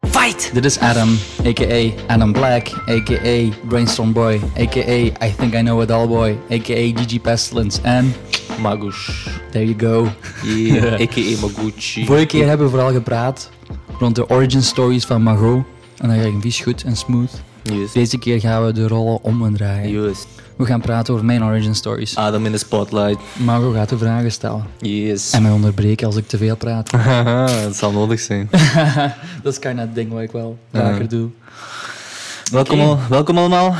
Fight! Dit is Adam, a.k.a. Adam Black, a.k.a. Brainstorm Boy, a.k.a. I Think I Know It All Boy, a.k.a. GG Pestilence en... Magush. There you go. Yeah, a.k.a. Maguchi. Vorige keer hebben we vooral gepraat rond de origin stories van Margot. En dat ging vies goed en smooth. Yes. Deze keer gaan we de rollen om en draaien. Yes. We gaan praten over mijn origin stories. Adam in de spotlight. Margot gaat de vragen stellen. Yes. En mij onderbreken als ik te veel praat. Het zal nodig zijn. dat is kind of het ding wat ik wel vaker doe. welkom, al, welkom allemaal.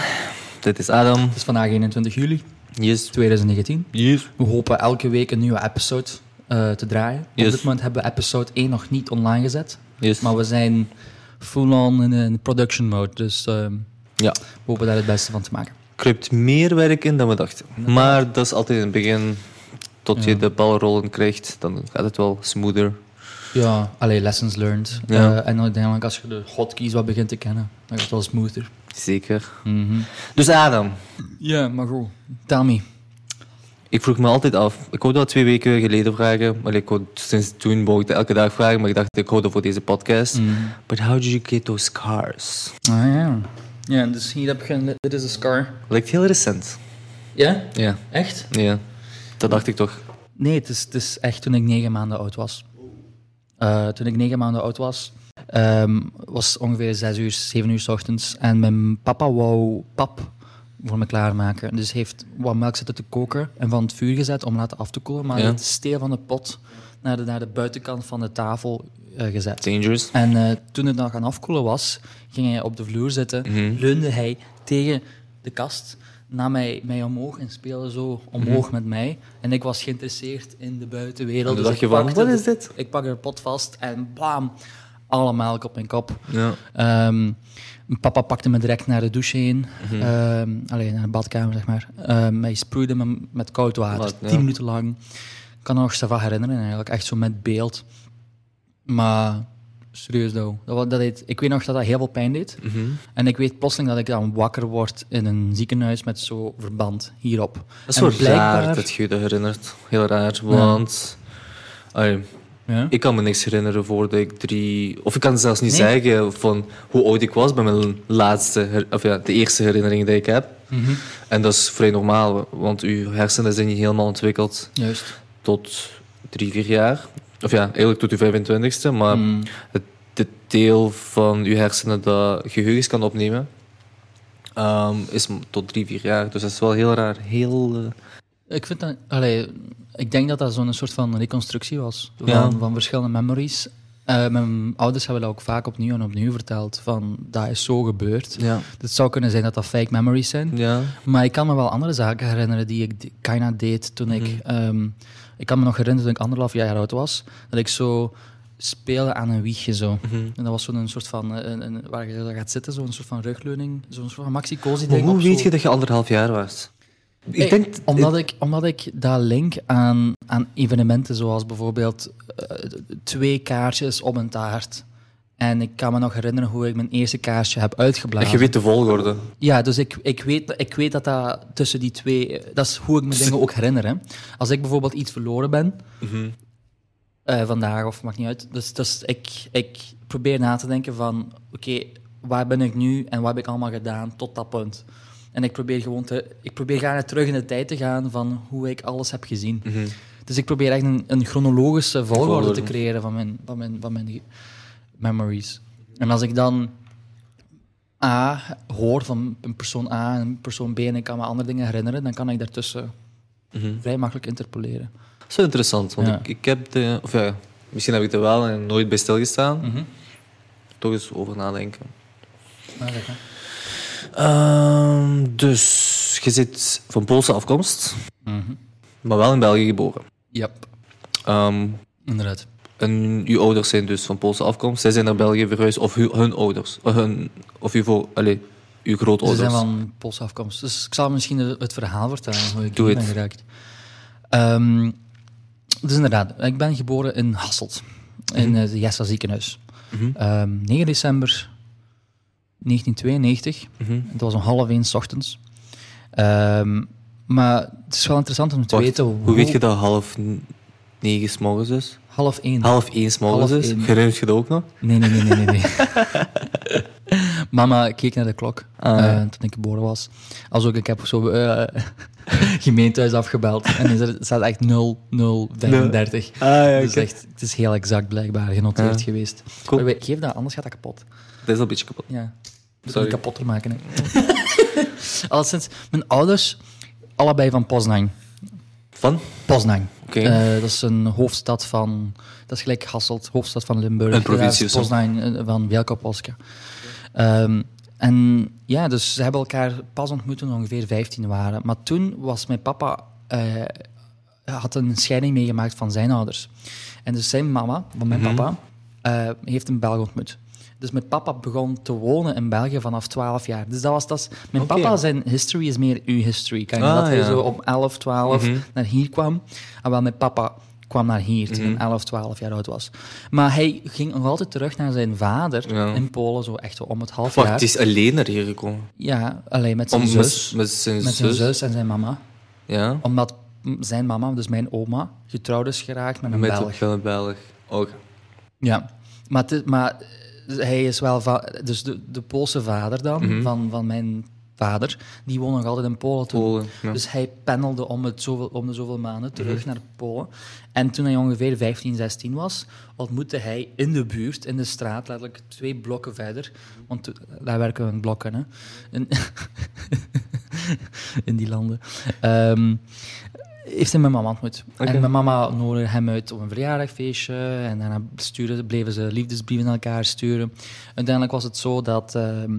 Dit is Adam. Het is vandaag 21 juli Yes. 2019. Yes. We hopen elke week een nieuwe episode eh, te draaien. Yes. Op dit moment hebben we episode 1 nog niet online gezet. Yes. Maar we zijn full-on in production mode. Dus ehm, Ja. we hopen daar het beste van te maken. Kruipt meer werk in dan we dachten. Maar dat is altijd in het begin. Tot Ja. je de balrollen krijgt, dan gaat het wel smoother. Ja, alleen lessons learned. Ja. Eh, en uiteindelijk als je de hotkeys wat begint te kennen, dan gaat het wel smoother. Zeker. Mhm. Dus Adam, Ja, maar goed. Tell me. Ik vroeg me altijd af. Ik wou dat twee weken geleden vragen. Maar ik wou, sinds toen wou ik elke dag vragen. Maar ik dacht, ik dat voor deze podcast. Mhm. But how did you get those scars? Ah ja. Ja, dus hier heb je... Dit is een scar. Lijkt heel recent. Ja? Ja, Echt? ja. Dat dacht ik toch. Nee, het is, het is echt toen ik negen maanden oud was. Eh, toen ik negen maanden oud was, ehm, was ongeveer zes uur, zeven uur s ochtends. En mijn papa wou pap voor me klaarmaken. Dus heeft wat melk zitten te koken en van het vuur gezet om laten af te koelen. Maar Ja. het steel van de pot naar de, naar de buitenkant van de tafel eh, gezet. Dangerous. En eh, toen het dan gaan afkoelen was, ging hij op de vloer zitten, Mhm. leunde hij tegen de kast, nam mij, mij omhoog en speelde zo omhoog met mij. En ik was geïnteresseerd in de buitenwereld. En dus dacht je wat is dit? Ik pakte de pot vast en bam, alle melk op mijn kop. Ja. Ehm, mijn papa pakte me direct naar de douche heen. Mhm. Ehm, alleen naar de badkamer, zeg maar. Ehm, hij sproeide me met koud water, Wat, ja. tien minuten lang. Ik kan me nog van herinneren, eigenlijk. Echt zo met beeld. Maar serieus, though. dat, dat deed, ik weet nog dat dat heel veel pijn deed. Mhm. En ik weet plotseling dat ik dan wakker word in een ziekenhuis met zo'n verband hierop. Dat is En wel blijkbaar- raar dat je je herinnert. Heel raar, want... Allee, Ja? ik kan me niks herinneren voordat ik drie... Of ik kan zelfs niet Nee? zeggen van hoe oud ik was bij mijn laatste... Of ja, de eerste herinnering die ik heb. Mhm. En dat is vrij normaal, want uw hersenen zijn niet helemaal ontwikkeld Juist. tot drie, vier jaar. Of ja, eigenlijk tot uw 25ste. Maar Mm. het, het deel van uw hersenen dat geheugens kan opnemen, ehm, is tot drie, vier jaar. Dus dat is wel heel raar. Heel... eh, Ik vind dat... Allee, ik denk dat dat zo'n soort van reconstructie was. Van, Ja. van verschillende memories. Eh, mijn ouders hebben dat ook vaak opnieuw en opnieuw verteld. Van, dat is zo gebeurd. ja. Het zou kunnen zijn dat dat fake memories zijn. Ja. Maar ik kan me wel andere zaken herinneren die ik kinda deed toen ik... ehm, ik kan me nog herinneren toen ik anderhalf jaar oud was, dat ik zo speelde aan een wiegje zo. Mhm. En dat was zo'n soort van... eh, Een, een, waar je gaat zitten, zo'n soort van rugleuning, zo'n soort van maxi-cozy Maar ding. hoe weet zo- je dat je anderhalf jaar was? Ik Hey, denk... omdat, ik, omdat ik dat link aan, aan evenementen zoals bijvoorbeeld eh, twee kaartjes op een taart. En ik kan me nog herinneren hoe ik mijn eerste kaarsje heb uitgeblazen. Je weet de volgorde. Ja, dus ik, ik, weet, ik weet dat dat tussen die twee... Dat is hoe ik me dingen ook herinner. Hè. Als ik bijvoorbeeld iets verloren ben, eh, vandaag of maakt niet uit. Dus, dus ik, ik probeer na te denken van... Oké, waar ben ik nu en wat heb ik allemaal gedaan tot dat punt? En ik probeer gewoon te... Ik probeer gaan terug in de tijd te gaan van hoe ik alles heb gezien. Dus ik probeer echt een, een chronologische volgorde te creëren van mijn, van, mijn, van mijn memories. En als ik dan A hoor van een persoon A en een persoon B en ik kan me andere dingen herinneren, dan kan ik daartussen vrij makkelijk interpoleren. Dat is wel interessant, want Ja. ik, ik heb de... Of ja, misschien heb ik er wel en nooit bij stilgestaan. Toch eens over nadenken. Ehm, dus, je zit van Poolse afkomst, maar wel in België geboren. Yep, Ehm, inderdaad. en uw ouders zijn dus van Poolse afkomst. Zij zijn naar België verhuisd, of hu- hun ouders. Of, hun, of uw, vo- allee, uw Ze grootouders. zijn van Poolse afkomst. Dus ik zal misschien het het verhaal vertellen hoe ik hier het. ben geraakt. Ehm, dus inderdaad, ik ben geboren in Hasselt, in Mhm. eh, het Jessa ziekenhuis. Ehm, 9 december 1992. Mhm. Het was om half één 's ochtends. Ehm, maar het is wel interessant om te Wacht, weten hoe weet je dat half negen s morgens dus. Half één. Half één s morgens één. Herinnert je dat ook nog? Nee, nee, nee, nee, nee. nee. Mama keek naar de klok Ah, eh, toen ik geboren was. Als ook, ik heb zo eh gemeentehuis afgebeld. En er staat- echt 0035. Ah, ja, Dus het, is echt, het is heel exact blijkbaar genoteerd geweest. Cool. Geef dat, anders gaat dat kapot. Dat is al een beetje kapot. Ja. Sorry. kapotter maken. Hè. Alleszins, mijn ouders, allebei van Poznan. Van? Poznan. Oké. Eh, dat is een hoofdstad van... Dat is gelijk Hasselt, hoofdstad van Limburg. Een provincie. Poznan eh, van Wielkopolska. Ehm en ja, dus ze hebben elkaar pas ontmoet toen we ongeveer 15 waren. Maar toen was mijn papa... eh, had een scheiding meegemaakt van zijn ouders. En dus zijn mama, van mijn Mhm. papa, heeft een Belg ontmoet. Dus mijn papa begon te wonen in België vanaf 12 jaar. Dus dat was dat. Mijn papa, zijn history is meer uw history. Kan je Ah, dat hij zo op 11, 12 Mhm. naar hier kwam. En wel, mijn papa kwam naar hier toen hij 11, 12 jaar oud was. Maar hij ging nog altijd terug naar zijn vader Ja. in Polen, zo echt om het half jaar. het is alleen naar hier gekomen. Ja, alleen met zijn Om zus. met, met zijn Met zijn zus. zus en zijn mama. Ja. Omdat zijn mama, dus mijn oma, getrouwd is geraakt met een met Belg. een Belg. Oké. Ja, maar, is- maar hij is wel... Dus de, de Poolse vader dan, Mhm. van, van mijn vader, die woonde nog altijd in Polen toen. Polen. Ja. Dus hij pendelde om, het zoveel, om de zoveel maanden terug Mhm. naar Polen. En toen hij ongeveer 15, 16 was, ontmoette hij in de buurt, in de straat, letterlijk twee blokken verder. Want daar werken we in blokken, hè. In, in die landen. Ehm, heeft hij mijn mama ontmoet. En mijn mama nodigde hem uit op een verjaardagfeestje. En daarna stuurden, bleven ze liefdesbrieven naar elkaar sturen. Uiteindelijk was het zo dat... ehm,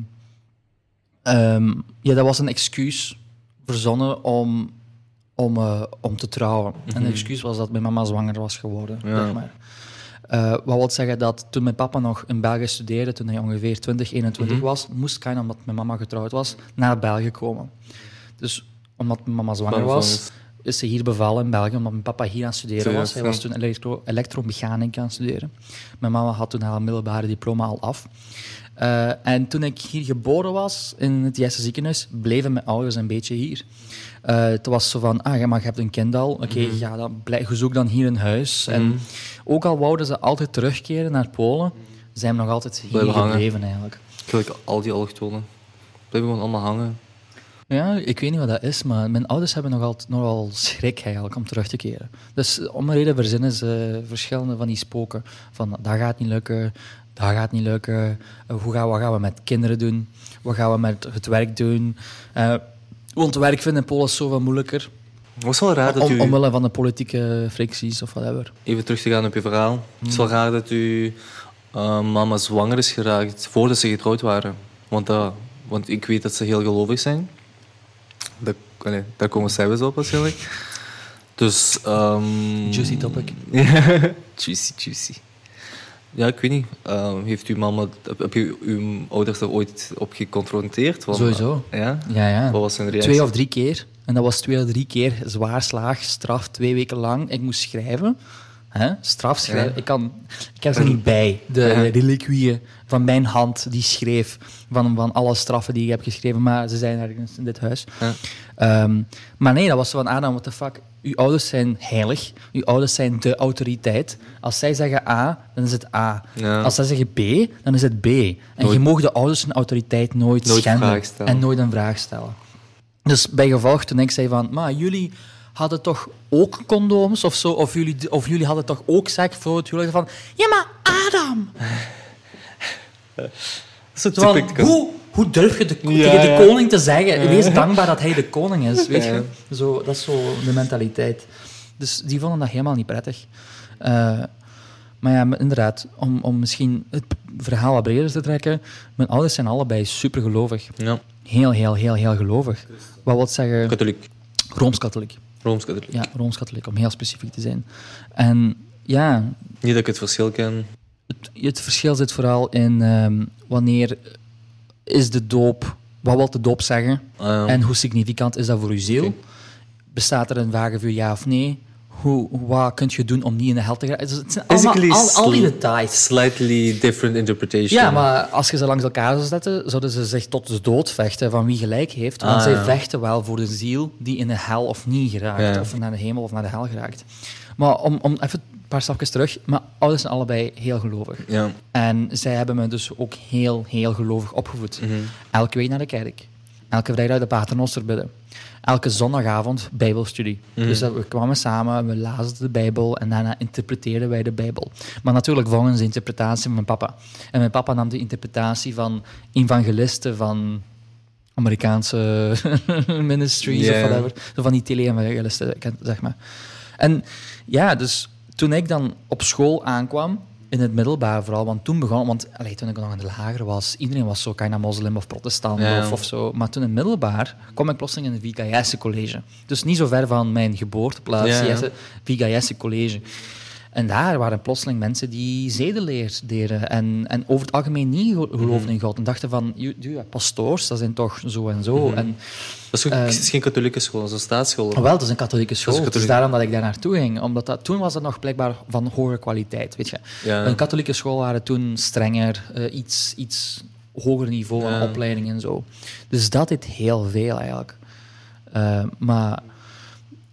ehm, ja, dat was een excuus verzonnen om, om, eh, om te trouwen. En de excuus was dat mijn mama zwanger was geworden. Ja. Zeg maar. Eh, wat wil zeggen dat toen mijn papa nog in België studeerde, toen hij ongeveer 20, 21 was, moest Kain, omdat mijn mama getrouwd was, naar België komen. Dus omdat mijn mama zwanger was, is ze hier bevallen in België, omdat mijn papa hier aan het studeren was. Hij was toen elektro, elektromechanica aan het studeren. Mijn mama had toen haar middelbare diploma al af. Eh, en toen ik hier geboren was, in het Jesse ziekenhuis, bleven mijn ouders een beetje hier. Eh, het was zo van, ah ja, maar je hebt een kind al. Oké, Mhm. ja, dan blijf, dan hier een huis. En ook al wouden ze altijd terugkeren naar Polen, zijn we nog altijd hier Blijven hangen. gebleven eigenlijk. Gelijk al die allochtonen. Blijven gewoon allemaal hangen. Ja, ik weet niet wat dat is, maar mijn ouders hebben nog altijd nogal schrik eigenlijk om terug te keren. Dus om een reden verzinnen ze verschillende van die spoken. Van dat gaat niet lukken, dat gaat niet lukken. Eh, hoe gaan, wat gaan we met kinderen doen? Wat gaan we met het werk doen? Eh, want werk vinden in Polen is zoveel moeilijker. Het was wel raar dat Om, u... omwille van de politieke fricties of whatever. Even terug te gaan op je verhaal. Het is wel raar dat uw eh, mama zwanger is geraakt voordat ze getrouwd waren. Want, dat, want ik weet dat ze heel gelovig zijn. Dat, allee, daar komen wel op waarschijnlijk. Dus... ehm, Juicy topic. juicy, juicy. Ja, ik weet niet. Ehm, heeft uw mama... Heb, heb je uw ouders er ooit op geconfronteerd? Want- Sowieso. Ja? Ja, ja. Wat was hun reactie? Twee of drie keer. En dat was twee of drie keer zwaar slaag, straf, twee weken lang. Ik moest schrijven. Hè? Straf schrijven. Ja. Ik, kan, ik heb ze niet bij. De Ja. reliquieën van mijn hand die schreef. Van, van alle straffen die ik heb geschreven. Maar ze zijn ergens in dit huis. Ja. Ehm, maar nee, dat was zo van Adam, what the fuck. Uw ouders zijn heilig. Uw ouders zijn de autoriteit. Als zij zeggen A, dan is het A. Als zij zeggen B, dan is het B. En Nooit- je mag de ouders hun autoriteit nooit, Nooit schenden. En nooit een vraag stellen. Dus bij gevolg, toen ik zei van, maar jullie hadden toch ook condooms of zo? Of jullie, of jullie hadden toch ook seks voor het huwelijk? Van, ja, maar Adam! Hoe, hoe durf je de, Ja, tegen de ja. koning te zeggen? Wees dankbaar dat hij de koning is, weet je? Zo, dat is zo de mentaliteit. Dus die vonden dat helemaal niet prettig. Eh, maar ja, inderdaad, om, om misschien het verhaal wat breder te trekken. Mijn ouders zijn allebei super gelovig. Ja. Heel, heel, heel, heel gelovig. Wat wil zeggen? Katholiek. Rooms-katholiek. Rooms-katholiek. Ja, Rooms-katholiek, om heel specifiek te zijn. En ja, Niet dat ik het verschil ken. het, het verschil zit vooral in ehm, wanneer is de doop, wat wil de doop zeggen Ah, ja. en hoe significant is dat voor uw ziel? Bestaat er een wagenvuur ja of nee? Hoe, wat kun je doen om niet in de hel te gaan? Het zijn allemaal, al, al die details. Slightly different interpretation. Ja, maar als je ze langs elkaar zou zetten, zouden ze zich tot de dood vechten van wie gelijk heeft. Want Ah, zij ja. vechten wel voor de ziel die in de hel of niet geraakt, Ja. of naar de hemel of naar de hel geraakt. Maar om, om even een paar stapjes terug. Mijn ouders zijn allebei heel gelovig. Ja. En zij hebben me dus ook heel, heel gelovig opgevoed. Mhm. Elke week naar de kerk. Elke vrijdag de paternoster bidden. Elke zondagavond bijbelstudie. Mhm. Dus dat we kwamen samen, we lazen de Bijbel en daarna interpreteerden wij de Bijbel. Maar natuurlijk volgens de interpretatie van mijn papa. En mijn papa nam de interpretatie van evangelisten van Amerikaanse ministries of whatever. Zo van die tele-evangelisten, zeg maar. En ja, dus toen ik dan op school aankwam, in het middelbaar vooral, want toen begon, want allee, toen ik nog in de lagere was, iedereen was zo bijna moslim of protestant Ja. of, of zo. Maar toen in het middelbaar kwam ik plotseling in het Vigayesse College. Dus niet zo ver van mijn geboorteplaats, Ja, Vigayesse College. En daar waren plotseling mensen die zedeleer deden en, en over het algemeen niet gelo- geloofden Mhm. in God. En dachten van, "Ju- ju, pastoors, dat zijn toch zo en zo. Mhm. En Dat is, ook, Ehm, het is geen katholieke school, dat is een staatsschool. Oh, wel, het is een katholieke school. Het is katholieke- daarom dat ik daar naartoe ging. Omdat dat, toen was dat nog blijkbaar van hoge kwaliteit, weet je. Ja. Een katholieke school waren toen strenger, eh, iets, iets hoger niveau aan Ja. opleiding en zo. Dus dat deed heel veel eigenlijk. Eh, maar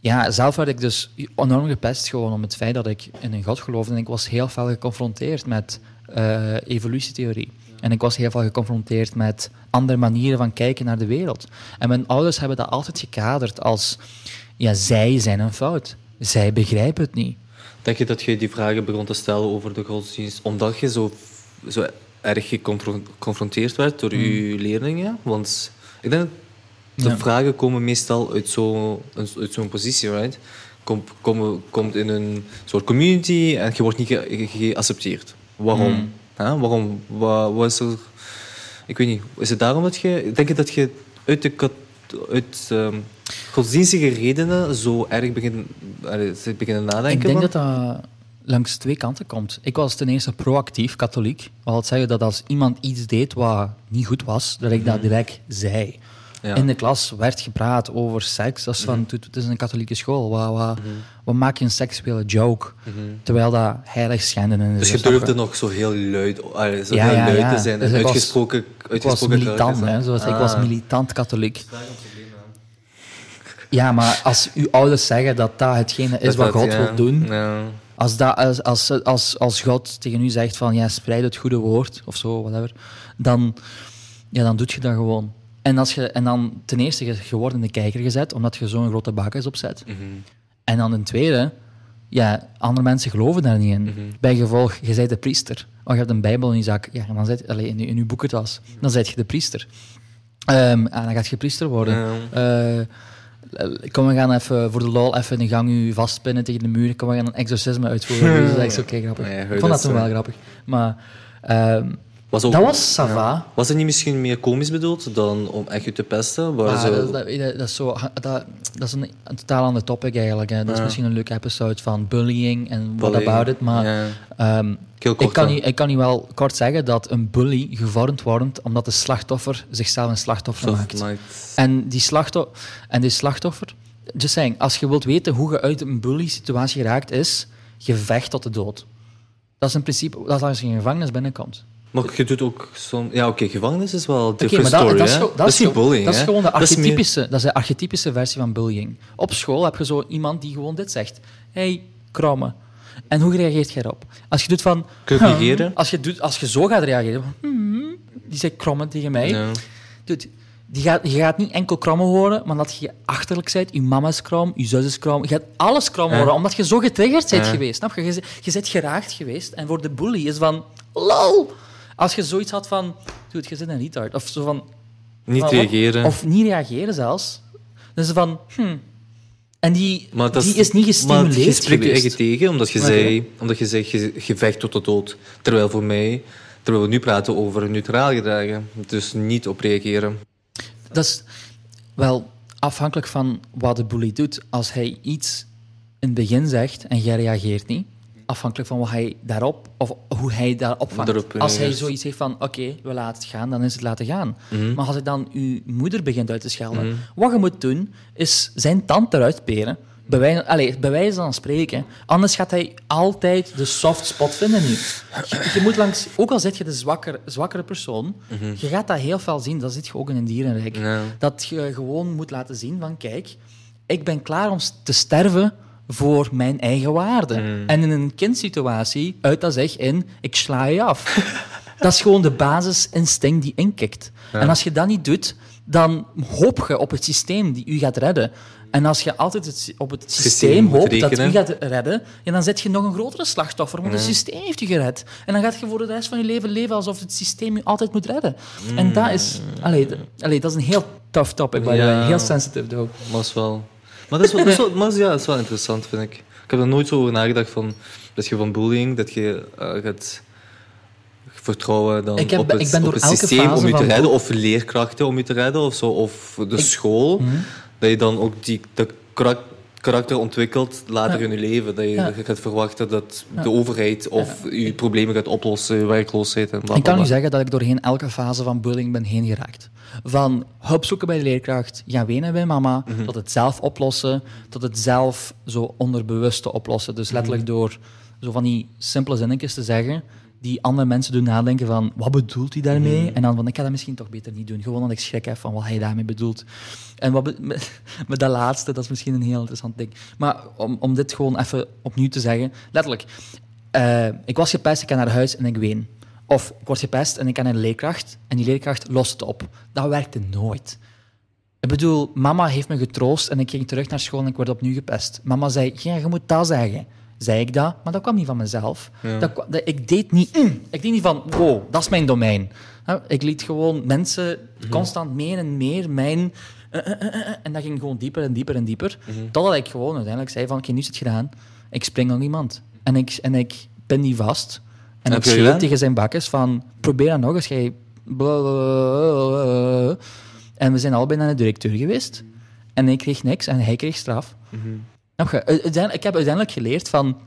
ja, zelf werd ik dus enorm gepest gewoon om het feit dat ik in een god geloofde. En ik was heel veel geconfronteerd met eh, evolutietheorie. En ik was heel veel geconfronteerd met andere manieren van kijken naar de wereld. En mijn ouders hebben dat altijd gekaderd als... Ja, zij zijn een fout. Zij begrijpen het niet. Denk je dat je die vragen begon te stellen over de godsdienst omdat je zo, zo erg geconfron- geconfronteerd werd door je leerlingen? Want ik denk dat de Hmm. Ja. vragen komen meestal uit zo'n uit zo'n positie, right? Kom, kom, komt in een soort community en je wordt niet ge- ge- geaccepteerd. Waarom? Mm. Hè? Waarom? Wat, wat is er... Ik weet niet. Is het daarom dat je... Denk je dat je uit de uit ehm, godsdienstige redenen zo erg begin, allee, beginnen nadenken? Ik denk van? dat dat langs twee kanten komt. Ik was ten eerste proactief katholiek. Wat wil zeggen dat als iemand iets deed wat niet goed was, dat ik dat direct zei. Mhm. Ja. Mhm. In de klas werd gepraat over seks. Dat is van, het is een katholieke school. Wat, wat, wat maak je een seksuele joke? Terwijl dat heilig schenden is. Mhm. Dus je durfde nog zo heel luid, zo Ja, heel ja, luid te zijn Dus en ik was- uitgesproken, Ik was uitgesproken militant, karakters, hè, zoals ik was Ah. militant katholiek. Ja, maar als uw ouders zeggen dat dat hetgene is Dat wat God wil doen, als, dat, als, als, als, als God tegen u zegt van ja, spreid het goede woord of zo, whatever, dan, ja, dan doet je dat gewoon. En, als je, en dan ten eerste, je wordt in de kijker gezet omdat je zo'n grote bakjes opzet. Mhm. En dan ten tweede, ja, andere mensen geloven daar niet in. Mhm. Bij gevolg, je bent de priester. Oh, je hebt een bijbel in je zak. Ja, en dan zit, allez, in, je, in je boekentas. Dan zit je de priester. Ehm, en dan gaat je priester worden. Ja. Eh, kom, we gaan even voor de lol even in de gang u vastpinnen tegen de muur. Kom, we gaan een exorcisme uitvoeren. Dus dat is echt zo grappig. Ik vond dat toen wel eh, grappig. Maar ehm, Was ook, dat was Sava. ja. Was het niet misschien meer komisch bedoeld dan om echt je te pesten? Waar Ah, zo, dat, dat, is zo, dat, dat is een, een totaal ander topic eigenlijk. Hè. Dat is misschien een leuke episode van bullying en what about it. Maar ja. ehm, ik, kan niet, ik kan niet wel kort zeggen dat een bully gevormd wordt omdat de slachtoffer zichzelf een slachtoffer maakt. En die, slachtoffer, en die slachtoffer, just saying, als je wilt weten hoe je uit een bully-situatie geraakt, is je vecht tot de dood. Dat is in principe, dat is als je in een gevangenis binnenkomt. Maar je doet ook zo'n... Ja, oké, gevangenis is wel een maar dat, story, dat, is, Dat is gewoon- bullying, Dat is gewoon de Dat is meer- archetypische, dat is de archetypische versie van bullying. Op school heb je zo iemand die gewoon dit zegt. hey, kromme. En hoe reageert jij erop? Als je doet van... Kun je negeren? Als je, doet, als je zo gaat reageren... hmm, die zegt kromme tegen mij. Dude, die gaat, je gaat niet enkel kromme horen, maar dat je achterlijk bent. Je mama is krom, je zus is krom. Je gaat alles krom Ja. horen, omdat je zo getriggerd bent Ja. geweest. Snap je? Je, bent- je bent geraakt geweest. En voor de bully is van... Lol! Als je zoiets had van... Dude, je zit een retard. Of zo van... Niet van, reageren. Of niet reageren zelfs. Dus van... Hm. En die, Maar die is niet Maar gestimuleerd je spreekt je eigen tegen, omdat je zei... Omdat je zegt, je, je vecht tot de dood. Terwijl voor mij... Terwijl we nu praten over neutraal gedragen. Dus niet op reageren. Dat is wel afhankelijk van wat de bully doet. Als hij iets in het begin zegt en jij reageert niet, afhankelijk van wat hij daarop of hoe hij daarop vangt. Daarop als hij zoiets heeft van oké, we laten het gaan, dan is het laten gaan. Mhm. Maar als hij dan uw moeder begint uit te schelden, wat je moet doen, is zijn tand eruit peren. Bij wijze, allez, van spreken. Anders gaat hij altijd de soft spot vinden nu. Je, je moet langs, ook al zit je de zwakker, zwakkere persoon, je gaat dat heel veel zien. Dat zit je ook in een dierenrijk. Dat je gewoon moet laten zien van, kijk, ik ben klaar om te sterven voor mijn eigen waarde. En in een kindsituatie uit dat zich in, ik sla je af. dat is gewoon de basisinstinct die inkikt. En als je dat niet doet, dan hoop je op het systeem die u gaat redden. En als je altijd het, op het systeem, hoopt dat u gaat redden, ja, dan zet je nog een grotere slachtoffer, want het systeem heeft je gered. En dan gaat je voor de rest van je leven leven alsof het systeem je altijd moet redden. En dat is... Allee, dat is een heel tough topic, Ja. way. Heel. Maar dat is wel... Maar dat is wel, dat is wel, maar ja, dat is wel interessant, vind ik. Ik heb er nooit zo over nagedacht van... Dat je van bullying, dat je eh, gaat vertrouwen dan Ik heb- op het, ik ben op het systeem om je te redden, of leerkrachten om je te redden, of zo, of de school. Mhm. Dat je dan ook die, dat karak- karakter ontwikkelt later Ja. in je leven. Dat je Ja. gaat verwachten dat de overheid of je problemen gaat oplossen, werkloosheid en Ik kan u zeggen dat ik doorheen elke fase van bullying ben heen geraakt. Van hulp zoeken bij de leerkracht, gaan wenen bij mama, Mhm. tot het zelf oplossen, tot het zelf zo onderbewuste oplossen. Dus letterlijk Mhm. door zo van die simpele zinnetjes te zeggen, die andere mensen doen nadenken van, wat bedoelt hij daarmee? Mhm. En dan van, ik ga dat misschien toch beter niet doen. Gewoon omdat ik schrik heb van wat hij daarmee bedoelt. En wat be- met, met dat laatste, dat is misschien een heel interessant ding. Maar om, om dit gewoon even opnieuw te zeggen, letterlijk. eh, ik was gepest, ik ga naar huis en ik ween. Of ik word gepest en ik naar de leerkracht en die leerkracht lost het op. Dat werkte nooit. Ik bedoel, mama heeft me getroost en ik ging terug naar school en ik werd opnieuw gepest. Mama zei, ja, je moet dat zeggen. Zei ik dat, maar dat kwam niet van mezelf. Dat, dat- ik deed niet, mm, ik deed niet van, wow, dat is mijn domein. Ik liet gewoon mensen constant meer en meer mijn... eh, eh, eh, en dat ging gewoon dieper en dieper en dieper. Totdat ik gewoon uiteindelijk zei van, oké, nu is het gedaan. Ik spring op iemand. En ik, en ik pin die vast. En ik schreeuw tegen zijn bakkes van, probeer dat nog eens. Jij... En we zijn allebei naar de directeur geweest. En ik kreeg niks en hij kreeg straf. Uiteindelijk- Ik heb uiteindelijk geleerd van...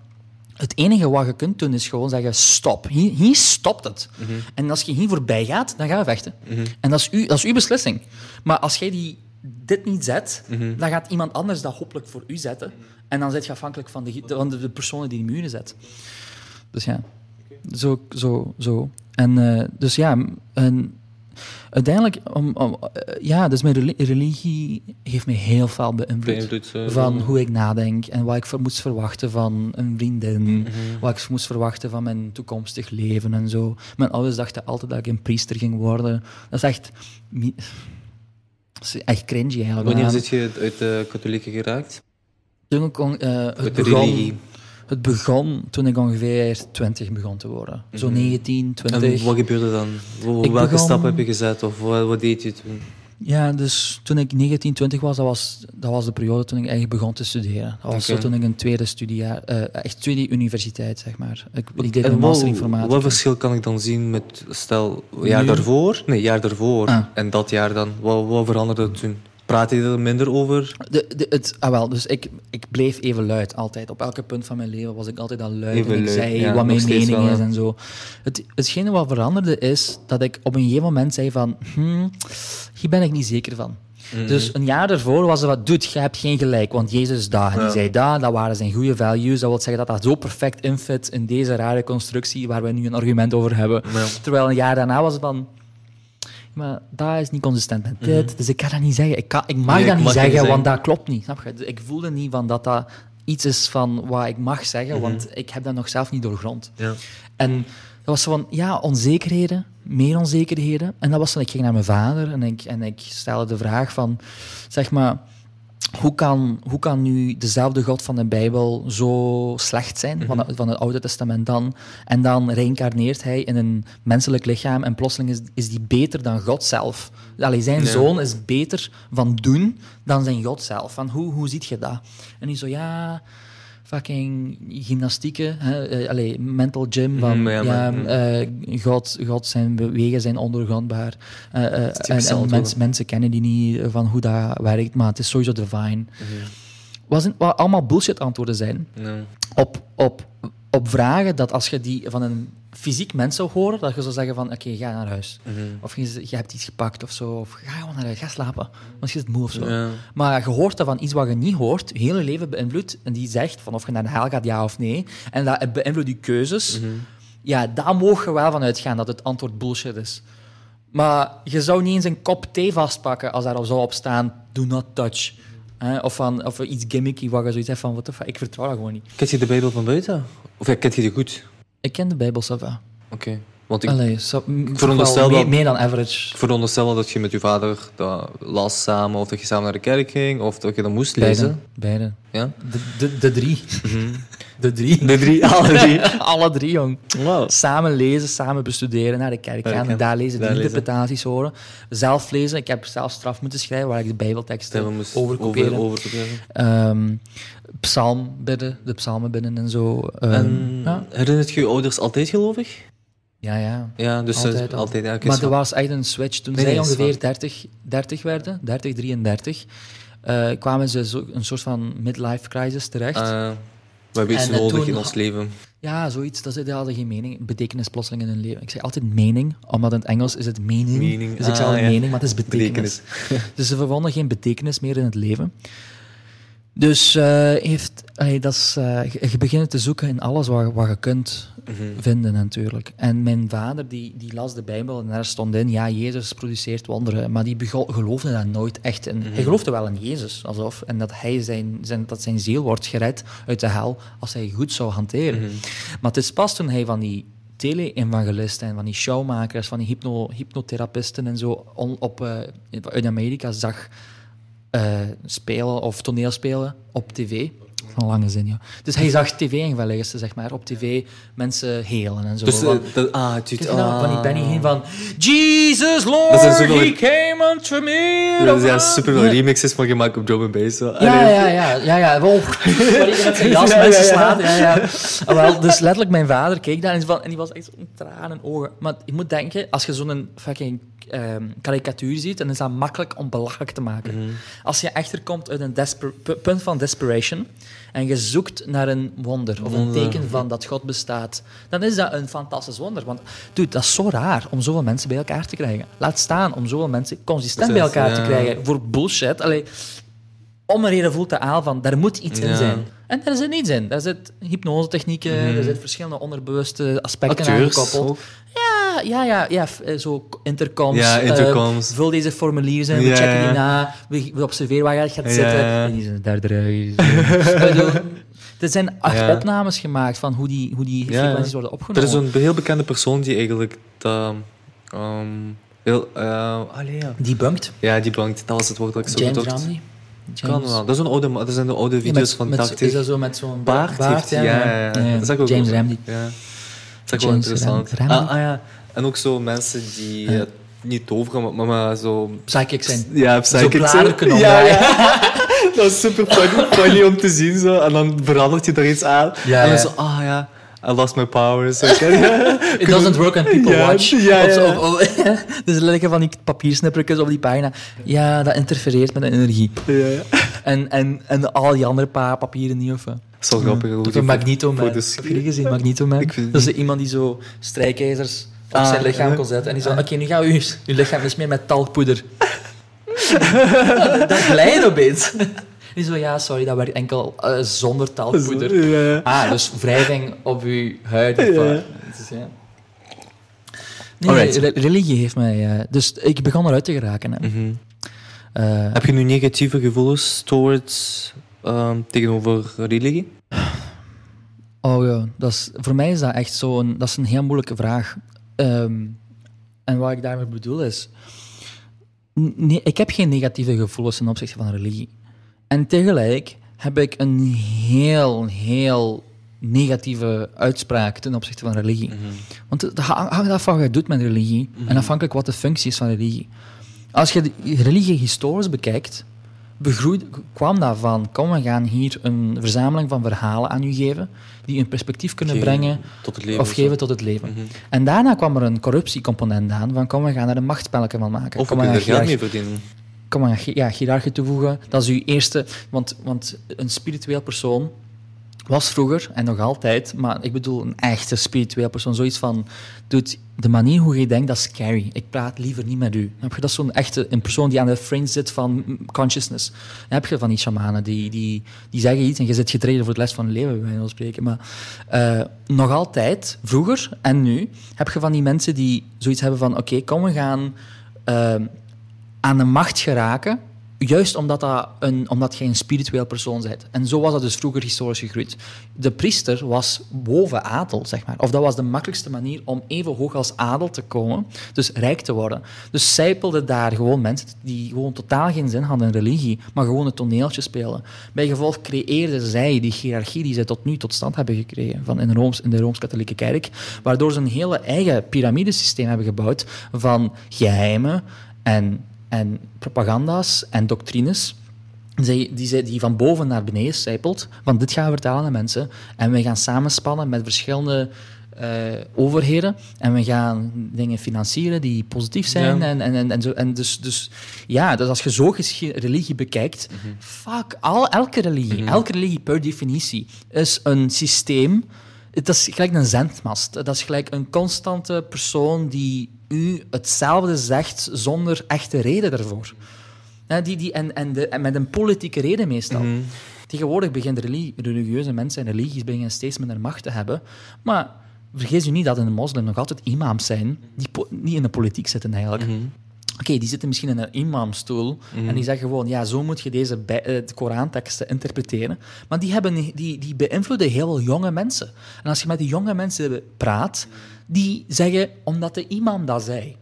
Het enige wat je kunt doen is gewoon zeggen: stop. Hier, hier stopt het. En als je hier voorbij gaat, dan gaan we vechten. En dat is, u, dat is uw beslissing. Maar als jij die, dit niet zet, dan gaat iemand anders dat hopelijk voor u zetten. En dan zit je afhankelijk van de, van de, de personen die de muren zet. Dus ja, zo. zo, zo. En eh, dus ja, en uiteindelijk, om, om, eh, ja, dus mijn reli- religie heeft mij heel veel beïnvloed. Beïnvloed, eh, van hoe ik nadenk en wat ik ver- moest verwachten van een vriendin, Mhm. wat ik moest verwachten van mijn toekomstig leven en zo. Mijn ouders dachten altijd dat ik een priester ging worden. Dat is echt, mi- dat is echt cringy eigenlijk. Wanneer zit je uit de katholieken geraakt? Toen ik eh, het, begon, religie. Het begon toen ik ongeveer 20 begon te worden. Zo 19, Mhm. En 20. wat gebeurde dan? Welke begon- stap heb je gezet? Of wat, wat deed je toen? Ja, dus toen ik 19, 20 was, dat was, dat was de periode toen ik eigenlijk begon te studeren. Dat was zo toen ik een tweede studiejaar, eh, echt tweede universiteit, zeg maar. Ik, ik deed En een master informatie. Wat verschil kan ik dan zien met, stel, jaar Nu? daarvoor? Nee, jaar daarvoor. Ah. En dat jaar dan. Wat, wat veranderde toen? Praat je er minder over? De, de, het, ah wel, dus ik, ik bleef even luid, altijd. Op elke punt van mijn leven was ik altijd al luid. Even en ik luid, zei ja, wat mijn mening wel, is en zo. Het, hetgene wat veranderde is dat ik op een gegeven moment zei van... Hmm, hier ben ik niet zeker van. Mhm. Dus een jaar daarvoor was er wat... Doet, je hebt geen gelijk, want Jezus is daar. En die Ja. zei dat, dat waren zijn goede values. Dat wil zeggen dat dat zo perfect infit in deze rare constructie waar we nu een argument over hebben. Ja. Terwijl een jaar daarna was het van... Maar dat is niet consistent met dit, dus ik kan dat niet zeggen. Ik, kan, ik mag Mhm. Nee, dat ik niet mag zeggen, want dat klopt niet. Snap je? Dus Ik voelde niet van dat dat iets is van wat ik mag zeggen, want ik heb dat nog zelf niet doorgrond. Ja. En dat was zo van, ja, onzekerheden, meer onzekerheden. En dat was dan, ik ging naar mijn vader en ik, en ik stelde de vraag van, zeg maar, hoe kan, hoe kan nu dezelfde God van de Bijbel zo slecht zijn, van, het, van het Oude Testament dan, en dan reïncarneert hij in een menselijk lichaam en plotseling is, is die beter dan God zelf. Allee, zijn zoon is beter van doen dan zijn God zelf. Van hoe, hoe ziet je dat? En hij zo, ja, fucking gymnastieken, hè, eh, allee, mental gym, van Mhm, ja, ja, maar- eh, God, God zijn wegen zijn ondoorgrondbaar. Eh, en en mens- mensen kennen die niet van hoe dat werkt, maar het is sowieso divine. Mhm. Wat, zijn, wat allemaal bullshit antwoorden zijn op, op, op vragen dat als je die van een fysiek mens zou horen, dat je zou zeggen van oké, ga naar huis. Mhm. Of je, je hebt iets gepakt of zo, of ga gewoon naar huis, ga slapen. Want je zit moe of zo. Ja. Maar je hoort dat van iets wat je niet hoort, je hele leven beïnvloedt, en die zegt van of je naar de hel gaat, ja of nee, en dat beïnvloedt je keuzes, Mhm. ja, daar mogen we wel van uitgaan dat het antwoord bullshit is. Maar je zou niet eens een kop thee vastpakken als daarop zou op staan, do not touch. Of, van, of iets gimmicky waar je zoiets hebt van, the fuck, ik vertrouw dat gewoon niet. Kent je de Bijbel van buiten? Of ja, kent je die goed? Ik ken de Bijbel, Sava. Oké. Want ik Allee, so, veronderstel meer, dat- meer dan average. veronderstel wel dat je met je vader dat las samen, of dat je samen naar de kerk ging, of dat je dat moest Beide. lezen. Beide. Ja? De, de, de drie. De drie. De drie, alle drie. Alle drie, jong. Wow. Samen lezen, samen bestuderen, naar de kerk gaan, daar lezen, Daar lezen. interpretaties horen. Zelf lezen. Ik heb zelf straf moeten schrijven waar ik de bijbelteksten moesten overkopiëren. over. Ehm, psalm bidden, de psalmen bidden en zo. En ja. herinnert je je ouders altijd gelovig? ja, ja. Ja, dus Altijd altijd, al. altijd ja, maar er was echt een switch. Toen Nee, zij nee, ongeveer waar. 30, 30 werden, 30, 33, eh, kwamen ze zo, een soort van midlife crisis terecht. Ah, we hebben iets En, eh, nodig toen- in ons leven. Ja, zoiets. Dat is, die hadden geen mening. Betekenis plotseling in hun leven. Ik zeg altijd mening, omdat in het Engels is het mening. Meaning, Dus ik ah, zeg ja. mening, maar het is betekenis. dus ze vonden geen betekenis meer in het leven. Dus eh, heeft, allee, dat is, eh, je je begint te zoeken in alles wat, je kunt Mhm. vinden natuurlijk. En mijn vader die, die las de Bijbel en daar stond in, ja, Jezus produceert wonderen. Maar die geloofde daar nooit echt in. Hij geloofde wel in Jezus, alsof, en dat, hij zijn, zijn, dat zijn ziel wordt gered uit de hel als hij goed zou hanteren. Maar het is pas toen hij van die tele-evangelisten en van die showmakers, van die hypno, hypnotherapisten en zo on- op, eh, in Amerika zag eh, spelen of toneelspelen op tv. Een lange zin, ja. Dus hij zag tv-evangelisten, zeg maar, op tv mensen helen en zo. Dus, eh, Van- dat, ah, het doet- dat? Van die ah. Benny Hinn van Jesus Lord, Dat zoveel- he came unto me. Er zijn super veel Ja. remixes van gemaakt op drum and bass. zo. Ja, ja, ja, ja, ja. Wow. Waar hij met zijn jas Ja, ja, mensen ja. slaat. Ja, ja. Ah, wel, dus letterlijk, mijn vader keek daar en, die van, en die was echt zo'n tranen in ogen. Maar je moet denken, als je zo'n fucking ehm karikatuur ziet, dan is dat makkelijk om belachelijk te maken. Mhm. Als je echterkomt uit een punt van desperation en je zoekt naar een wonder of een teken van dat God bestaat, dan is dat een fantastisch wonder. Want dude, dat is zo raar om zoveel mensen bij elkaar te krijgen. Laat staan om zoveel mensen consistent bij elkaar te krijgen voor bullshit. Allee, om een reden voelt de aan van, daar moet iets in zijn. En daar zit niets in. Daar zit hypnosetechnieken, Mhm. er zitten verschillende onderbewuste aspecten Acteurs aangekoppeld. ook. Ja, ja, ja, ja, eh, zo intercoms. Ja, eh, intercoms. vul deze formulieren in, we Ja, checken die na, we, we observeren waar je gaat zitten. En die zijn daar eruit. Er zijn acht opnames gemaakt van hoe die, hoe die frequenties worden Er opgenomen. is een heel bekende persoon die eigenlijk... ehm, heel, eh, allee, ja. Debunked. ja, die bankt. Dat was het woord dat ik zo James. Ramsey. Kan James- wel. Dat, is een oude, dat zijn de oude Ja, video's met- van met- 80. Is dat zo met zo'n baard, heeft. Ja, ja, ja. Dat is ook wel- James. Ja. Dat is ook wel James interessant. Ah, ah, ja. En ook zo mensen die Ja. eh, niet toveren, maar, maar, maar zo... Psychic zijn. Ja, psychic Zo zijn. kunnen ja, ja. Dat is super funny, funny om te zien. Zo. En dan verandert je er iets aan. Ja, en dan ja. zo, ah ja, I lost my powers. Zo? It doesn't work when people Ja, watch. ja, zo, ja. of- of- dus er liggen van die papiersnippertjes op die pagina. Ja, dat interfereert met de energie. Ja, ja. En, en, en al die andere pa papieren niet, of wat? Dat is wel grappig. magnetoman. foto's- Heb je die gezien? Magnetoman? Dat is iemand die zo strijkijzers op Ah, zijn lichaam ja. kon zetten. En die zei, oké, nu gaan we uw, uw lichaam is meer met talkpoeder. dat glijdt opeens. Die zo, ja, sorry, dat werkt enkel eh, zonder. Ja, ja. Ah, dus wrijving op uw huid. Of, Ja. Dus, ja. Nee, Alright. re- religie heeft mij... eh, dus ik begon eruit te geraken. Hè. Mhm. Eh, Heb je nu negatieve gevoelens towards, ehm, tegenover religie? Oh ja, dat is, voor mij is dat echt zo'n... Dat is een heel moeilijke vraag. Ehm, en wat ik daarmee bedoel is... Nee, ik heb geen negatieve gevoelens ten opzichte van religie. En tegelijk heb ik een heel, heel negatieve uitspraak ten opzichte van religie. Want het hang- hangt af van wat je doet met religie en afhankelijk wat de functie is van religie. Als je religie historisch bekijkt, begroeid, kwam dat van, kom, we gaan hier een verzameling van verhalen aan u geven, die een perspectief kunnen Geven brengen leven of geven tot het leven. Mhm. En daarna kwam er een corruptiecomponent aan, van kom, we gaan er een machtspelletje van maken. Of we kom, we kunnen er gaan geld mee verdienen. kom maar ja, hiërarchie toevoegen. Dat is uw eerste... Want, want een spiritueel persoon was vroeger, en nog altijd, maar ik bedoel een echte spiritueel persoon, zoiets van, doet de manier hoe je denkt, dat is scary. Ik praat liever niet met u. Heb je dat zo'n echte, een persoon die aan de fringe zit van consciousness. Dan heb je van die shamanen, die, die, die zeggen iets en je zit getreden voor het les van leven, bij wijze spreken. Maar eh, nog altijd, vroeger en nu, heb je van die mensen die zoiets hebben van, oké, kom, we gaan... eh, aan de macht geraken Juist omdat, dat een, omdat je een spiritueel persoon bent. En zo was dat dus vroeger historisch gegroeid. De priester was boven adel, zeg maar. Of dat was de makkelijkste manier om even hoog als adel te komen. Dus rijk te worden. Dus zijpelden daar gewoon mensen die gewoon totaal geen zin hadden in religie, maar gewoon een toneeltje spelen. Bij gevolg creëerden zij die hiërarchie die zij tot nu tot stand hebben gekregen van in, in de Rooms-Katholieke Kerk, waardoor ze een hele eigen piramidesysteem hebben gebouwd van geheimen en en propaganda's en doctrines die, die, die van boven naar beneden zijpelt, van dit gaan we vertellen aan mensen en we gaan samenspannen met verschillende uh, overheden en we gaan dingen financieren die positief zijn. En, en, en, en, zo, en dus, dus ja, dus als je zo religie bekijkt, mm fuck, al, elke religie, mhm. elke religie per definitie is een systeem. Het is gelijk een zendmast. Dat is gelijk een constante persoon die u hetzelfde zegt zonder echte reden daarvoor. die, die, en, en, de, en met een politieke reden meestal. Mhm. Tegenwoordig beginnen religieuze mensen en religies beginnen steeds minder macht te hebben. Maar vergeet u niet dat in de moslim nog altijd imams zijn die niet in de politiek zitten eigenlijk. Mhm. Oké, die zitten misschien in een imamstoel en die mhm. zeggen gewoon, ja, zo moet je deze bij, uh, Koranteksten interpreteren. Maar die, hebben, die, die beïnvloeden heel veel jonge mensen. En als je met die jonge mensen praat, die zeggen, omdat de imam dat zei.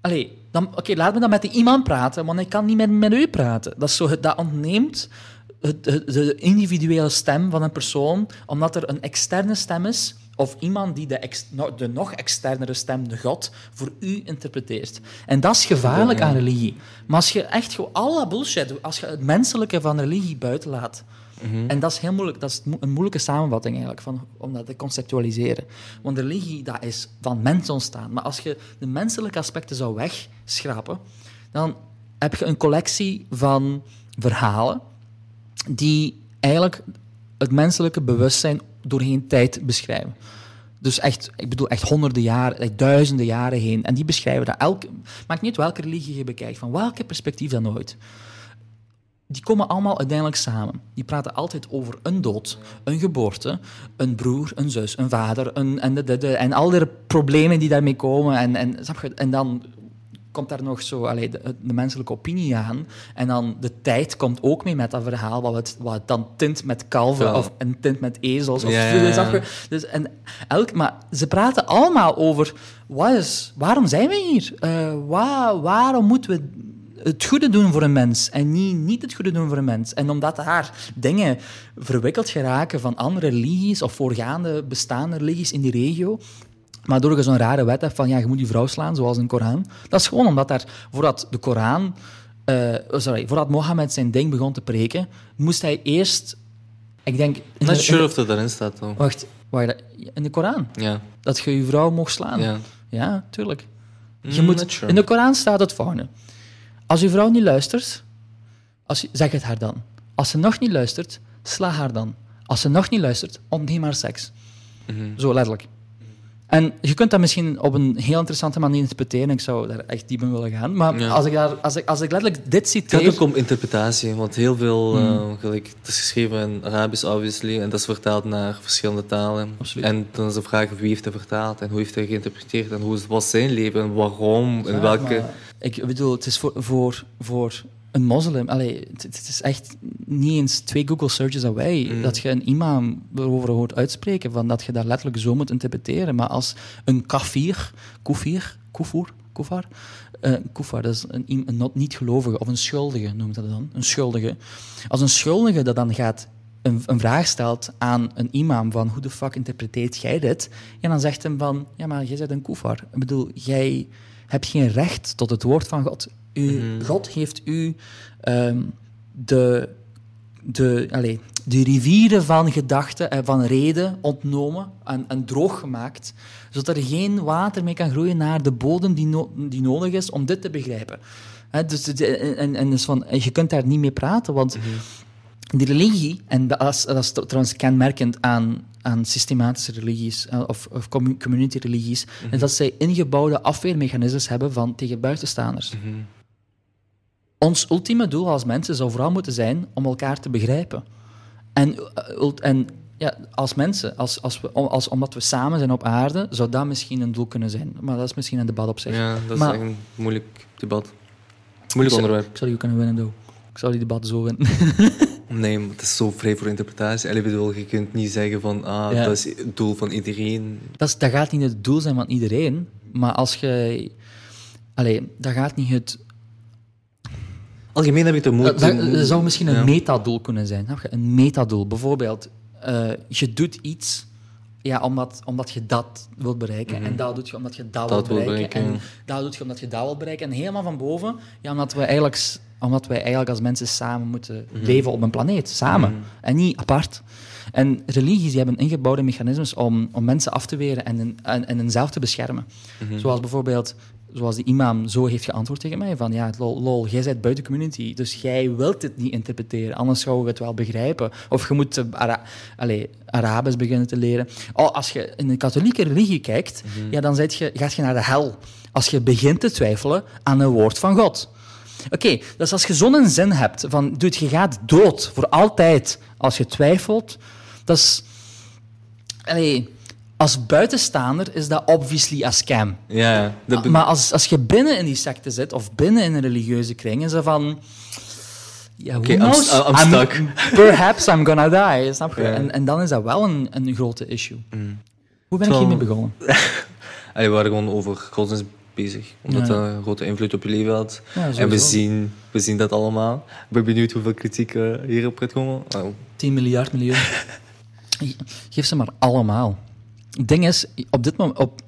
Allee, dan, oké, laat me dan met de imam praten, want ik kan niet meer met u praten. Dat, is zo, dat ontneemt het, de individuele stem van een persoon, omdat er een externe stem is of iemand die de, de nog externere stem, de God, voor u interpreteert. En dat is gevaarlijk aan religie. Maar als je echt gewoon alle bullshit, als je het menselijke van religie buiten laat, mhm. en dat is heel moeilijk, dat is een moeilijke samenvatting eigenlijk, van, om dat te conceptualiseren. Want religie, dat is van mensen ontstaan. Maar als je de menselijke aspecten zou wegschrapen, dan heb je een collectie van verhalen die eigenlijk het menselijke bewustzijn doorheen tijd beschrijven. Dus echt, ik bedoel echt honderden jaren, duizenden jaren heen. En die beschrijven dat. Elke, maakt niet welke religie je bekijkt, van welke perspectief dan ooit. Die komen allemaal uiteindelijk samen. Die praten altijd over een dood, een geboorte, een broer, een zus, een vader, een, en, de, de, de, en al die problemen die daarmee komen. En, en, en dan komt daar nog zo allee, de, de, menselijke opinie aan. En dan de tijd komt ook mee met dat verhaal, wat het, wat het dan tint met kalven of een tint met ezels. Of ja, Dus, en elk, maar ze praten allemaal over wat is, waarom zijn we hier? Uh, waar, waarom moeten we het goede doen voor een mens en niet, niet het goede doen voor een mens. En omdat daar dingen verwikkeld geraken van andere religies of voorgaande bestaande religies in die regio, maar door je zo'n rare wet hebt van ja, je moet je vrouw slaan, zoals in de Koran. Dat is gewoon omdat daar, voordat de Koran, uh, sorry, voordat Mohammed zijn ding begon te preken, moest hij eerst, ik denk... Not sure of dat erin staat dan. Wacht, wacht, in de Koran? Ja. Dat je je vrouw mocht slaan? Ja. Ja, tuurlijk. Je mm, moet, In de Koran staat het volgende. Als je vrouw niet luistert, als je, zeg het haar dan. Als ze nog niet luistert, sla haar dan. Als ze nog niet luistert, ontneem haar seks. Mm Zo letterlijk. En je kunt dat misschien op een heel interessante manier interpreteren. Ik zou daar echt diep in willen gaan. Maar als, ik daar, als, ik, als ik letterlijk dit citeer... Het gaat ook om interpretatie. Want heel veel... Uh, gelijk, het is geschreven in Arabisch, obviously. En dat is vertaald naar verschillende talen. Absoluut. En dan is de vraag wie heeft het vertaald. En hoe heeft hij geïnterpreteerd. En hoe was zijn leven. En waarom. En welke... Ik bedoel, het is voor, voor, voor een moslim, allee, het, is echt niet eens twee Google searches away mm. dat je een imam erover hoort uitspreken, van dat je dat letterlijk zo moet interpreteren. Maar als een kafir, kufir, kufur, kufar, uh, kufar, dat is een, een niet-gelovige, of een schuldige noemt dat dan, een schuldige. Als een schuldige dat dan gaat een, een, vraag stelt aan een imam van hoe de fuck interpreteert jij dit? En dan zegt hem van, ja, maar jij bent een kufar. Ik bedoel, jij hebt geen recht tot het woord van God. U, mhm. God heeft u ehm, de, de, allez, de rivieren van gedachten en van reden ontnomen en, en, droog gemaakt, zodat er geen water meer kan groeien naar de bodem die, die nodig is om dit te begrijpen. dus, en, en dus van, je kunt daar niet mee praten, want mm die religie, en dat is, dat is trouwens kenmerkend aan, aan systematische religies eh, of, of community-religies, mm is dat zij ingebouwde afweermechanismes hebben van tegen buitenstaanders. Mhm. Ons ultieme doel als mensen zou vooral moeten zijn om elkaar te begrijpen. En, eh, en ja, als mensen, als, als we, als, omdat we samen zijn op aarde, zou dat misschien een doel kunnen zijn. Maar dat is misschien een debat op zich. Ja, dat is een moeilijk debat. Moeilijk onderwerp. Ik zou je kunnen winnen. Ik zou die debat zo winnen. Nee, maar het is zo vrij voor interpretatie. Bedoel, je kunt niet zeggen van, ah, Ja. dat is het doel van iedereen. dat, is, dat gaat niet het doel zijn van iedereen, maar als je... Allee, dat gaat niet het... Algemeen heb ik moeite... Dat, dat- dat zou misschien een Ja. metadoel kunnen zijn. Een metadoel. Bijvoorbeeld, eh, je doet iets ja, omdat, omdat je dat wilt bereiken. En dat doe je omdat je dat, Mhm. Dat wilt wil bereiken. En dat doe je omdat je dat wilt bereiken. En helemaal van boven, ja, omdat, wij eigenlijk, omdat wij eigenlijk als mensen samen moeten Mhm. leven op een planeet. Samen. En niet apart. En religies die hebben ingebouwde mechanismes om, om mensen af te weren en, en, en hunzelf te beschermen. Mhm. Zoals bijvoorbeeld, zoals die imam zo heeft geantwoord tegen mij, van ja, lol, lol, jij bent buiten community, dus jij wilt het niet interpreteren, anders zouden we het wel begrijpen. Of je moet eh, Ara allee, Arabisch beginnen te leren. Oh, als je in de katholieke religie kijkt, ja, dan zit je, gaat je naar de hel. Als je begint te twijfelen aan een woord van God. Oké, dus als je zo'n zin hebt van, dude, je gaat dood voor altijd als je twijfelt, dat is... Allee, als buitenstaander is dat obviously a scam. Ja. Dat Maar als, als je binnen in die secte zit, of binnen in een religieuze kring, is dat van... Ja, who Oké, I'm knows? st- I'm stuck. Perhaps I'm gonna die, snap je? Ja. Mm. En, en dan is dat wel een, een grote issue. Hoe ben ik Zo- hiermee begonnen? We waren gewoon over godsdienst bezig. Omdat Ja. dat een grote invloed op je leven had. Ja, en we zien, we zien dat allemaal. Ik ben benieuwd hoeveel kritiek eh, hierop gaat komen. Oh. 10 miljard miljoen. Geef ze maar allemaal. Het ding is, op dit moment, op,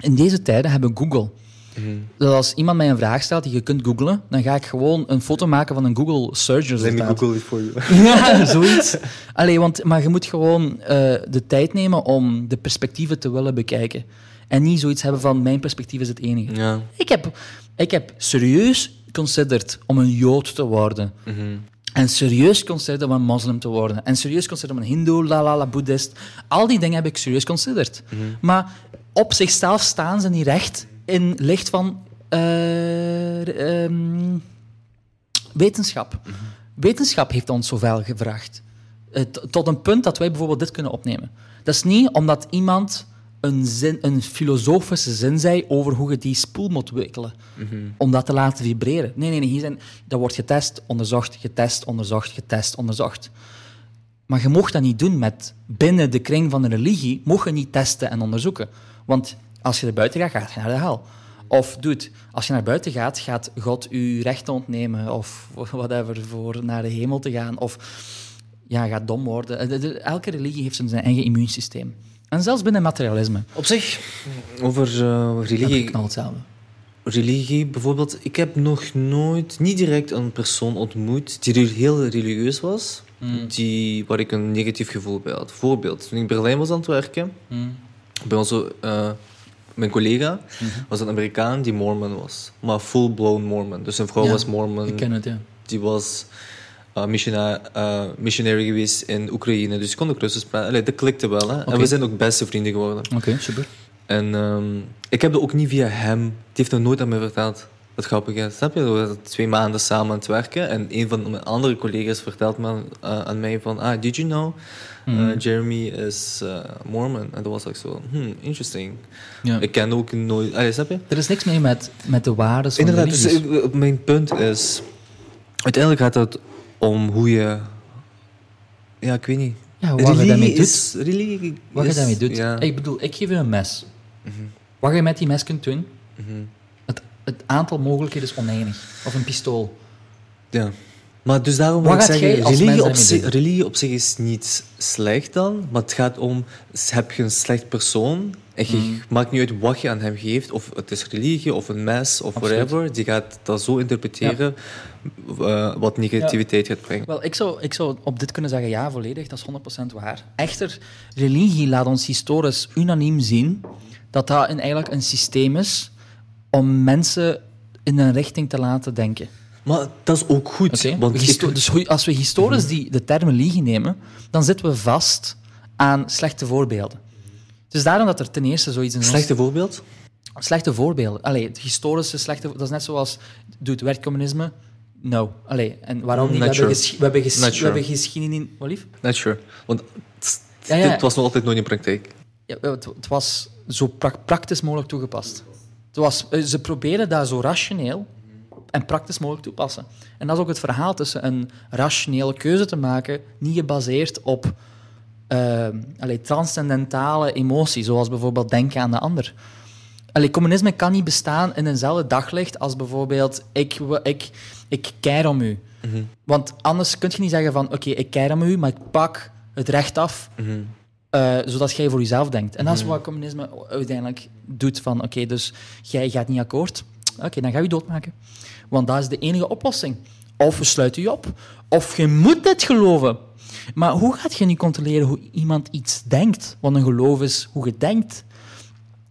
in deze tijden hebben Google. Mhm. Dus als iemand mij een vraag stelt die je kunt googlen, dan ga ik gewoon een foto maken van een Google search Let me resultaat. Google it for you. Ja, zoiets. Allee, want, maar je moet gewoon eh, de tijd nemen om de perspectieven te willen bekijken. En niet zoiets hebben van, mijn perspectief is het enige. Ja. Ik, heb, ik heb serieus considered om een Jood te worden. Mhm. En serieus considered om een moslim te worden. En serieus considered om een hindoe, la la la, boeddhist. Al die dingen heb ik serieus considered. Maar op zichzelf staan ze niet recht in licht van eh, ehm, wetenschap. Wetenschap heeft ons zoveel gevraagd. Eh, tot een punt dat wij bijvoorbeeld dit kunnen opnemen. Dat is niet omdat iemand een, zin, een filosofische zin zei over hoe je die spoel moet wikkelen. Om dat te laten vibreren. Nee, nee, nee. Hier zijn, dat wordt getest, onderzocht, getest, onderzocht, getest, onderzocht. Maar je mocht dat niet doen met binnen de kring van de religie, mocht je niet testen en onderzoeken. Want als je er buiten gaat, gaat je naar de hel. Of doet, als je naar buiten gaat, gaat God je rechten ontnemen of whatever voor naar de hemel te gaan. Of ja, gaat dom worden. Eh, elke religie heeft zijn eigen immuunsysteem. En zelfs binnen materialisme. Op zich, over Dat religie, knalt hetzelfde. religie bijvoorbeeld. Ik heb nog nooit, niet direct een persoon ontmoet die heel religieus was, die, waar ik een negatief gevoel bij had. Voorbeeld, toen ik in Berlijn was aan het werken, bij onze, eh, mijn collega was een Amerikaan die Mormon was. Maar full-blown Mormon. Dus zijn vrouw Ja, was Mormon. Ik ken het, ja. Die was uh, missiona- uh, missionary geweest in Oekraïne. Dus ik kon ook Russisch praten. Allee, dat klikte wel. Hè? En we zijn ook beste vrienden geworden. Oké, super. En ehm, ik heb dat ook niet via hem. Die heeft dat nooit aan mij verteld. Wat grappig is. Snap je? We waren twee maanden samen aan het werken. En een van mijn andere collega's vertelt me, uh, aan mij van... Ah, did you know uh, Jeremy is uh, Mormon? En dat was ook zo... Hmm, interesting. Ik ken ook nooit... Allee, snap je? Er is niks mee met, met de waarden van Inderdaad, dus ik- mijn punt is... Uiteindelijk gaat het om hoe je... Ja, ik weet niet. Ja, wat je daarmee doet. is... Religie Wat je daarmee doet. Ja. Ik bedoel, ik geef je een mes. Wat je met die mes kunt doen, Mhm. het, het aantal mogelijkheden is oneindig. Of een pistool. Ja. Maar dus daarom wil ik zeggen, religie op, zich, doen? religie op zich is niet slecht dan, maar het gaat om, heb je een slecht persoon en je Mm. maakt niet uit wat je aan hem geeft, of het is religie of een mes of Absoluut. whatever, die gaat dat zo interpreteren eh, wat negativiteit gaat brengen. Wel, ik zou, ik zou op dit kunnen zeggen, ja, volledig, dat is 100% waar. Echter, religie laat ons historisch unaniem zien dat dat een, eigenlijk een systeem is om mensen in een richting te laten denken. Maar dat is ook goed, Oké? want Histo- ik- dus als we historisch die, de term religie nemen, dan zitten we vast aan slechte voorbeelden. Dus daarom dat er ten eerste zoiets in ons- slechte voorbeeld? Slechte voorbeelden. Allee, het historische slechte... Dat is net zoals... Doet werkcommunisme? No. Allee, en waarom niet? We Not sure. we hebben, we hebben geschiedenis... Wat lief? Not sure. Want het, Ja, ja. dit was nog altijd nooit in praktijk. Ja, het, het was zo pra- praktisch mogelijk toegepast. Het was, eh, ze probeerden dat zo rationeel en praktisch mogelijk toepassen. En dat is ook het verhaal tussen een rationele keuze te maken, niet gebaseerd op uh, allee, transcendentale emoties, zoals bijvoorbeeld denken aan de ander. Allee, communisme kan niet bestaan in eenzelfde daglicht als bijvoorbeeld ik, ik, ik keir om u. Want anders kun je niet zeggen van oké, ik keir om u, maar ik pak het recht af, uh, zodat jij voor jezelf denkt. En dat is wat communisme uiteindelijk doet van oké, dus jij gaat niet akkoord, oké, dan ga je doodmaken. Want dat is de enige oplossing. Of we sluiten je op, of je moet dit geloven. Maar hoe gaat je nu controleren hoe iemand iets denkt? Want een geloof is hoe je denkt.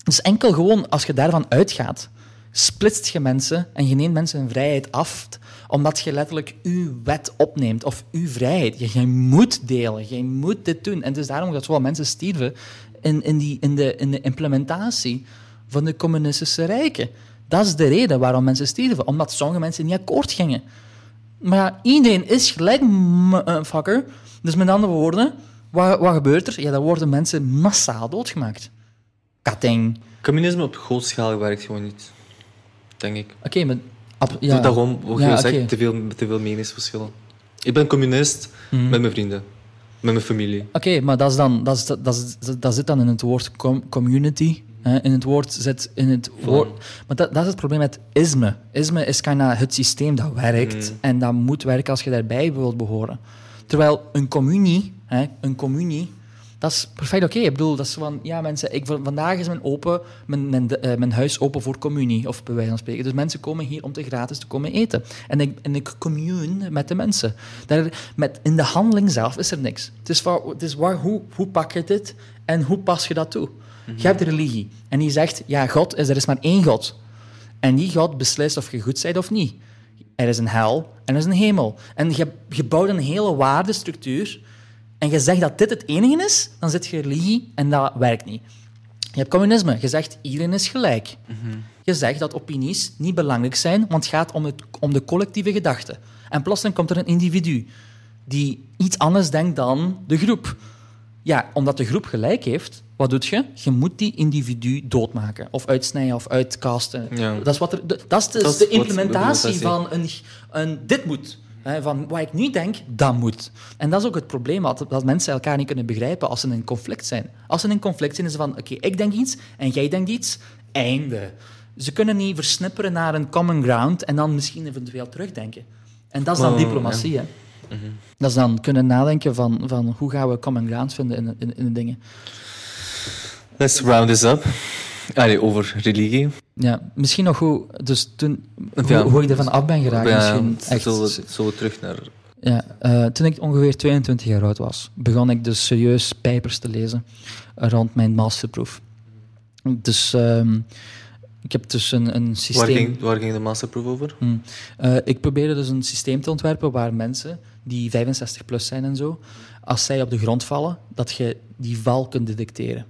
Dus enkel gewoon als je daarvan uitgaat, splitst je mensen en je neemt mensen hun vrijheid af, omdat je letterlijk uw wet opneemt of uw vrijheid. Je, moet delen, jij moet dit doen. En het is daarom dat zoveel mensen stierven in, in, die, in, de, in de implementatie van de communistische rijken. Dat is de reden waarom mensen stierven, omdat sommige mensen niet akkoord gingen. Maar iedereen is gelijk fucker. Dus met andere woorden, wat, wat gebeurt er? Ja, dan worden mensen massaal doodgemaakt. Katting. Communisme op grote schaal werkt gewoon niet, denk ik. Oké, okay, maar... Ja. Daarom, wat je ja, zegt, okay. te, veel, te veel meningsverschillen. Ik ben communist mm. met mijn vrienden, met mijn familie. Oké, okay, maar dat, is dan, dat, is, dat, is, dat zit dan in het woord com community. Hè? In het woord zit in het woord. Maar dat, dat is het probleem met isme. Isme is het systeem dat werkt mm. en dat moet werken als je daarbij wilt behoren. Terwijl een communie, hè, een communie, dat is perfect oké. Ik bedoel, dat is van, ja mensen, ik, vandaag is mijn, open, mijn, mijn, uh, mijn, huis open voor communie, of bij wijze van spreken. Dus mensen komen hier om te gratis te komen eten. En ik, en ik commune met de mensen. Daar, met, in de handeling zelf is er niks. Het is, het is waar, hoe, hoe pak je dit en hoe pas je dat toe? Mm Je hebt religie. En die zegt, ja, God is, er is maar één God. En die God beslist of je goed bent of niet. Er is een hel en er is een hemel. En je, je bouwt een hele waardestructuur en je zegt dat dit het enige is, dan zit je religie en dat werkt niet. Je hebt communisme. Je zegt iedereen is gelijk. Je zegt dat opinies niet belangrijk zijn, want het gaat om, het, om de collectieve gedachte. En plotseling komt er een individu die iets anders denkt dan de groep. Ja, omdat de groep gelijk heeft, wat doe je? Je moet die individu doodmaken. Of uitsnijden of uitcasten. Dat is, wat er, dat is de, de implementatie van een, een... Dit moet. van wat ik nu denk, dat moet. En dat is ook het probleem, dat, dat mensen elkaar niet kunnen begrijpen als ze in een conflict zijn. Als ze in een conflict zijn, is het van, oké, ik denk iets en jij denkt iets, einde. Ze kunnen niet versnipperen naar een common ground en dan misschien eventueel terugdenken. En dat is dan oh, diplomatie, hè. Mhm. Dat is dan kunnen nadenken van, van hoe gaan we common ground vinden in, in, in de dingen. Let's round this up. Allee, over religie. Ja, misschien nog hoe, dus toen, hoe, hoe ik ervan af ben geraakt. Ja, misschien echt, zullen, we, terug naar... Ja, uh, toen ik ongeveer 22 jaar oud was, begon ik dus serieus pijpers te lezen rond mijn masterproef. Dus uh, ik heb dus een, een systeem... Waar ging, waar ging de masterproef over? Hmm. Uh, ik probeerde dus een systeem te ontwerpen waar mensen die 65 plus zijn en zo, als zij op de grond vallen, dat je die val kunt detecteren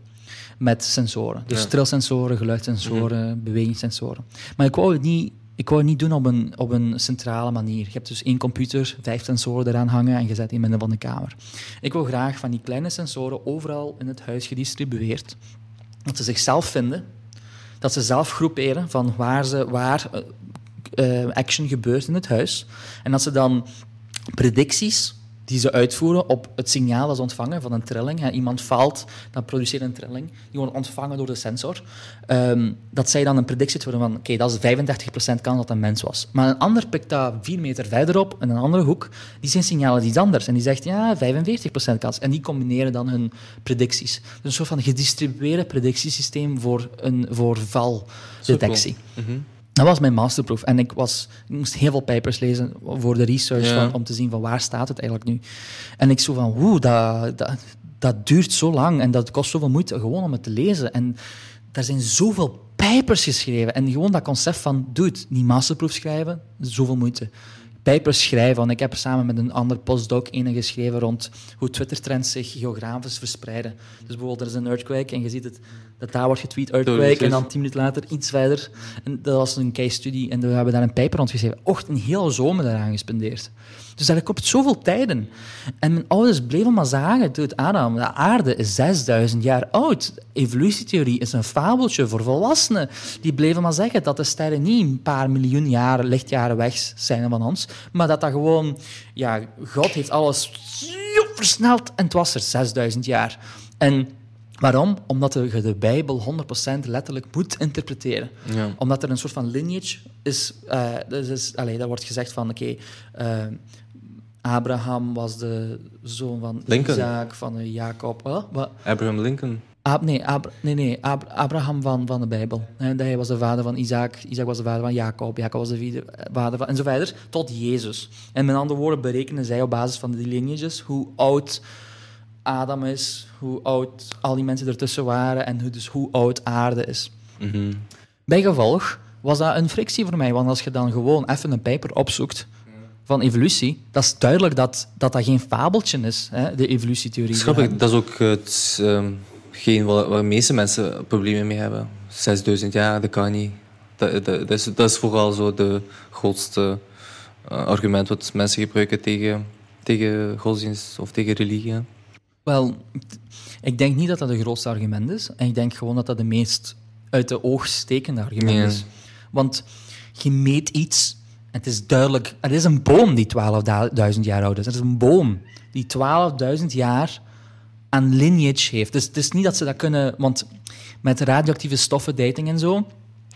met sensoren. Dus ja. trilsensoren, geluidssensoren, mm bewegingssensoren. Maar ik wou het niet, ik wou het niet doen op een, op een centrale manier. Je hebt dus één computer, vijf sensoren eraan hangen en je zet die midden van de kamer. Ik wil graag van die kleine sensoren overal in het huis gedistribueerd. Dat ze zichzelf vinden, dat ze zelf groeperen van waar, ze, waar uh, action gebeurt in het huis. En dat ze dan predicties die ze uitvoeren op het signaal dat ze ontvangen van een trilling. Iemand valt, dan produceert een trilling. Die wordt ontvangen door de sensor. Um, dat zij dan een predictie worden van, oké, dat is 35% kans dat een mens was. Maar een ander pikt dat vier meter verderop, in een andere hoek, die zijn signalen iets anders. En die zegt, ja, 45% kans. En die combineren dan hun predicties. Dus een soort van gedistribueerde predictiesysteem voor, een, voor valdetectie. Dat was mijn masterproef. En ik, was, ik moest heel veel papers lezen voor de research van, om te zien van waar staat het eigenlijk nu. En ik zo van, woe, dat, dat, dat duurt zo lang en dat kost zoveel moeite gewoon om het te lezen. En daar zijn zoveel papers geschreven. En gewoon dat concept van, doe het, niet masterproef schrijven, zoveel moeite. papers schrijven. Want ik heb samen met een ander postdoc ene geschreven rond hoe Twitter-trends zich geografisch verspreiden. Dus bijvoorbeeld, er is een earthquake en je ziet het, dat daar wordt getweet earthquake en dan tien minuten later iets verder. En dat was een case study en we hebben daar een paper rond geschreven. Och, een hele zomer daaraan gespendeerd. Dus daar komt zoveel tijden. En mijn ouders bleven maar zagen, het Adam, de aarde is 6000 jaar oud. Evolutietheorie is een fabeltje voor volwassenen. Die bleven maar zeggen dat de sterren niet een paar miljoen jaren, lichtjaren weg zijn van ons, maar dat dat gewoon, ja, God heeft alles versneld en het was er 6000 jaar. En Waarom? Omdat je de Bijbel 100% letterlijk moet interpreteren. Ja. Omdat er een soort van lineage is. Uh, dus is allee, daar wordt gezegd van, oké, okay, uh, Abraham was de zoon van Lincoln. Isaac, van Jacob. Wat? Abraham Lincoln. Ab, nee, Ab, nee, nee Ab, Abraham van, van de Bijbel. He, hij was de vader van Isaac, Isaac was de vader van Jacob, Jacob was de vader van... En zo verder, tot Jezus. En met andere woorden berekenen zij op basis van die lineages hoe oud Adam is, hoe oud al die mensen ertussen waren en hoe, dus hoe oud aarde is. Mm -hmm. Bijgevolg was dat een frictie voor mij, want als je dan gewoon even een paper opzoekt van evolutie, dat is duidelijk dat dat, dat geen fabeltje is, hè, de evolutietheorie. Schrappig, dat is ook het, um, geen waar, waar de meeste mensen problemen mee hebben. 6000 jaar, dat kan niet. Dat, dat, dat, is, dat is vooral zo de grootste uh, argument wat mensen gebruiken tegen, tegen godsdienst of tegen religie. Wel, ik denk niet dat dat het grootste argument is. En ik denk gewoon dat dat de meest uit de oog stekende argument is. Want je meet iets, en het is duidelijk... Er is een boom die 12.000 jaar oud is. Er is een boom die 12.000 jaar aan lineage heeft. Dus het is niet dat ze dat kunnen... Want met radioactieve stoffen, dating en zo...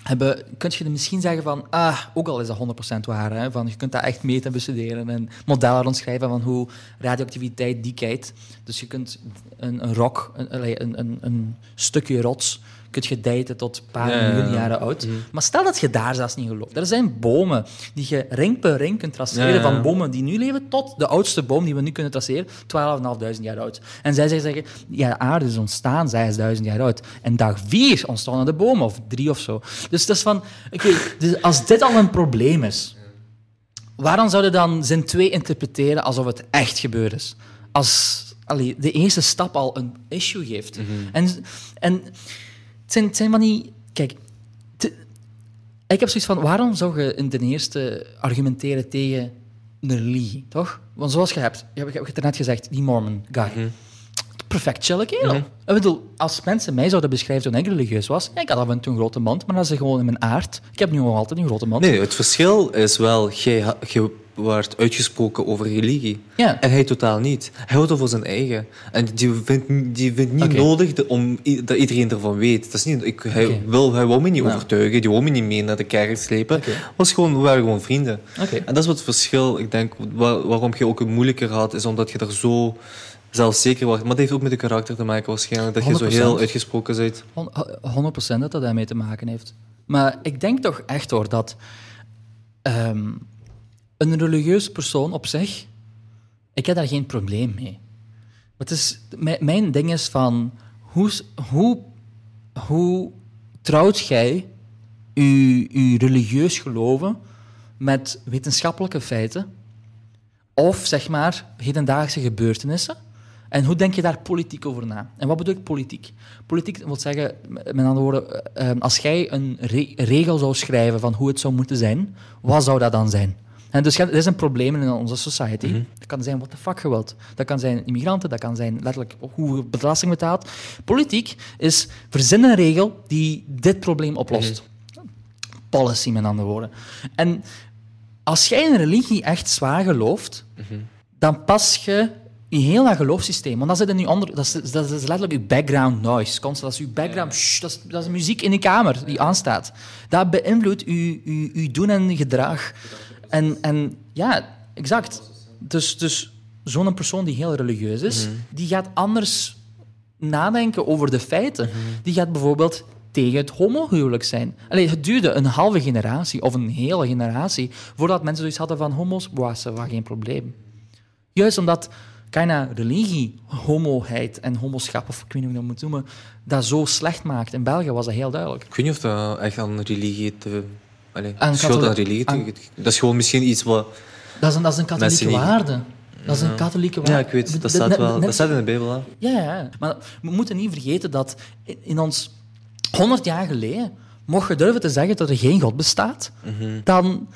Hebben, kun je misschien zeggen van, ah, ook al is dat 100% waar, hè, van, je kunt dat echt meten en bestuderen en modellen rondschrijven van hoe radioactiviteit decadt. Dus je kunt een, een, een, een, een stukje rots, kun je daten tot een paar Ja, miljoen ja. jaren oud. Mhm. Maar stel dat je daar zelfs niet gelooft. Er zijn bomen die je ring per ring kunt traceren van bomen die nu leven tot de oudste boom die we nu kunnen traceren, 12.500 jaar oud. En zij zeggen, ja, de aarde is ontstaan 6.000 jaar oud. En dag 4 ontstaan de bomen, of drie of zo. Dus dat is van, oké, dus als dit al een probleem is, waarom zouden dan zin 2 interpreteren alsof het echt gebeurd is? Als allee, de eerste stap al een issue geeft. En, en het, zijn, het zijn van die... Kijk, te- ik heb zoiets van, waarom zou je in ten eerste argumenteren tegen een religie, toch? Want zoals je hebt, je hebt, je hebt het net gezegd, die Mormon guy. Perfect chille kerel. Ik bedoel, als mensen mij zouden beschrijven toen ik religieus was, ja, ik had af en toe een grote mond, maar dat is gewoon in mijn aard. Ik heb nu nog altijd een grote mond. Nee, het verschil is wel, je wordt uitgesproken over religie. Ja. En hij totaal niet. Hij houdt het voor zijn eigen. En die vindt, die vindt niet nodig de- om dat iedereen ervan weet. Dat is niet, ik, hij, wil, hij wou me niet Ja. overtuigen, die wou me niet mee naar de kerk slepen. Was gewoon, we waren gewoon vrienden. Oké. En dat is wat het verschil, ik denk, wa- waarom je ook het moeilijker had, is omdat je er zo zelfzeker wordt. Maar dat heeft ook met je karakter te maken waarschijnlijk, dat je zo 100%. heel uitgesproken bent. Hon- 100% dat dat daarmee te maken heeft. Maar ik denk toch echt hoor dat ehm, een religieuze persoon op zich, ik heb daar geen probleem mee. Het is, mijn, ding is van hoe, hoe, hoe trouwt jij je, je religieus geloven met wetenschappelijke feiten of zeg maar hedendaagse gebeurtenissen? En hoe denk je daar politiek over na? En wat bedoel ik politiek? Politiek wil zeggen, met andere woorden, eh, eh, als jij een re- regel zou schrijven van hoe het zou moeten zijn, wat zou dat dan zijn? En dus er is een probleem in onze society. Dat kan zijn wat de fuck je wilt. Dat kan zijn immigranten, dat kan zijn letterlijk hoe je belasting betaalt. Politiek is verzin een regel die dit probleem oplost. Policy, met andere woorden. En als jij in een religie echt zwaar gelooft, dan pas je je heel dat geloofssysteem. Want dan zit nu onder, dat, is, dat is letterlijk je background noise. Constant, dat is je background, shh, dat, is, dat is muziek in je kamer die aanstaat. Dat beïnvloedt je, je, je doen en gedrag. En, en ja, exact. Dus, dus zo'n persoon die heel religieus is, die gaat anders nadenken over de feiten. Die gaat bijvoorbeeld tegen het homohuwelijk zijn. Allee, het duurde een halve generatie of een hele generatie voordat mensen zoiets hadden van homo's, was er geen probleem. Juist omdat bijna religie, homoheid en homoschap, of ik weet niet hoe je dat moet noemen, dat zo slecht maakt. In België was dat heel duidelijk. Ik weet niet of dat echt aan religie te... Allee, Aan schuld aan katholiek- religie aan- Dat is gewoon misschien iets wat Dat is een, dat is een katholieke waarde. Dat is een katholieke waarde. Ja, ik weet, dat staat, wel, dat staat in de Bijbel. Hè? Ja, ja, maar we moeten niet vergeten dat in, ons 100 jaar geleden mocht je durven te zeggen dat er geen God bestaat, Mhm. dan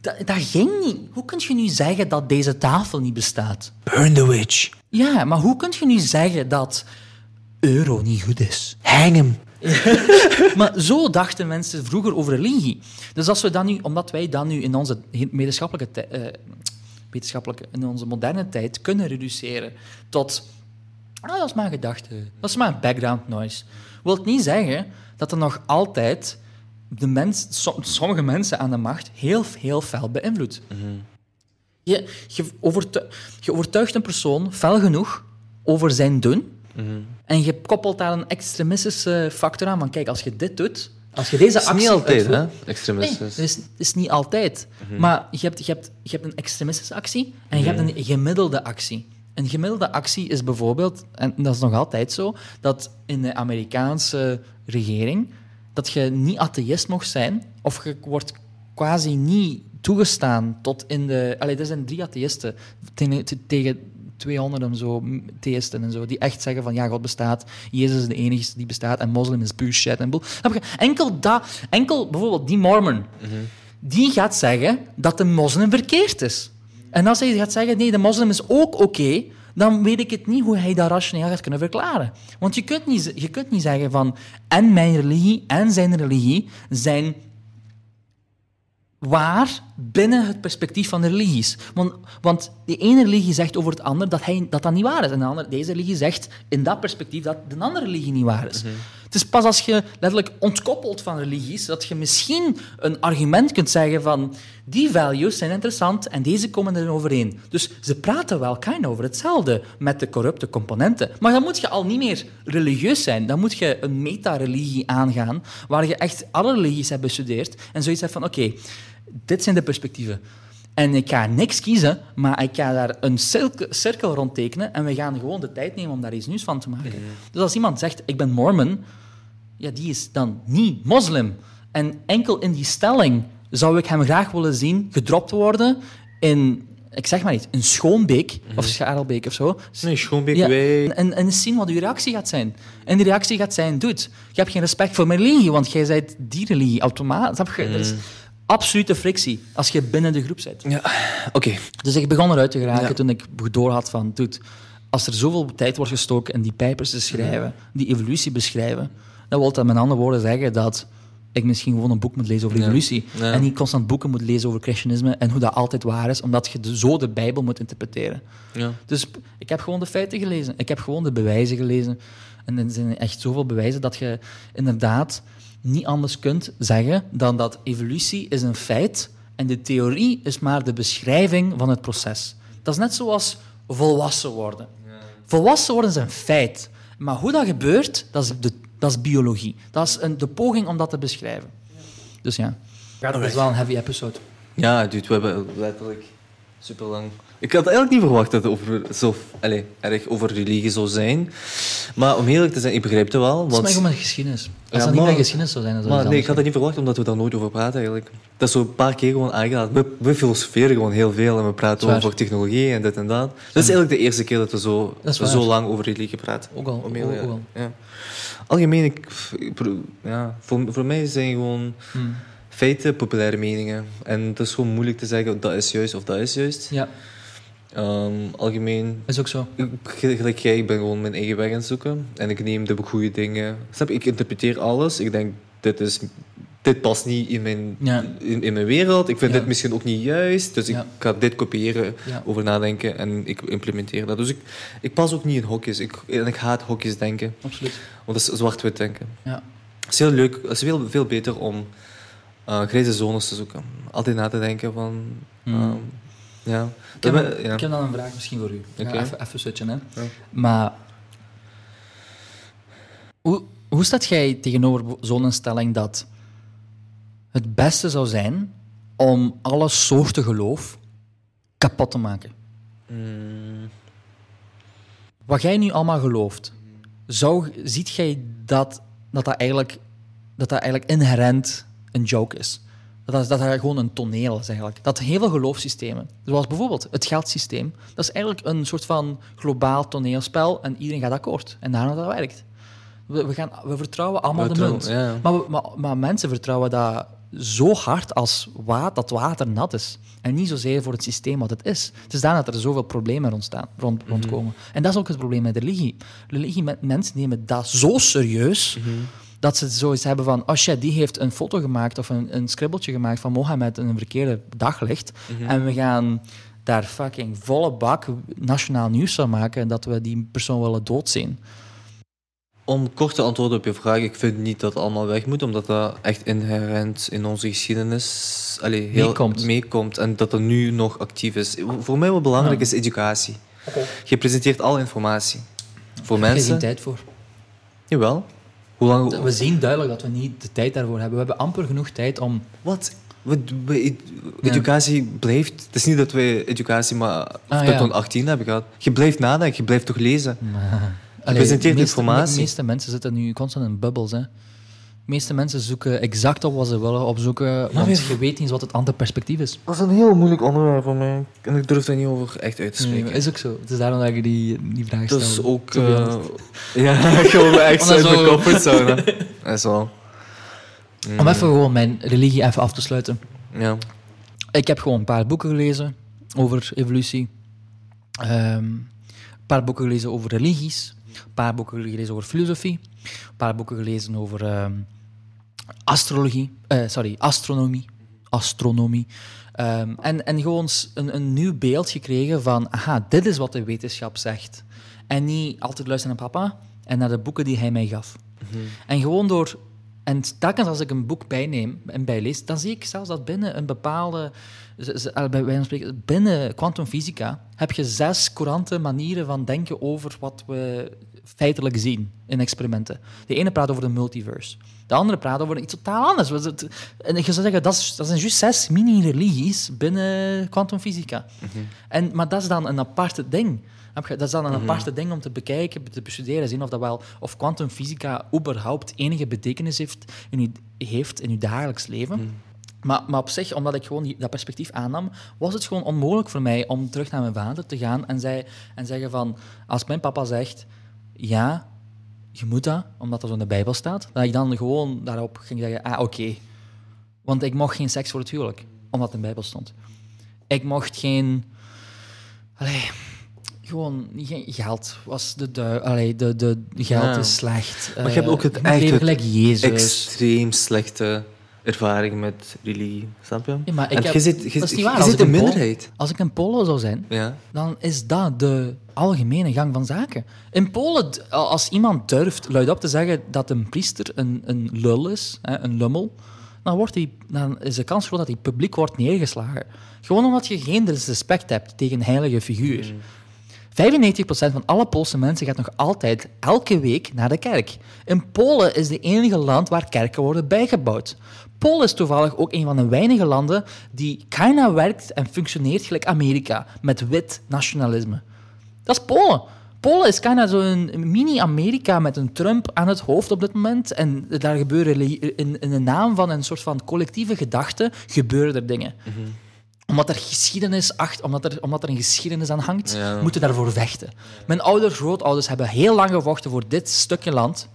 dat, dat ging niet. Hoe kun je nu zeggen dat deze tafel niet bestaat? Burn the witch. Ja, maar hoe kun je nu zeggen dat euro niet goed is? Hang hem. Maar zo dachten mensen vroeger over religie. Dus als we dat nu, omdat wij dat nu in onze wetenschappelijke, eh, wetenschappelijke in onze moderne tijd kunnen reduceren tot ah, dat is maar een gedachte, dat is maar een background noise, wil het niet zeggen dat er nog altijd de mens, som- sommige mensen aan de macht heel, heel fel beïnvloedt. Je, je, je overtuigt een persoon fel genoeg over zijn doen en je koppelt daar een extremistische factor aan. Van kijk, als je dit doet, als je deze Dat is actie niet altijd, uitvoert- hè? Nee, Extremistisch. dat is, dat is niet altijd. Maar je hebt, je, hebt, je hebt een extremistische actie en je hebt een gemiddelde actie. Een gemiddelde actie is bijvoorbeeld, en dat is nog altijd zo, dat in de Amerikaanse regering, dat je niet atheïst mocht zijn, of je wordt quasi niet toegestaan tot in de... Allee, er zijn drie atheïsten tegen, te- tegen 200 en zo, theïsten en zo, die echt zeggen van ja, God bestaat, Jezus is de enige die bestaat en moslim is bullshit en boel. Enkel, dat, enkel bijvoorbeeld die mormon, die gaat zeggen dat de moslim verkeerd is. En als hij gaat zeggen, nee, de moslim is ook oké, dan weet ik het niet hoe hij dat rationeel gaat kunnen verklaren. Want je kunt niet, je kunt niet zeggen van, en mijn religie en zijn religie zijn waar binnen het perspectief van de religies. Want, want de ene religie zegt over het ander dat, hij, dat dat niet waar is. En de andere, deze religie zegt in dat perspectief dat de andere religie niet waar is. Het is pas als je letterlijk ontkoppelt van religies, dat je misschien een argument kunt zeggen van die values zijn interessant en deze komen er overeen. Dus ze praten wel kind over hetzelfde met de corrupte componenten. Maar dan moet je al niet meer religieus zijn. Dan moet je een meta-religie aangaan, waar je echt alle religies hebt bestudeerd en zoiets hebt van oké, dit zijn de perspectieven. En ik ga niks kiezen, maar ik ga daar een cirkel, rond tekenen en we gaan gewoon de tijd nemen om daar iets nieuws van te maken. Dus als iemand zegt, ik ben mormon, ja, die is dan niet moslim. En enkel in die stelling zou ik hem graag willen zien gedropt worden in, ik zeg maar niet, een Schoonbeek of Scharelbeek of zo. Nee, Schoonbeek, Ja, wij... en, en eens zien wat uw reactie gaat zijn. En die reactie gaat zijn, dude, je hebt geen respect voor mijn religie, want jij bent die religie. Automatisch. Absolute frictie als je binnen de groep zit. Ja, oké. Dus ik begon eruit te geraken Ja. toen ik door had van, dude, als er zoveel tijd wordt gestoken in die pijpers te schrijven, die evolutie beschrijven, dan wil dat met andere woorden zeggen dat ik misschien gewoon een boek moet lezen over Ja. evolutie Ja. en niet constant boeken moet lezen over christianisme en hoe dat altijd waar is, omdat je de, zo de Bijbel moet interpreteren. Ja. Dus ik heb gewoon de feiten gelezen. Ik heb gewoon de bewijzen gelezen. En er zijn echt zoveel bewijzen dat je inderdaad niet anders kunt zeggen dan dat evolutie is een feit en de theorie is maar de beschrijving van het proces. Dat is net zoals volwassen worden. Volwassen worden is een feit. Maar hoe dat gebeurt, dat is, de, dat is biologie. Dat is een, de poging om dat te beschrijven. Dus ja, dat is wel een heavy episode. Ja, dude, we hebben letterlijk super lang. Ik had eigenlijk niet verwacht dat het over, zo, allez, erg over religie zou zijn. Maar om eerlijk te zijn, ik begrijp het wel. Het is Want, maar gewoon met geschiedenis. Als Ja, dat niet met geschiedenis zou zijn, dan zou maar nee, ik had het niet verwacht omdat we daar nooit over praten eigenlijk. Dat is zo een paar keer gewoon aangedaan. We, we filosoferen gewoon heel veel en we praten Zwaar. over technologie en dit en dat. Dat is eigenlijk de eerste keer dat we zo, Dat zo lang over religie praten. Ook al, Om ook- ja. ook al. Ja. Algemeen, ik, ja, voor, voor mij zijn gewoon Hmm. feiten populaire meningen. En het is gewoon moeilijk te zeggen dat is juist of dat is juist. Ja, Ehm, algemeen, is ook zo. ik- gelijk jij, ik ben gewoon mijn eigen weg aan het zoeken. En ik neem de goede dingen. Snap je? Ik interpreteer alles. Ik denk, dit, is, dit past niet in mijn, Ja. in, in mijn wereld. Ik vind Ja. dit misschien ook niet juist. Dus Ja. ik ga dit kopiëren, over nadenken en ik implementeer dat. Dus ik, ik pas ook niet in hokjes. Ik, en ik haat hokjes denken. Absoluut. Want dat is zwart-wit denken. Ja. Het is heel leuk. Het is veel, veel beter om eh grijze zones te zoeken. Altijd na te denken van... Hmm. ehm, ja. Ik heb, ja. ik dan een vraag misschien voor u. Oké. even, even switchen, hè. Ja. Maar... Hoe, hoe staat jij tegenover zo'n stelling dat het beste zou zijn om alle soorten geloof kapot te maken? Mm, Wat jij nu allemaal gelooft, zou, ziet jij dat dat, dat, eigenlijk, dat dat eigenlijk inherent een joke is? Dat is, dat gewoon een toneel is eigenlijk. Dat heel veel geloofssystemen, zoals bijvoorbeeld het geldsysteem, dat is eigenlijk een soort van globaal toneelspel en iedereen gaat akkoord. En daarom dat werkt. We, we, gaan, we vertrouwen allemaal de munt. ja. Maar, we- maar, maar mensen vertrouwen dat zo hard als wa dat water nat is. En niet zozeer voor het systeem wat het is. Het is daarom dat er zoveel problemen ontstaan, rond, rondkomen. En dat is ook het probleem met religie. Religie, mensen nemen dat zo serieus dat ze zoiets hebben van, oh shit, die heeft een foto gemaakt of een, een scribbeltje gemaakt van Mohammed in een verkeerde daglicht. En we gaan daar fucking volle bak nationaal nieuws van maken dat we die persoon willen doodzien. Om kort te antwoorden op je vraag, ik vind niet dat het allemaal weg moet, omdat dat echt inherent in onze geschiedenis allee, heel Meekomt. meekomt en dat dat nu nog actief is. Voor mij wat belangrijk Ja. is educatie. Je presenteert al informatie. Voor Er is mensen, geen tijd voor. jawel. Hoe lang? We zien duidelijk dat we niet de tijd daarvoor hebben. We hebben amper genoeg tijd om... Wat? We, we- educatie blijft. Het is niet dat we educatie maar tot Ah, ja. 18 hebben gehad. Je blijft nadenken, je blijft toch lezen. Allee, presenteert de meeste- informatie. De meeste mensen zitten nu constant in bubbels. Hè. De meeste mensen zoeken exact op wat ze willen opzoeken, want je weet niet eens wat het andere perspectief is. Dat is een heel moeilijk onderwerp voor mij. En ik durf daar niet over echt uit te spreken. Nee, is ook zo. Het is daarom dat ik die, die vraag stel. Dat is ook... eh, ja, gewoon echt uit mijn zo- comfortzone. Dat is wel... Om even gewoon mijn religie even af te sluiten. Ja. Ik heb gewoon een paar boeken gelezen over evolutie. Ehm, een paar boeken gelezen over religies. Een paar boeken gelezen over filosofie. Een paar boeken gelezen over ehm, astrologie. eh, sorry, astronomie. Astronomie. Ehm, en, en gewoon een, een nieuw beeld gekregen van, aha, dit is wat de wetenschap zegt. En niet altijd luisteren naar papa en naar de boeken die hij mij gaf. En gewoon door... En telkens als ik een boek bijneem en bijlees, dan zie ik zelfs dat binnen een bepaalde... Bij wijze van spreken, binnen kwantumfysica heb je zes courante manieren van denken over wat we feitelijk zien in experimenten. De ene praat over de multiverse. De andere praat over iets totaal anders. En je zou zeggen, dat, is, dat zijn juist zes mini-religies binnen kwantumfysica. En Maar dat is dan een aparte ding. Dat is dan een aparte ding om te bekijken, te bestuderen, zien of dat wel, of kwantumfysica überhaupt enige betekenis heeft in uw, heeft in uw dagelijks leven. Maar, maar op zich, omdat ik gewoon dat perspectief aannam, was het gewoon onmogelijk voor mij om terug naar mijn vader te gaan en, zei, en zeggen van, als mijn papa zegt, ja, je moet dat, omdat dat zo in de Bijbel staat, dat ik dan gewoon daarop ging zeggen, ah, oké. Want ik mocht geen seks voor het huwelijk, omdat het in de Bijbel stond. Ik mocht geen... Allee, gewoon geen geld was de dui... Allee, de, de geld Ja. is slecht. Maar je hebt ook het echt leven het Jezus. Extreem slechte ervaring met religie. Snap je? Ja, maar ik en heb- je zit, je, dat is niet je waar. Als zit in een minderheid. Als ik een Polen zou zijn, Ja. dan is dat de algemene gang van zaken. In Polen, als iemand durft luidop te zeggen dat een priester een, een lul is, een lummel, dan, wordt die, dan is de kans groot dat hij publiek wordt neergeslagen. Gewoon omdat je geen respect hebt tegen een heilige figuur. 95% van alle Poolse mensen gaat nog altijd elke week naar de kerk. In Polen is het enige land waar kerken worden bijgebouwd. Polen is toevallig ook een van de weinige landen die bijna werkt en functioneert gelijk Amerika, met wit nationalisme. Dat is Polen. Polen is bijna zo'n mini-Amerika met een Trump aan het hoofd op dit moment. En daar gebeuren in, in de naam van een soort van collectieve gedachte gebeuren er dingen omdat er geschiedenis achter, omdat er, omdat er een geschiedenis aan hangt, Ja. moeten we daarvoor vechten. Mijn ouders, grootouders hebben heel lang gevochten voor dit stukje land.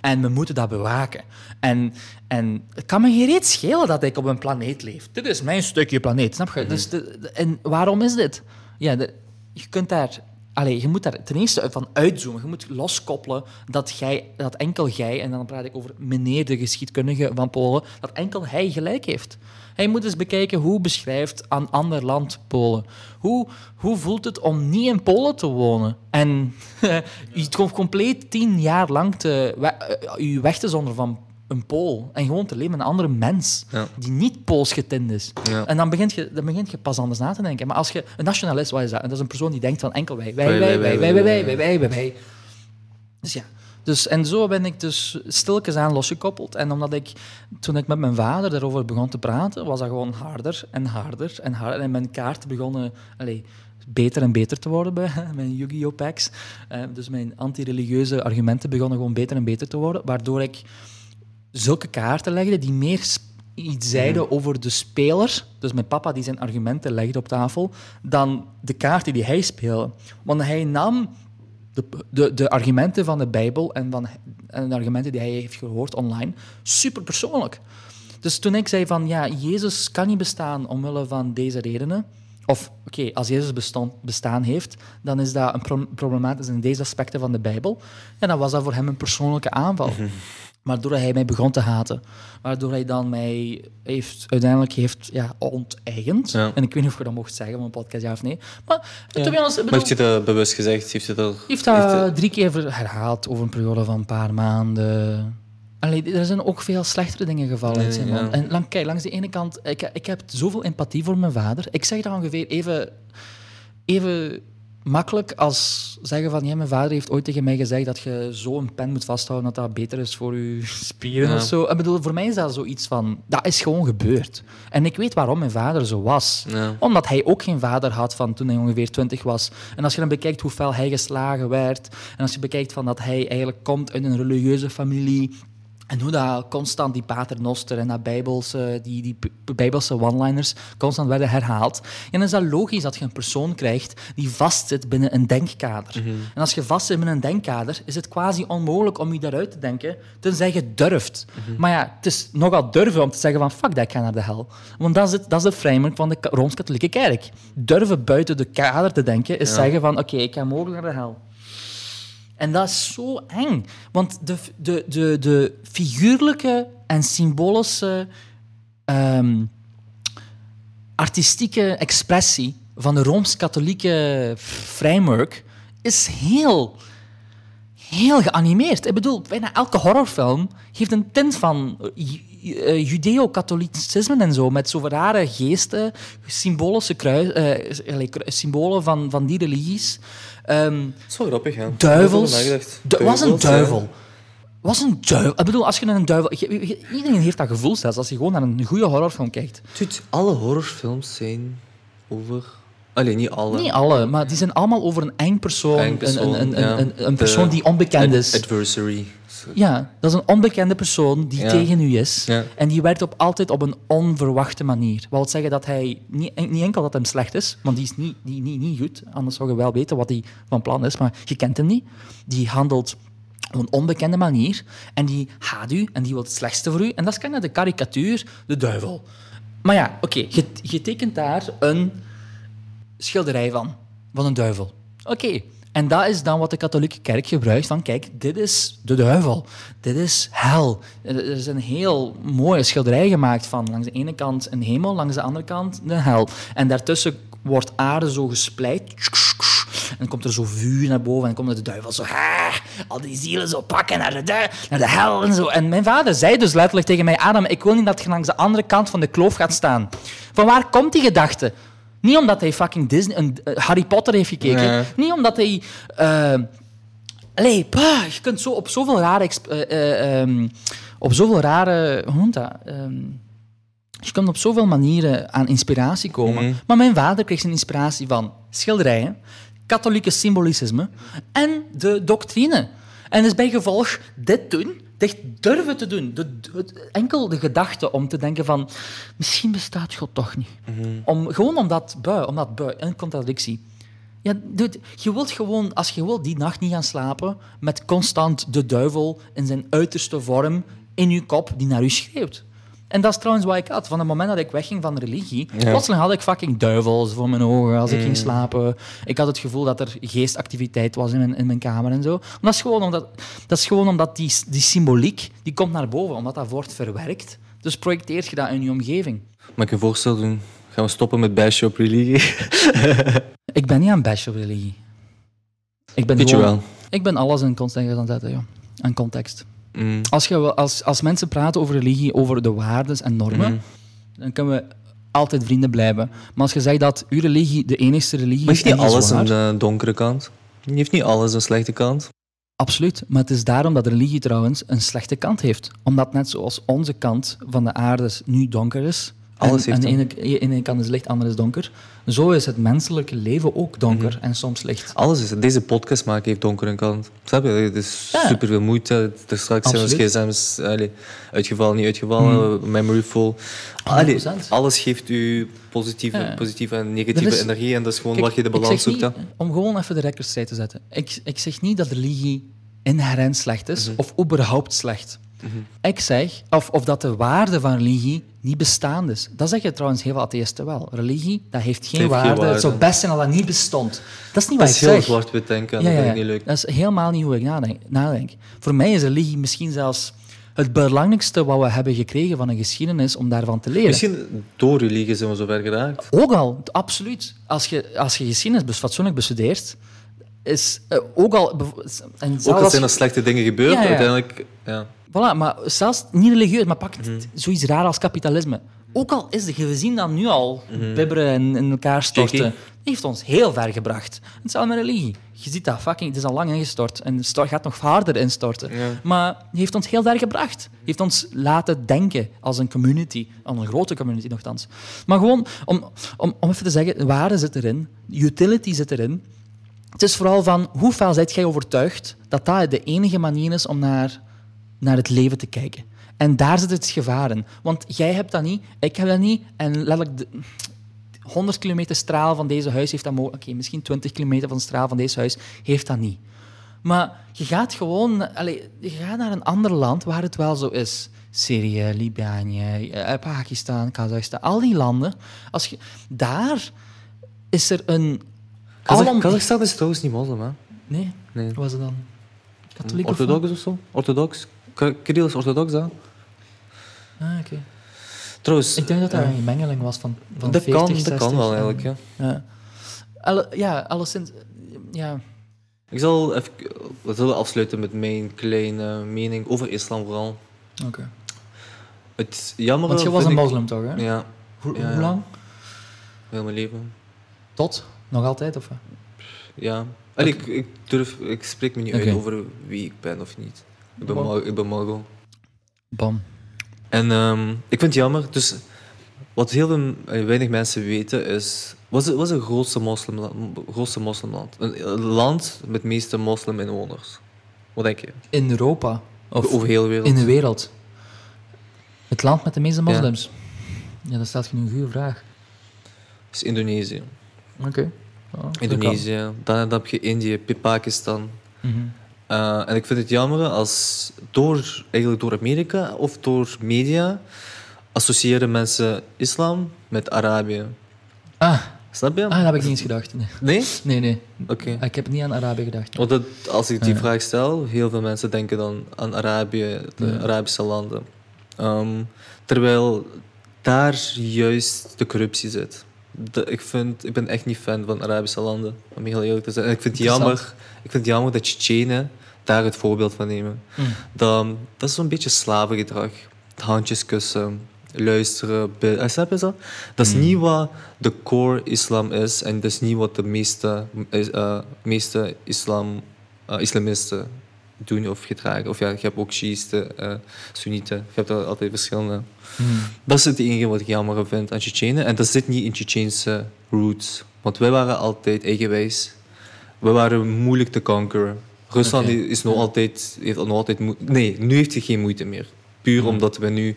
En we moeten dat bewaken. En, en het kan me geen reet schelen dat ik op een planeet leef. Dit is mijn stukje planeet, snap je? dus de, de- en waarom is dit? Ja, de- je kunt daar... Allee, je moet daar ten eerste van uitzoomen. Je moet loskoppelen dat, jij, dat enkel jij, en dan praat ik over meneer de geschiedkundige van Polen, dat enkel hij gelijk heeft. Hij moet eens bekijken hoe beschrijft een ander land Polen. Hoe, hoe voelt het om niet in Polen te wonen? En je gewoon compleet tien jaar lang te, we, eh, je weg te zonderen van een Pool en gewoon te leven met een andere mens Ja. die niet Pools getint is. Ja. En dan begint, je, dan begint je pas anders na te denken. Maar als je een nationalist, wat is dat? En dat is een persoon die denkt van enkel wij, wij, wij, wij, wij, wij, wij, wij, wij, wij, wij. Dus ja. Dus, en zo ben ik dus stilletjes aan losgekoppeld. En omdat ik, toen ik met mijn vader daarover begon te praten, was dat gewoon harder en harder en harder. En mijn kaarten begonnen allee, beter en beter te worden bij mijn Yu-Gi-Oh! packs. Eh, dus mijn anti-religieuze argumenten begonnen gewoon beter en beter te worden, waardoor ik zulke kaarten legde die meer iets zeiden over de speler, dus mijn papa die zijn argumenten legde op tafel, dan de kaarten die hij speelde. Want hij nam de, de, de argumenten van de Bijbel en, van, en de argumenten die hij heeft gehoord online super persoonlijk. Dus toen ik zei van ja, Jezus kan niet bestaan omwille van deze redenen. Of oké, als Jezus bestond, bestaan heeft, dan is dat een pro problematisch in deze aspecten van de Bijbel. Ja, dan was dat voor hem een persoonlijke aanval. Waardoor hij mij begon te haten. Waardoor hij dan mij heeft, uiteindelijk heeft ja, onteigend. Ja. En ik weet niet of je dat mocht zeggen op een podcast, ja of nee. Maar, Maar bedoel, heeft je dat bewust gezegd? Heeft je dat... heeft dat heeft hij- drie keer herhaald over een periode van een paar maanden. Allee, er zijn ook veel slechtere dingen gevallen zijn ja. En lang, kijk, langs de ene kant, ik, ik heb zoveel empathie voor mijn vader. Ik zeg dat ongeveer even, even makkelijk als zeggen van, ja, mijn vader heeft ooit tegen mij gezegd dat je zo een pen moet vasthouden dat dat beter is voor je spieren Ja. of zo. Ik bedoel, voor mij is dat zoiets van, dat is gewoon gebeurd. En ik weet waarom mijn vader zo was. Ja. Omdat hij ook geen vader had van toen hij ongeveer 20 was. En als je dan bekijkt hoe fel hij geslagen werd, en als je bekijkt van dat hij eigenlijk komt uit een religieuze familie, en hoe dat constant die paternoster en dat bijbelse, die, die bijbelse one-liners constant werden herhaald, ja, dan is dat logisch dat je een persoon krijgt die vastzit binnen een denkkader. En als je vastzit binnen een denkkader, is het quasi onmogelijk om je daaruit te denken, tenzij je durft. Maar ja, het is nogal durven om te zeggen van fuck dat, ik ga naar de hel. Want dat is, het, dat is de framework van de ka- Rooms-Katholieke Kerk. Durven buiten de kader te denken is zeggen van oké, ik ga mogelijk naar de hel. En dat is zo eng. Want de, de, de, de figuurlijke en symbolische ehm, artistieke expressie van de Rooms-Katholieke framework is heel, heel geanimeerd. Ik bedoel, bijna elke horrorfilm heeft een tint van eh, ju- judeo-katholicisme en zo, met zo rare geesten, symbolische kruis, eh, symbolen van, van die religies. Ehm, Dat is wel grappig, ja. duivels. Du- was een ja. duivel. Was een duivel. Ik bedoel, als je naar een duivel... iedereen heeft dat gevoel zelfs als je gewoon naar een goede horrorfilm kijkt. Dude, alle horrorfilms zijn over... Allee, niet alle. Niet alle, maar die zijn allemaal over een eng persoon. Eng persoon, een, een, een, ja. een, een De persoon die onbekend is. Adversary. Ja, dat is een onbekende persoon die Ja. tegen u is. Ja. En die werkt op, altijd op een onverwachte manier. Wat wil zeggen dat hij... Niet, niet enkel dat hem slecht is, want die is niet, niet, niet, niet goed. Anders zou je wel weten wat hij van plan is, maar je kent hem niet. Die handelt op een onbekende manier. En die haat u en die wil het slechtste voor u. En dat is kind de karikatuur, de duivel. Maar ja, oké, je, je tekent daar een schilderij van, van een duivel. Oké, en dat is dan wat de katholieke kerk gebruikt van, kijk, dit is de duivel, dit is hel. Er is een heel mooie schilderij gemaakt van langs de ene kant een hemel, langs de andere kant de hel. En daartussen wordt aarde zo gespleit. En dan komt er zo vuur naar boven en dan komt de duivel zo... "Ah, al die zielen zo pakken naar de, du- naar de hel en zo. En mijn vader zei dus letterlijk tegen mij... Adam, ik wil niet dat je langs de andere kant van de kloof gaat staan. Van waar komt die gedachte? Niet omdat hij fucking Disney, een, eh, Harry Potter heeft gekeken. Nee. Niet omdat hij... eh, Allee, je kunt zo op zoveel rare... eh, eh, ehm, op zoveel rare... Hoe noemt dat? Ehm, je kunt op zoveel manieren aan inspiratie komen. Mhm. Maar mijn vader kreeg zijn inspiratie van schilderijen, katholieke symbolicisme en de doctrine. En dus bij gevolg dit doen, dit durven te doen. De, de- enkel de gedachte om te denken van, misschien bestaat God toch niet. Om, gewoon omdat bui, omdat bui, een contradictie. Ja, dude, je wilt gewoon, als je wilt, die nacht niet gaan slapen met constant de duivel in zijn uiterste vorm in je kop die naar u schreeuwt. En dat is trouwens wat ik had. Van het moment dat ik wegging van religie, Ja. plotseling had ik fucking duivels voor mijn ogen als ik ging slapen. Ik had het gevoel dat er geestactiviteit was in mijn, in mijn kamer en zo. Maar dat is gewoon omdat, dat is gewoon omdat die, die symboliek, die komt naar boven, omdat dat wordt verwerkt. Dus projecteert je dat in je omgeving. Mag ik een voorstel doen? Gaan we stoppen met bashen op religie? Ik ben niet aan bashen op religie. Ik ben gewoon- wel. Ik ben alles in context aan het zetten, ja. En context. Mm. Als, je, als, als mensen praten over religie, over de waarden en normen, Mhm. dan kunnen we altijd vrienden blijven. Maar als je zegt dat uw religie de enige religie Maar is heeft niet alles waar, een eh, donkere kant? Heeft niet alles een slechte kant? Absoluut. Maar het is daarom dat religie trouwens een slechte kant heeft. Omdat net zoals onze kant van de aarde nu donker is, Alles en, heeft en ene, ene kant is licht, de andere is donker. Zo is het menselijke leven ook donker Mhm. en soms licht. Alles is Deze podcast maken heeft donker een kant. Snap je? Het is Ja. superveel moeite. Er straks zijn gsm's allee, uitgevallen, niet uitgevallen, memory full. Allee, 100%. alles geeft u positieve, Ja. positieve en negatieve Er is- energie. En dat is gewoon Kijk, waar je de balans zoekt. niet-. Om gewoon even de record straight te zetten. Ik, ik zeg niet dat religie inherent slecht is, Mhm. of überhaupt slecht. Ik zeg, of, of dat de waarde van religie niet bestaand is. Dat zeggen trouwens heel veel atheïsten wel. Religie, dat heeft geen Heeft geen waarde. Het waarde. zou best zijn als dat niet bestond. Dat is niet Dat wat is ik heel zeg. zwart-wit denken Ja, dat ja, vind ik ja. niet leuk. Dat is helemaal niet hoe ik nadenk, nadenk. Voor mij is religie misschien zelfs het belangrijkste wat we hebben gekregen van een geschiedenis om daarvan te leren. Misschien door religie zijn we zo ver geraakt. Ook al, absoluut. Als je, als je geschiedenis fatsoenlijk bestudeert, is eh, ook al... En Ook al zijn je- er slechte dingen gebeurd, Ja, ja. uiteindelijk... Ja. Voilà, maar zelfs niet religieus, maar pak Mhm. zoiets raar als kapitalisme. Ook al is het, we zien dat nu al bibberen en in elkaar storten, Cheeky. heeft ons heel ver gebracht. Hetzelfde met religie. Je ziet dat fucking, het is al lang ingestort en het gaat nog harder instorten. Ja. Maar het heeft ons heel ver gebracht. heeft ons laten denken als een community, als een grote community nogthans. Maar gewoon, om, om, om even te zeggen, waarde zit erin, utility zit erin. Het is vooral van, hoe fel zijt jij overtuigd dat dat de enige manier is om naar, naar het leven te kijken? En daar zit het gevaar in. Want jij hebt dat niet, ik heb dat niet. En letterlijk de 100 kilometer straal van deze huis heeft dat mogelijk. Oké, misschien 20 kilometer van de straal van deze huis heeft dat niet. Maar je gaat gewoon allee, je gaat naar een ander land waar het wel zo is. Syrië, Libië, eh, Pakistan, Kazachstan, al die landen. Als je, daar is er een... Kazachstan is trouwens niet moslim, hè? Nee, Nee. wat was het dan? Katholiek of Orthodox of zo? Orthodox? Kirill orthodox, hè? wat? Ah, oké. Trouwens... Ik denk dat dat ja. een mengeling was van, van dat 40, kan, dat 60 kan wel en- eigenlijk, ja. Ja. Alle, ja, alleszins... Ja, Ik zal even... We zullen afsluiten met mijn kleine mening over islam vooral. oké. Het jammer Want je was een ik- moslim toch, hè? Ja, Hoe, Ja, hoe ja. lang? heel mijn leven. Tot? Nog altijd, of? Ja. En ik, ik durf... Ik spreek me niet uit over wie ik ben of niet. Ik ben. Mar- ik ben Margot. Bam. En ehm, ik vind het jammer. Dus wat heel veel, eh, weinig mensen weten is... Wat is, wat is het grootste moslimland? Grootste moslimland? Een, land met de meeste mosliminwoners. Wat denk je? In Europa? Of Over heel de wereld. in de wereld? Het land met de meeste moslims? Ja, dat staat nu een goede vraag. is Indonesië. Oké. Dat Indonesië. Dan, dan heb je Indië, Pakistan. Mhm. Eh, en ik vind het jammer als door, eigenlijk door Amerika of door media associëren mensen islam met Arabië. Ah, Snap je? ah, dat heb ik niet eens gedacht. Nee, Nee? nee. nee. Oké. Ik heb niet aan Arabië gedacht. Want dat, als ik die vraag stel, heel veel mensen denken dan aan Arabië, de Ja. Arabische landen. Ehm, terwijl daar juist de corruptie zit. De- ik, vind, ik ben echt niet fan van Arabische landen, om heel eerlijk te zijn. En ik vind het jammer, ik vind jammer dat Tsjetsjenen daar het voorbeeld van nemen. Mm. Dat, dat is zo'n beetje slavengedrag. Handjes kussen, luisteren. be- eh, snap je zo? Dat is Mm. niet wat de core islam is en dat is niet wat de meeste, is- eh, meeste islam, eh, islamisten doen of gedragen. Of ja, je hebt ook Shiiten, eh Soenieten. Je hebt er altijd verschillende. Hmm. Dat is het enige wat ik jammer vind aan Tsjetsjenen. En dat zit niet in Tsjetsjeense roots. Want wij waren altijd eigenwijs. We waren moeilijk te conqueren. Rusland is nog Ja. altijd, heeft nog altijd Nee, nu heeft hij geen moeite meer. Puur Hmm. omdat we nu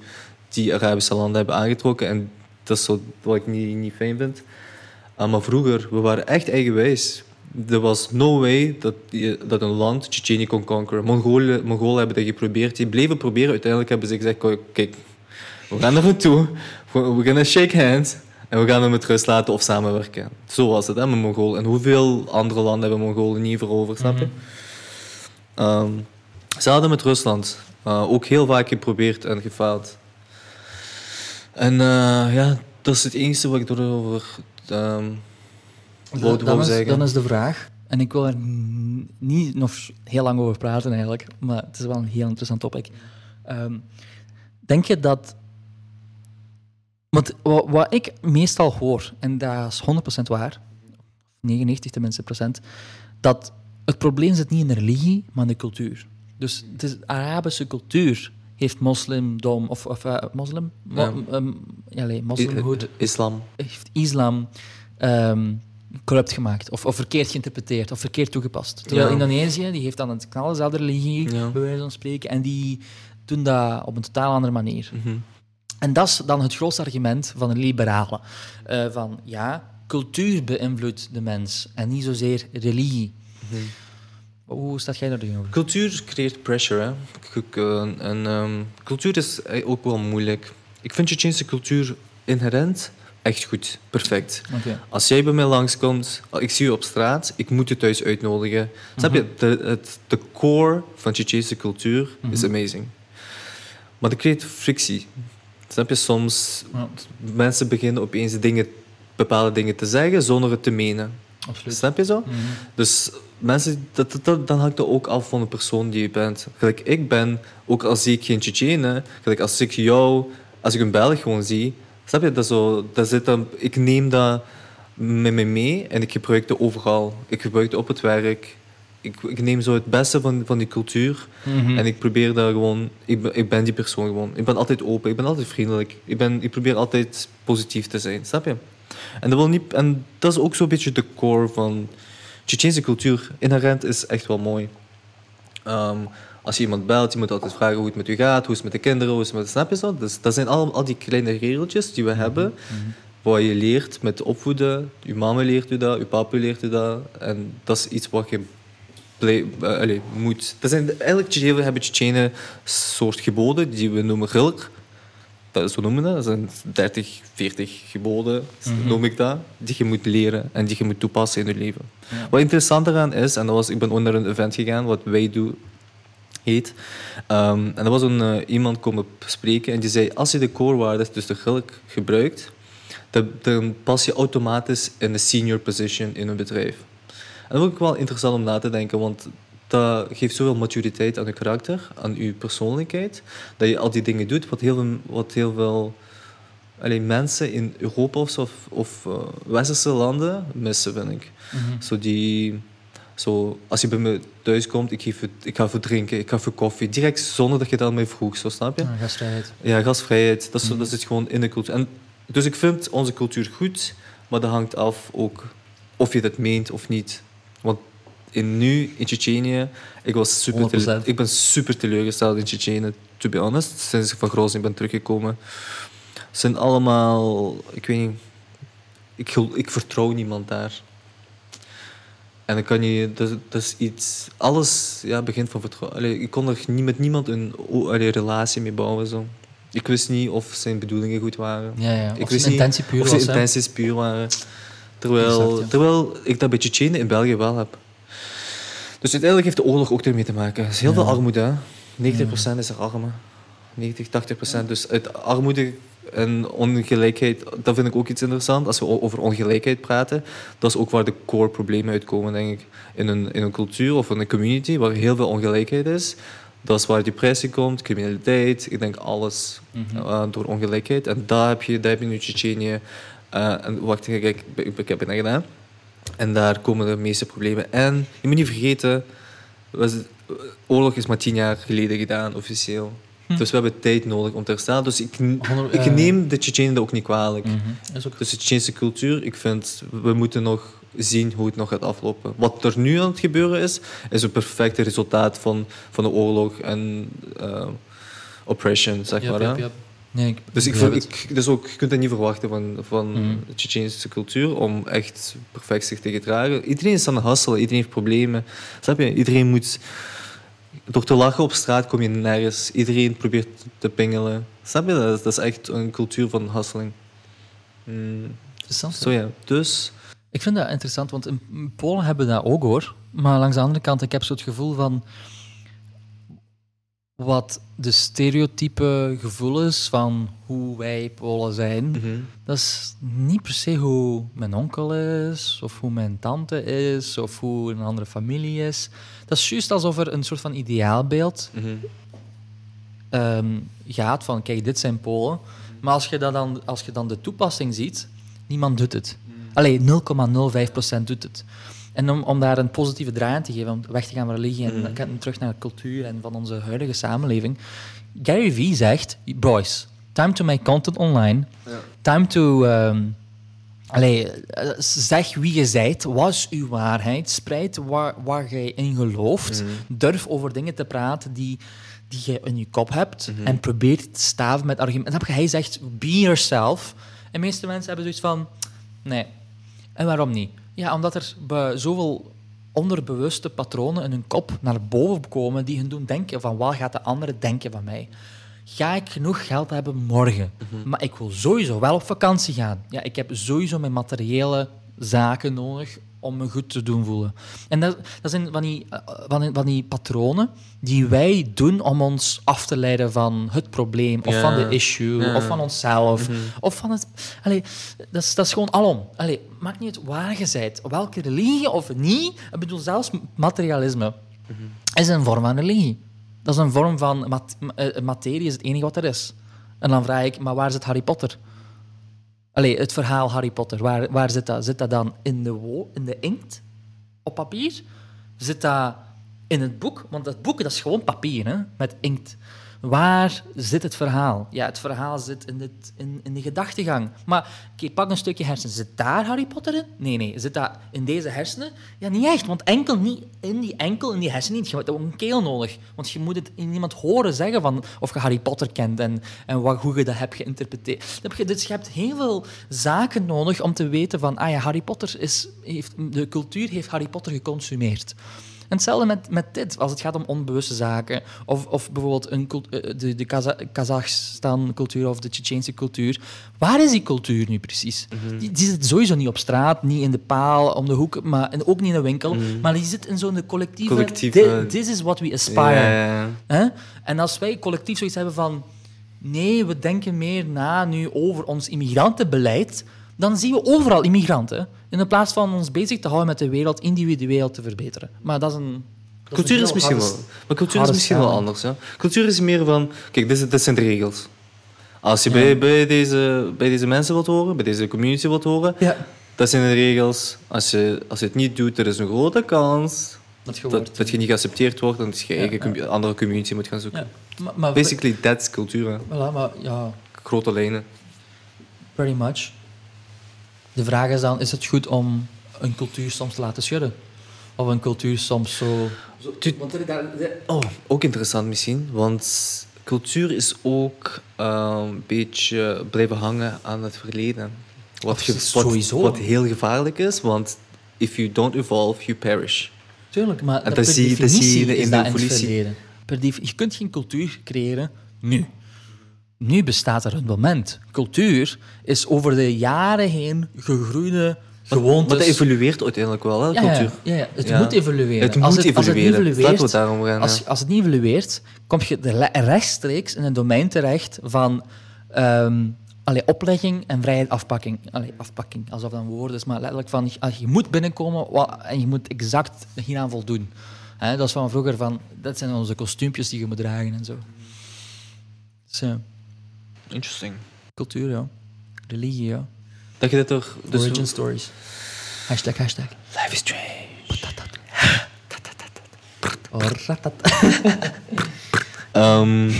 die Arabische landen hebben aangetrokken. En dat is wat ik niet, niet fijn vind. Ah, maar vroeger, we waren echt eigenwijs. Er was no way dat, je- dat een land Tsjetsjenië kon conqueren. Mongolen, Mongolen hebben dat geprobeerd. Die bleven proberen. Uiteindelijk hebben ze gezegd, kijk, we gaan er naartoe. We gaan shake hands. En we gaan hem met rust laten of samenwerken. Zo was het hè, met Mongolen. En hoeveel andere landen hebben Mongolen niet veroverd, snap je? Ehm, ze hadden met Rusland eh, ook heel vaak geprobeerd en gefaald. En eh, ja, dat is het enige wat ik erover ehm Dan, wou is, dan is de vraag, en ik wil er niet nog heel lang over praten eigenlijk, maar het is wel een heel interessant topic. Ehm, denk je dat. Want wat, wat ik meestal hoor, en dat is 100% waar, 99 tenminste procent, dat het probleem zit niet in de religie, maar in de cultuur. Dus het is de Arabische cultuur heeft moslimdom, of, of eh, moslim? Mo- Ja. ja, nee, moslimhoed, Islam. heeft islam ehm, corrupt gemaakt, of, of verkeerd geïnterpreteerd, of verkeerd toegepast. Terwijl Ja. Indonesië, die heeft dan een knal dezelfde religie, Ja. bij wijze van spreken, en die doen dat op een totaal andere manier. Mhm. En dat is dan het grootste argument van een liberale. Eh, van ja, cultuur beïnvloedt de mens en niet zozeer religie. Mhm. Hoe staat jij daar tegenover? Cultuur creëert pressure. Hè? K- En, ehm, cultuur is eh, ook wel moeilijk. Ik vind Chechense cultuur inherent echt goed. Perfect. Als jij bij mij langskomt, ik zie je op straat, ik moet je thuis uitnodigen. Snap je? De, het, de core van Chechense cultuur is amazing. Maar dat creëert frictie. Snap je? Soms Ja, mensen beginnen opeens dingen, bepaalde dingen te zeggen zonder het te menen. absoluut. Snap je zo? Mhm. Dus mensen, dat, dat, dat- dan hangt het ook af van de persoon die je bent. Gelijk ik ben, ook al zie ik geen Tsjetsjenen, gelijk als ik jou, als ik een Belg gewoon zie, snap je, dat zo, dat zit dan, ik neem dat met me mee en ik gebruik het overal. Ik gebruik het op het werk. Ik, ik neem zo het beste van, van die cultuur Mhm. en ik probeer daar gewoon, ik ben, ik ben die persoon gewoon. Ik ben altijd open, ik ben altijd vriendelijk. Ik, ben, ik probeer altijd positief te zijn, snap je? En dat, wil niet, en dat is ook zo'n beetje de core van Tsjetsjense cultuur. Inherent is echt wel mooi. Ehm, als je iemand belt, je moet altijd vragen hoe het met u gaat, hoe is het met de kinderen, hoe is het met snap je zo? Dus dat zijn al, al die kleine regeltjes die we hebben, waar je leert met opvoeden. Je mama leert u dat, je papa leert u dat. En dat is iets wat je eh, moet. Dat zijn, eigenlijk Tsjetsjenen hebben soort geboden die we noemen gilk. Dat is, zo noemen dat. Dat zijn 30, 40 geboden, noem ik dat, die je moet leren en die je moet toepassen in je leven. Ja. Wat interessant eraan is, en dat was, ik ben naar een event gegaan, wat Wij Do heet. Ehm, en er was een, eh, iemand komen spreken en die zei, als je de core dus de gilk, gebruikt, dan, dan pas je automatisch in de senior position in een bedrijf. En dat vond ik wel interessant om na te denken, want dat geeft zoveel maturiteit aan je karakter, aan je persoonlijkheid, dat je al die dingen doet wat heel veel, wat heel veel mensen in Europa of, of eh, westerse landen missen, vind ik. Mhm. Zo die, zo, als je bij me thuis komt, ik, geef je, ik ga voor drinken, ik ga voor koffie, direct zonder dat je dat mij vroeg, zo snap je? Ja, gastvrijheid. Ja, gastvrijheid, dat, is, Mhm. dat zit gewoon in de cultuur. En, dus ik vind onze cultuur goed, maar dat hangt af ook of je dat meent of niet. Want in nu, in Tsjetsjenië, ik, was super 100%. tele- ik ben super teleurgesteld in Tsjetsjenië, to be honest, sinds ik van Grozny ben teruggekomen. Het zijn allemaal, ik weet niet, ik, ik vertrouw niemand daar. En dan kan je, dat, dat is iets, alles ja, begint van vertrouwen. Allee, ik kon er niet met niemand een allee, relatie mee bouwen. Zo. Ik wist niet of zijn bedoelingen goed waren. Ja, ja. Ik Of wist niet intentie puur of was. zijn hè. intenties puur waren. Terwijl, Exact, ja. terwijl ik dat bij Tsjetsjenen in België wel heb. Dus uiteindelijk heeft de oorlog ook ermee te maken. Er is heel Ja. veel armoede. Hè. 90% is er armen. 90, 80%. Dus uit armoede en ongelijkheid, dat vind ik ook iets interessants. Als we over ongelijkheid praten, dat is ook waar de core problemen uitkomen, denk ik. In een, in een cultuur of in een community waar heel veel ongelijkheid is. Dat is waar depressie komt, criminaliteit, ik denk alles Mhm. eh, door ongelijkheid. En daar heb je, daar heb je nu Tsjetsjenië. eh, en wacht, ik, ik, ik heb het net gedaan. En daar komen de meeste problemen. En je moet niet vergeten, was, oorlog is maar tien jaar geleden gedaan, officieel. Hm. Dus we hebben tijd nodig om te herstellen. Dus ik, ik eh, neem de Tsjetsjenen ook niet kwalijk. Mhm. Is ook Dus de Tsjetsjense cultuur, ik vind, we moeten nog zien hoe het nog gaat aflopen. Wat er nu aan het gebeuren is, is een perfecte resultaat van, van de oorlog en eh, oppression, zeg Yep, maar. yep. Nee, ik Dus, ik, vind- ik, dus ook, je kunt dat niet verwachten van, van Mhm. de Tsjetsjense cultuur om echt perfect zich te gedragen. Iedereen is aan het hustelen, iedereen heeft problemen. Snap je? Iedereen moet... Door te lachen op straat kom je nergens. Iedereen probeert te pingelen. Snap je? Dat dat is echt een cultuur van hustling. Mm, Interessant. zo ja, dus... Ik vind dat interessant, want in in Polen hebben we dat ook hoor. Maar langs de andere kant, ik heb zo het gevoel van wat de stereotype gevoel is van hoe wij Polen zijn. mhm. Dat is niet per se hoe mijn onkel is, of hoe mijn tante is, of hoe een andere familie is. Dat is juist alsof er een soort van ideaalbeeld Mhm. ehm, gaat van, kijk, dit zijn Polen. Maar als je, dat dan, als je dan de toepassing ziet, niemand doet het. Alleen 0,05% doet het. En om, om daar een positieve draai aan te geven, om weg te gaan van religie en mm. terug naar de cultuur en van onze huidige samenleving. Gary Vee zegt, boys, time to make content online. Time to... Um, zeg wie je zijt, was uw waarheid, spreid waar, waar jij in gelooft, mm. durf over dingen te praten die, die je in je kop hebt mhm. en probeer te staven met argumenten. Hij zegt, be yourself. En de meeste mensen hebben zoiets van, nee. En waarom niet? Ja, omdat er zoveel onderbewuste patronen in hun kop naar boven komen die hun doen denken van wat gaat de andere denken van mij? Ga ik genoeg geld hebben morgen? Mhm. Maar ik wil sowieso wel op vakantie gaan. Ja, ik heb sowieso mijn materiële zaken nodig om me goed te doen voelen. En dat, dat zijn van die, van, van die patronen die wij doen om ons af te leiden van het probleem, of van de issue, of van onszelf. Mhm. Of van het... Allee, dat, is, dat is gewoon alom. Allee, maakt niet uit waar je bent, welke religie of niet. Ik bedoel, zelfs materialisme mhm. is een vorm van religie. Dat is een vorm van eh, materie, is het enige wat er is. En dan vraag ik, maar waar zit Harry Potter? Allee, het verhaal Harry Potter, waar, waar zit dat? Zit dat dan in de, in de inkt op papier? Zit dat in het boek? Want dat boek dat is gewoon papier hè, met inkt. Waar zit het verhaal? Ja, het verhaal zit in, het, in, in de gedachtegang. Maar oké, pak een stukje hersenen. Zit daar Harry Potter in? Nee, nee. Zit dat in deze hersenen? Ja, niet echt. Want enkel niet in die enkel in die hersenen niet. Je hebt ook een keel nodig. Want je moet het in iemand horen zeggen van of je Harry Potter kent en, en wat, hoe je dat hebt geïnterpreteerd. Dus je hebt heel veel zaken nodig om te weten van ah ja, Harry Potter is, heeft, de cultuur heeft Harry Potter geconsumeerd. En hetzelfde met, met dit, als het gaat om onbewuste zaken. Of, of bijvoorbeeld een, eh, de, de Kazachstan-cultuur of de Tsjetsjeense cultuur. Waar is die cultuur nu precies? Mhm. die, die, zit sowieso niet op straat, niet in de paal, om de hoek, maar, en ook niet in de winkel. Mhm. Maar die zit in zo'n collectieve... collectieve... This is what we aspire. En als wij collectief zoiets hebben van... Nee, we denken meer na nu over ons immigrantenbeleid dan zien we overal immigranten. In plaats van ons bezig te houden met de wereld individueel te verbeteren. Maar dat is een. cultuur is, misschien wel. Maar cultuur is misschien wel anders. Ja. Cultuur is meer van. Kijk, dit, dit zijn de regels. Als je bij, bij, deze, bij deze mensen wilt horen, bij deze community wilt horen, ja. dat zijn de regels. Als je, als je het niet doet, er is een grote kans dat je, dat, dat je niet geaccepteerd wordt en dat je eigen andere community moet gaan zoeken. Maar, maar, Basically, that's cultuur. Voilà, maar ja. Grote lijnen. Pretty much. De vraag is dan, is het goed om een cultuur soms te laten schudden? Of een cultuur soms zo... Oh, ook interessant misschien, want cultuur is ook uh, een beetje blijven hangen aan het verleden. Wat, wat, wat, heel gevaarlijk is, want if you don't evolve, you perish. Tuurlijk, maar dat, zie, je in de evolutie. Per je kunt geen cultuur creëren nu. Nu bestaat er een moment. Cultuur is over de jaren heen gegroeide gewoontes. Maar dat evolueert uiteindelijk wel, hè, cultuur. Ja, ja, het moet evolueren. Het moet evolueren. Als het niet evolueert, gaan, als, als, het niet evolueert, kom je rechtstreeks in een domein terecht van um, allee, oplegging en vrijheid afpakking. Allee, afpakking, alsof dat een woord is, maar letterlijk van je moet binnenkomen en je moet exact hieraan voldoen. dat is van vroeger van, dat zijn onze kostuumpjes die je moet dragen en zo. Dus, Interesting. Cultuur, ja. Religie, ja. Dat je dat toch... Dus Origin stories. Hashtag, hashtag. Life is strange. um,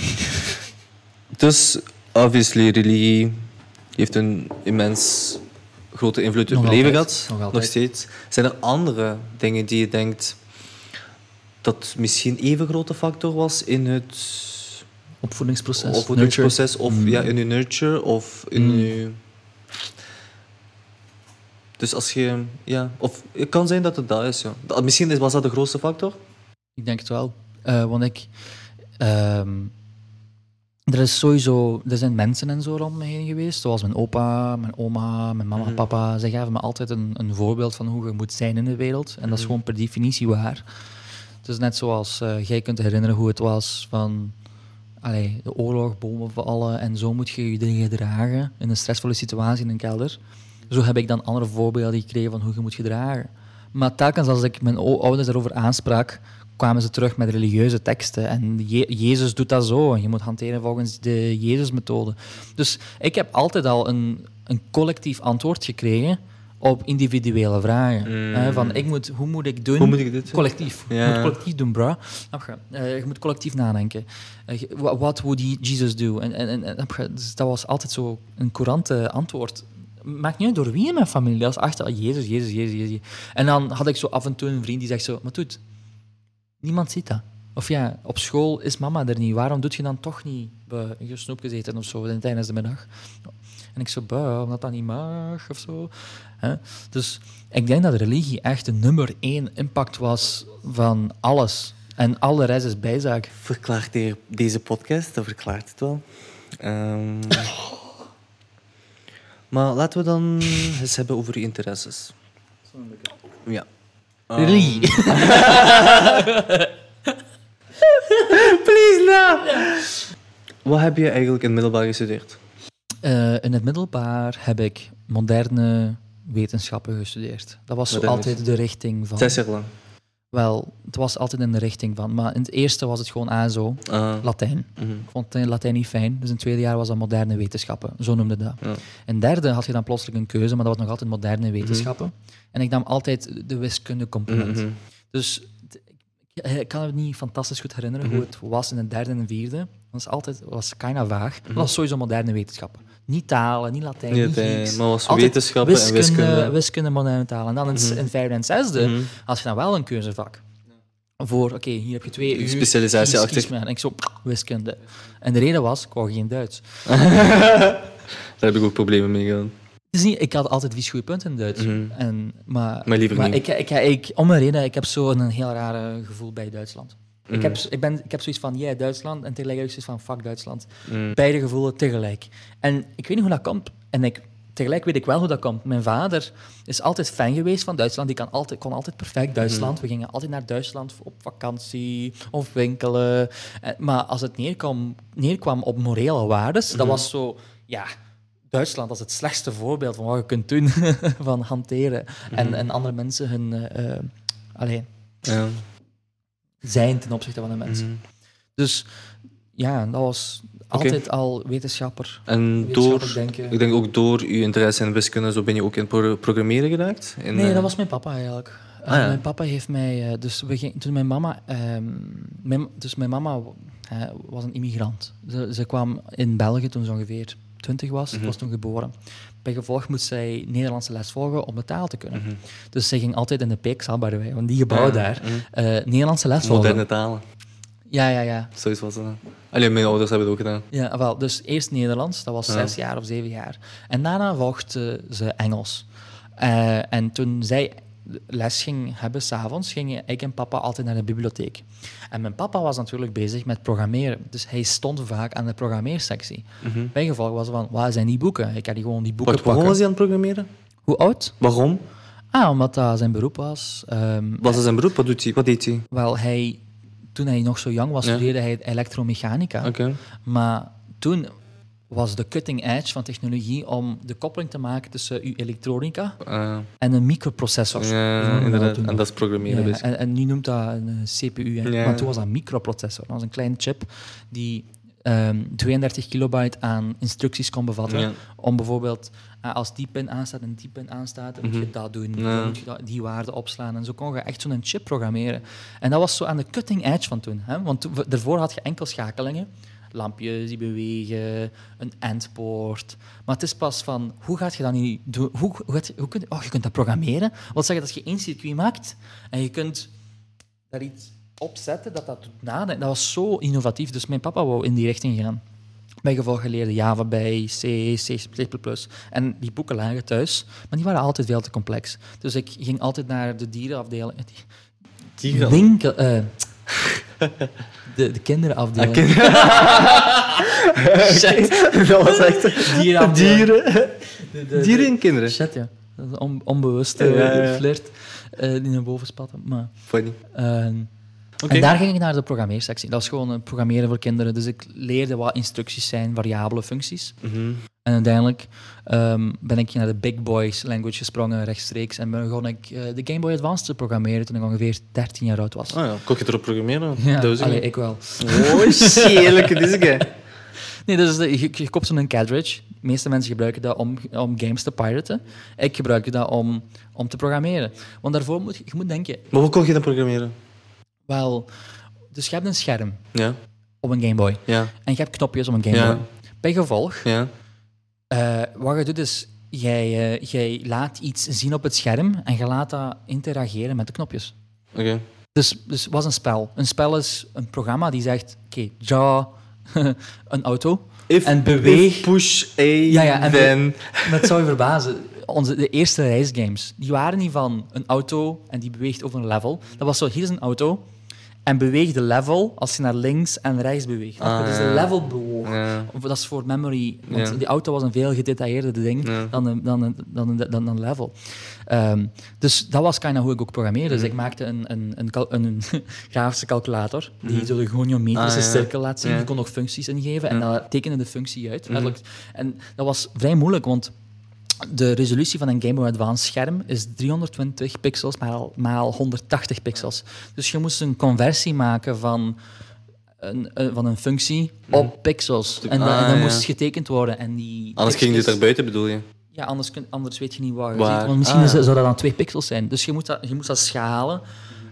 dus, obviously, religie heeft een immens grote invloed op je leven gehad. Nog, nog, steeds. Zijn er andere dingen die je denkt dat misschien even grote factor was in het opvoedingsproces. Opvoedingsproces of mm. ja, in je nurture of in mm. je... Dus als je, ja, of het kan zijn dat het dat is, ja. Misschien was dat de grootste factor? Ik denk het wel. Uh, want ik, uh, er is sowieso, er zijn mensen en zo rond me heen geweest, zoals mijn opa, mijn oma, mijn mama, mm papa. Zij gaven me altijd een, een voorbeeld van hoe je moet zijn in de wereld. En dat is mhm. gewoon per definitie waar. Het is net zoals uh, jij kunt herinneren hoe het was van allee, de oorlog, bomen vallen en zo moet je je gedragen in een stressvolle situatie in een kelder. Zo heb ik dan andere voorbeelden gekregen van hoe je moet gedragen. Maar telkens als ik mijn ouders daarover aansprak, kwamen ze terug met religieuze teksten. En Jezus doet dat zo. Je moet hanteren volgens de Jezus-methode. Dus ik heb altijd al een, een collectief antwoord gekregen op individuele vragen. Mm. Hè, van, ik moet, hoe moet ik doen? Hoe moet ik dit doen? Collectief. Ja. Je moet collectief doen, bro. Je? Eh, je moet collectief nadenken. Eh, je- wa- What would Jesus do? En, en, en? Dus dat was altijd zo een courante antwoord. Maakt niet uit door wie in mijn familie. Dat was echt al Jezus, Jezus, Jezus, Jezus. En dan had ik zo af en toe een vriend die zegt zo... Maar doet, niemand ziet dat. Of ja, op school is mama er niet. Waarom doet je dan toch niet je snoep gezeten of zo tijdens de middag? En ik zo, bah, omdat dat niet mag of zo. Hè? Dus ik denk dat religie echt de nummer één impact was van alles. En al de rest is bijzaak. Verklaart de- deze podcast, dat verklaart het wel. Ehm, maar laten we dan eens hebben over uw interesses. Ja. Ehm, Religie. Please, no! Wat heb je eigenlijk in het middelbaar gestudeerd? Eh, in het middelbaar heb ik moderne wetenschappen gestudeerd. Dat was zo altijd de richting van... Zes jaar lang. Wel, het was altijd in de richting van... Maar in het eerste was het gewoon ASO, Ah, Latijn. mhm. Ik vond Latijn niet fijn, dus in het tweede jaar was dat moderne wetenschappen. Zo noemde dat. Ja. In het derde had je dan plotseling een keuze, maar dat was nog altijd moderne wetenschappen. En ik nam altijd de wiskunde component. Mhm. Dus ik, kan me niet fantastisch goed herinneren Mhm. hoe het was in het derde en vierde. Dat was altijd was kinda vaag. Mhm. Dat was sowieso moderne wetenschappen. Niet talen, niet Latijn, Niet niet maar was Altijd wetenschappen en wiskunde. wiskunde, moderne talen. En dan in, Mhm. in vijfde en zesde Mhm. had je dan wel een keuzevak. Voor, oké, hier heb je twee uur. Specialisatie kies- achter. kies. En ik zo, wiskunde. En de reden was, ik wou geen Duits. Daar heb ik ook problemen mee gehad. Is niet, ik had altijd vies goede punten in Duits. Mhm. en, maar Maar liever niet. Ik, ik, ik, om een reden, ik heb zo een heel rare gevoel bij Duitsland. Ik, Mhm. heb, ik, ben, ik heb zoiets van, jij Duitsland, en tegelijkertijd zoiets van, fuck Duitsland. Mhm. Beide gevoelen tegelijk. En ik weet niet hoe dat komt. En ik, tegelijk weet ik wel hoe dat komt. Mijn vader is altijd fan geweest van Duitsland. Die kan altijd, kon altijd perfect Duitsland. Mhm. We gingen altijd naar Duitsland op vakantie of winkelen. Eh, Maar als het neerkwam, neerkwam op morele waardes, Mhm. dat was zo... Ja, Duitsland als het slechtste voorbeeld van wat je kunt doen, van hanteren. Mhm. En, en andere mensen hun... eh, eh, allee, Ja. Zijn ten opzichte van de mensen. Mhm. Dus ja, dat was altijd al wetenschapper. En door, denken. ik denk ook door uw interesse in wiskunde, zo ben je ook in pro- programmeren geraakt? In, Nee, eh, dat was mijn papa eigenlijk. Eh, Ah, ja. Mijn papa heeft mij... eh, dus we gingen, toen mijn mama... ehm, mijn, dus mijn mama eh, was een immigrant. Ze, ze kwam in België toen ze ongeveer 20 was. Ik Mhm. was toen geboren. Bij gevolg moest zij Nederlandse les volgen om de taal te kunnen. Mhm. Dus zij ging altijd in de Peekzaal, the way, want die gebouwen Ah, daar, mhm. eh, Nederlandse les volgen. Moderne talen. Ja, ja, ja. Zoiets was het. hè. Alleen mijn ouders hebben het ook gedaan. Ja, wel, dus eerst Nederlands, dat was Ja. zes jaar of zeven jaar. En daarna volgde ze Engels. Eh, en toen zij les ging hebben s'avonds, gingen ik en papa altijd naar de bibliotheek. En mijn papa was natuurlijk bezig met programmeren, dus hij stond vaak aan de programmeersectie. Mhm. Bij gevolg was van, waar zijn die boeken? Ik die gewoon die boeken waarom pakken. was hij aan het programmeren? Hoe oud? Waarom? Ah, omdat dat zijn beroep was. Ehm, Was dat zijn beroep? Wat, doet hij? Wat deed hij? Wel, hij, toen hij nog zo jong was, Ja. studeerde hij elektromechanica. Maar toen was de cutting edge van technologie om de koppeling te maken tussen uw elektronica Eh, en een microprocessor. Ja, En dat is programmeren. Ja, dus. en, en nu noemt dat een eh, CPU. Ja. Maar toen was dat een microprocessor. Dat was een kleine chip die ehm, 32 kilobyte aan instructies kon bevatten. Ja. Om bijvoorbeeld, eh, als die pin aanstaat en die pin aanstaat, dan moet je Mhm. dat doen. Dan moet je dat- die waarde opslaan. En zo kon je echt zo'n chip programmeren. En dat was zo aan de cutting edge van toen. Hè? Want daarvoor had je enkel schakelingen. Lampjes die bewegen, een endpoort. Maar het is pas van, hoe gaat je dat nu doen? Hoe, hoe, je, hoe oh, je kunt dat programmeren. Wat zeggen dat je één circuit maakt en je kunt daar iets op zetten dat dat doet nadenken. Dat was zo innovatief. Dus mijn papa wou in die richting gaan. Bij gevolg geleerde Java bij, C, C++. En die boeken lagen thuis, maar die waren altijd veel te complex. Dus ik ging altijd naar de dierenafdeling. Dieren? Winkel, eh, de, de kinderenafdeling. Shit. dat was echt... Dierenafdeling. Dieren. De- de- Dieren en kinderen. Shit, ja. Dat is on, onbewuste Ja, ja, ja. flirt eh, die naar boven spatten. Maar, Funny. ehm, En daar ging ik naar de programmeersectie. Dat is gewoon een programmeren voor kinderen. Dus ik leerde wat instructies zijn, variabele functies. Mhm. En uiteindelijk ehm, ben ik naar de Big Boys language gesprongen rechtstreeks. En begon ik eh, de Game Boy Advance te programmeren toen ik ongeveer 13 jaar oud was. Ah ja, kon je erop programmeren? Ja, allee, ik wel. Oh, deze guy. Nee, dus de- je, je koopt zo'n cartridge De meeste mensen gebruiken dat om, om games te piraten. Ik gebruik dat om, om te programmeren. Want daarvoor moet je, je moet denken, Maar hoe kon je dat programmeren? Wel, dus je hebt een scherm Ja, op een Game Boy ja, en je hebt knopjes op een Game. Boy. Bij gevolg, ja. eh, wat je doet is, jij, eh, jij laat iets zien op het scherm en je laat dat interageren met de knopjes. Oké. Dus, dus wat is een spel? Een spel is een programma die zegt, oké, draw een auto. If, En beweeg- if push A, Ja, ja, en then... Het zou je verbazen. Onze, de eerste reisgames, die waren niet van een auto en die beweegt over een level. Dat was zo, hier is een auto en beweeg de level als je naar links en rechts beweegt. Ah, dus de ja. level bewoog. Ja. Of Dat is voor memory, want Ja. die auto was een veel gedetailleerder ding Ja. dan, een, dan, een, dan, een, dan een level. Ehm, dus dat was kind of hoe ik ook programmeerde. Dus ik maakte een, een, een, een, grafische calculator die zo de goniometrische Ah, cirkel laat zien. Die kon nog functies ingeven en dat tekende de functie uit. Mhm. En dat was vrij moeilijk, want de resolutie van een Game Boy Advance scherm is 320 pixels maal, maal 180 pixels. Dus je moest een conversie maken van een, een- van een functie op pixels. En, dat- en Ah, ja. moest getekend worden. En die Anders ging dit tekstjes- daar buiten, bedoel je? Ja, anders, kun- anders weet je niet waar je Waar? Want misschien Ah, is- ja. zou dat dan twee pixels zijn. Dus je moet dat, je moest dat schalen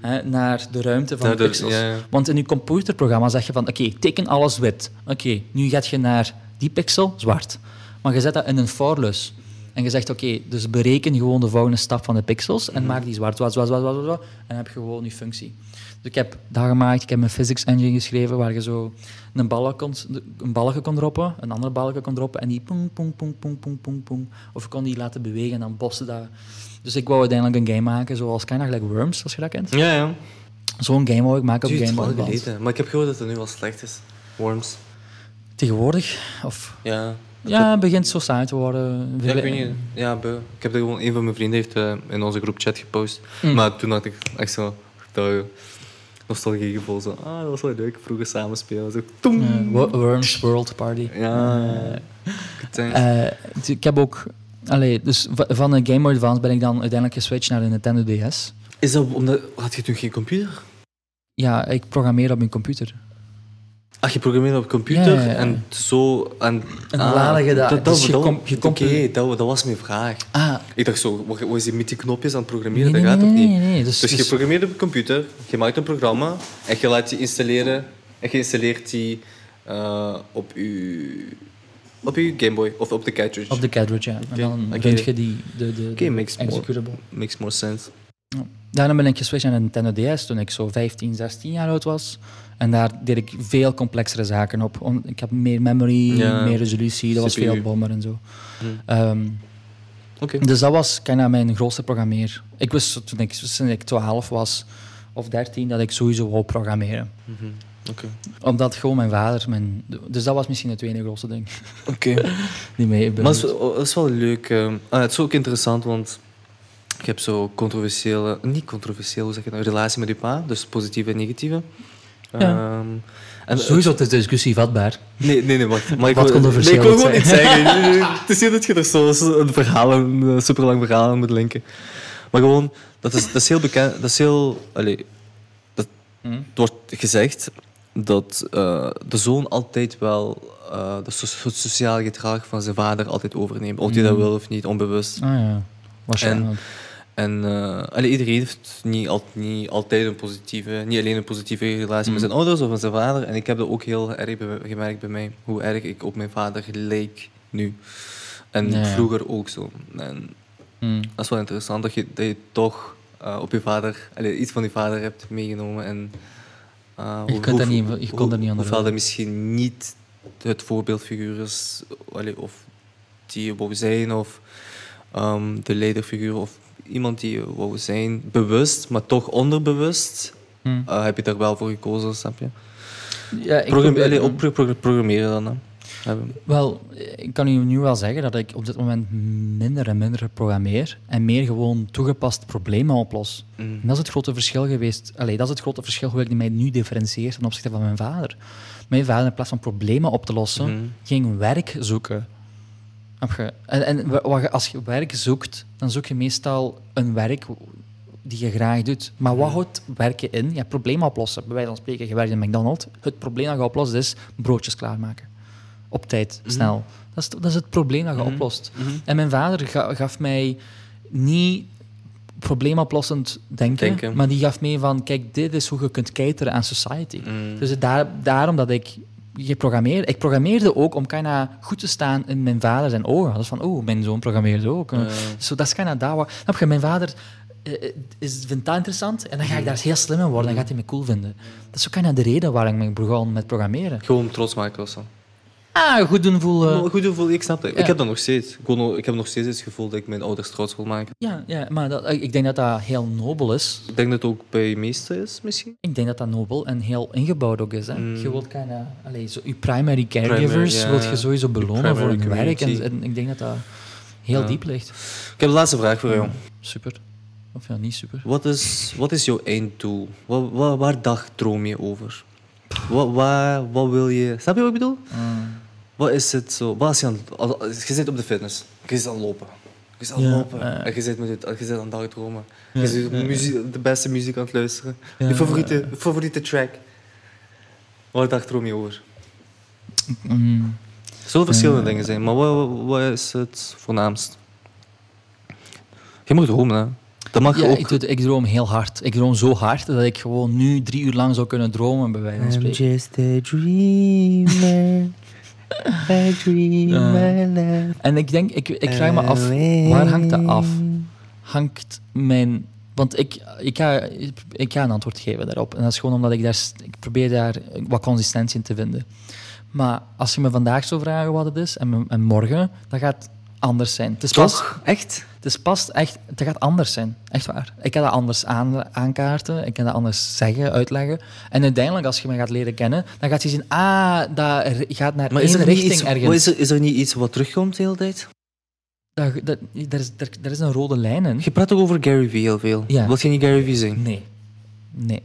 hè, naar de ruimte van Naar de pixels. ja, ja. Want in je computerprogramma zeg je van, oké, teken alles wit. Oké, nu gaat je naar die pixel, zwart. Maar je zet dat in een forlus. En je zegt, oké, dus bereken gewoon de volgende stap van de pixels en maak die zwart, zwart, zwart, zwart, zwart, zwart, en heb je gewoon je functie. Dus ik heb dat gemaakt, ik heb een physics engine geschreven waar je zo een, balk kon, een balken kon droppen, een andere balken kon droppen en die pong, pong, pong, pong, pong, pong, pong. Of je kon die laten bewegen en dan bossen dat. Dus ik wou uiteindelijk een game maken zoals kind of like Worms, als je dat kent. Ja, ja. Zo'n game wou ik maken op Game Boy Advance. geleden. Maar ik heb gehoord dat het nu wel slecht is. Worms. Tegenwoordig? Of... Ja. Ja, het begint zo saai te worden. Ja, ik weet niet. Ja, beu. ik heb er gewoon... Een van mijn vrienden heeft eh, in onze groepchat gepost. Mm. Maar toen had ik echt zo... Dat nostalgiegevoel. Zo, ah, dat was wel leuk. Vroeger samen spelen. Zo, toem. Worms World Party. Ja. Eh, dus ik heb ook... Allee, dus va- van een Game Boy Advance ben ik dan uiteindelijk geswitcht naar de Nintendo DS. Is dat omdat... Had je toen geen computer? Ja, ik programmeer op mijn computer. Ah, je programmeerde op computer Ja, ja, ja. en zo... En, En dan laadde je dat. dat, Dus je dat- kom- je komt- Oké, dat, dat was mijn vraag. Ah, Ik dacht zo, wa- was je met die knopjes aan het programmeren? nee, dat gaat nee, niet? nee, nee. Dus, Dus je dus- programmeert op computer, je maakt een programma en je laat die installeren en je installeert die eh, op je op je Game Boy of op de cartridge. op de cartridge, ja. En dan vind je die, de, de, makes more- executable. Makes more sense. Daarna ben ik geswitcht naar een Nintendo DS toen ik zo 15, 16 jaar oud was. En daar deed ik veel complexere zaken op. Om- Ik heb meer memory, Ja. meer resolutie, dat was veel bomber en zo. Hm. Ehm, dus dat was kinda mijn grootste programmeer. Ik wist toen ik, toen ik 12 was of 13 dat ik sowieso wou programmeren. Mhm. Oké. Omdat gewoon mijn vader, mijn, dus dat was misschien het tweede grootste ding Oké. die mee Maar het is, wel- leuk. eh, ah, het is ook interessant, want ik heb zo controversiële, niet controversieel, hoe zeg je dat, relatie met je pa, dus positieve en negatieve. Ja. Ehm, en Sowieso het is discussie vatbaar. Nee, nee, nee, wacht. Maar ik Wat wil, controversieel nee, ik wil het gewoon zijn. iets zeggen. Het is niet dat je er zo een verhaal, een super lang verhaal aan moet linken. Maar gewoon, dat is, dat is heel bekend. Dat is heel. Allee, dat, het wordt gezegd dat eh, de zoon altijd wel eh de so- het sociale gedrag van zijn vader altijd overneemt. Of hij dat Mm. wil of niet, onbewust. Ah ja, waarschijnlijk. En eh, allee, iedereen heeft niet, al, niet altijd een positieve, niet alleen een positieve relatie met Mm. zijn ouders of met zijn vader. En ik heb dat ook heel erg gemerkt bij mij, hoe erg ik op mijn vader leek nu. En Ja, vroeger ook zo. En Hm. dat is wel interessant dat je, dat je toch eh, op je vader, allee, iets van je vader hebt meegenomen. En, eh, Je hoe- kunt hoe- niet- je hoe- kon daar niet Hoewel dat misschien niet het voorbeeldfiguur is, allee, of die je wou zijn, of ehm, de leiderfiguur, of iemand die je wou zijn, bewust, maar toch onderbewust, Hm. eh, heb je daar wel voor gekozen, snap je? Ja, ik Program, probeer- allee, ook pro- pro- programmeren dan. Hè. Wel, ik kan u nu wel zeggen dat ik op dit moment minder en minder programmeer en meer gewoon toegepast problemen oplos. Mm. En dat is het grote verschil geweest. Allee, dat is het grote verschil hoe ik mij nu differentieer ten opzichte van mijn vader. Mijn vader, in plaats van problemen op te lossen, Mhm. ging werk zoeken. En, en als je werk zoekt, dan zoek je meestal een werk die je graag doet. Maar wat houdt werken in? Ja, problemen oplossen. Bij wijze van spreken, je werkt in McDonald's. Het probleem dat je oplost is broodjes klaarmaken. op tijd, snel. Dat is, dat is het probleem dat je Mhm. oplost. Mhm. En mijn vader ga- gaf mij niet probleemoplossend denken, Denken. maar die gaf mee van, kijk, dit is hoe je kunt cateren aan society. Dus daar, daarom dat ik geprogrammeerd... Ik programmeerde ook om goed te staan in mijn vader zijn ogen. Is van, oh, mijn zoon programmeerde ook. Zo, dat is bijna daar waar... Snap je, mijn vader eh, eh, is, vindt dat interessant en dan ga ik daar heel slim in worden. Dan gaat hij me cool vinden. Dat is ook de reden waarom ik begon met programmeren. Gewoon trots maken of zo. Ah, goed doen voelen. Goed gevoel, ik snap het. ja. Ik heb dat nog steeds. Ik heb nog steeds het gevoel dat ik mijn ouders trots wil maken. Ja, ja maar dat, ik denk dat dat heel nobel is. Ik denk dat het ook bij meesten is, misschien. Ik denk dat dat nobel en heel ingebouwd ook is. Hè. Mm. Je wilt bijna... Allee, zo, je primary caregivers ja. wilt je sowieso belonen voor hun werk. En, ik denk dat dat heel Ja. diep ligt. Ik heb de laatste vraag voor jou. Super. Of ja, niet super. Wat is, wat is jouw einddoel? Wat, waar dagdroom je over? Wat, wat wil je... Snap je wat ik bedoel? Mm. Wat is het zo? Wat je, aan, als- als- je zit op de fitness. Je zit aan het lopen. Je zit aan het Ja, lopen. ja. En je zit, met het, je zit aan het dagdromen. Ja, je zit muziek, de beste muziek aan het luisteren. Je favoriete, favoriete track. Waar dagdroom je over? Mm. Er zullen verschillende dingen zijn, maar wat, wat- wat is het voornaamst? Je moet dromen, hè. Dat mag je Ja, ook. ik, doe, ik droom heel hard. Ik droom zo hard dat ik gewoon nu drie uur lang zou kunnen dromen, bij wijze van spreken. just a dreamer. I dream life En ik denk, ik, ik vraag me af, waar hangt dat af? Hangt mijn... Want ik, ik, ga, ik ga een antwoord geven daarop. En dat is gewoon omdat ik daar... Ik probeer daar wat consistentie in te vinden. Maar als je me vandaag zou vragen wat het is, en, me- en morgen, dat gaat anders zijn. Het is pas, Toch? Echt? het is pas echt... Het gaat anders zijn. Echt waar. Ik ga dat anders aan, aankaarten. Ik kan dat anders zeggen, uitleggen. En uiteindelijk, als je me gaat leren kennen, dan gaat je zien... Ah, dat gaat naar Maar is er, niet richting iets, ergens. is, er, is er niet iets wat terugkomt de hele tijd? Dat, dat, er, is, er, er is een rode lijn in. Je praat toch over Gary Vee heel veel? Ja. Wil je niet Gary Vee zijn? Nee. Nee.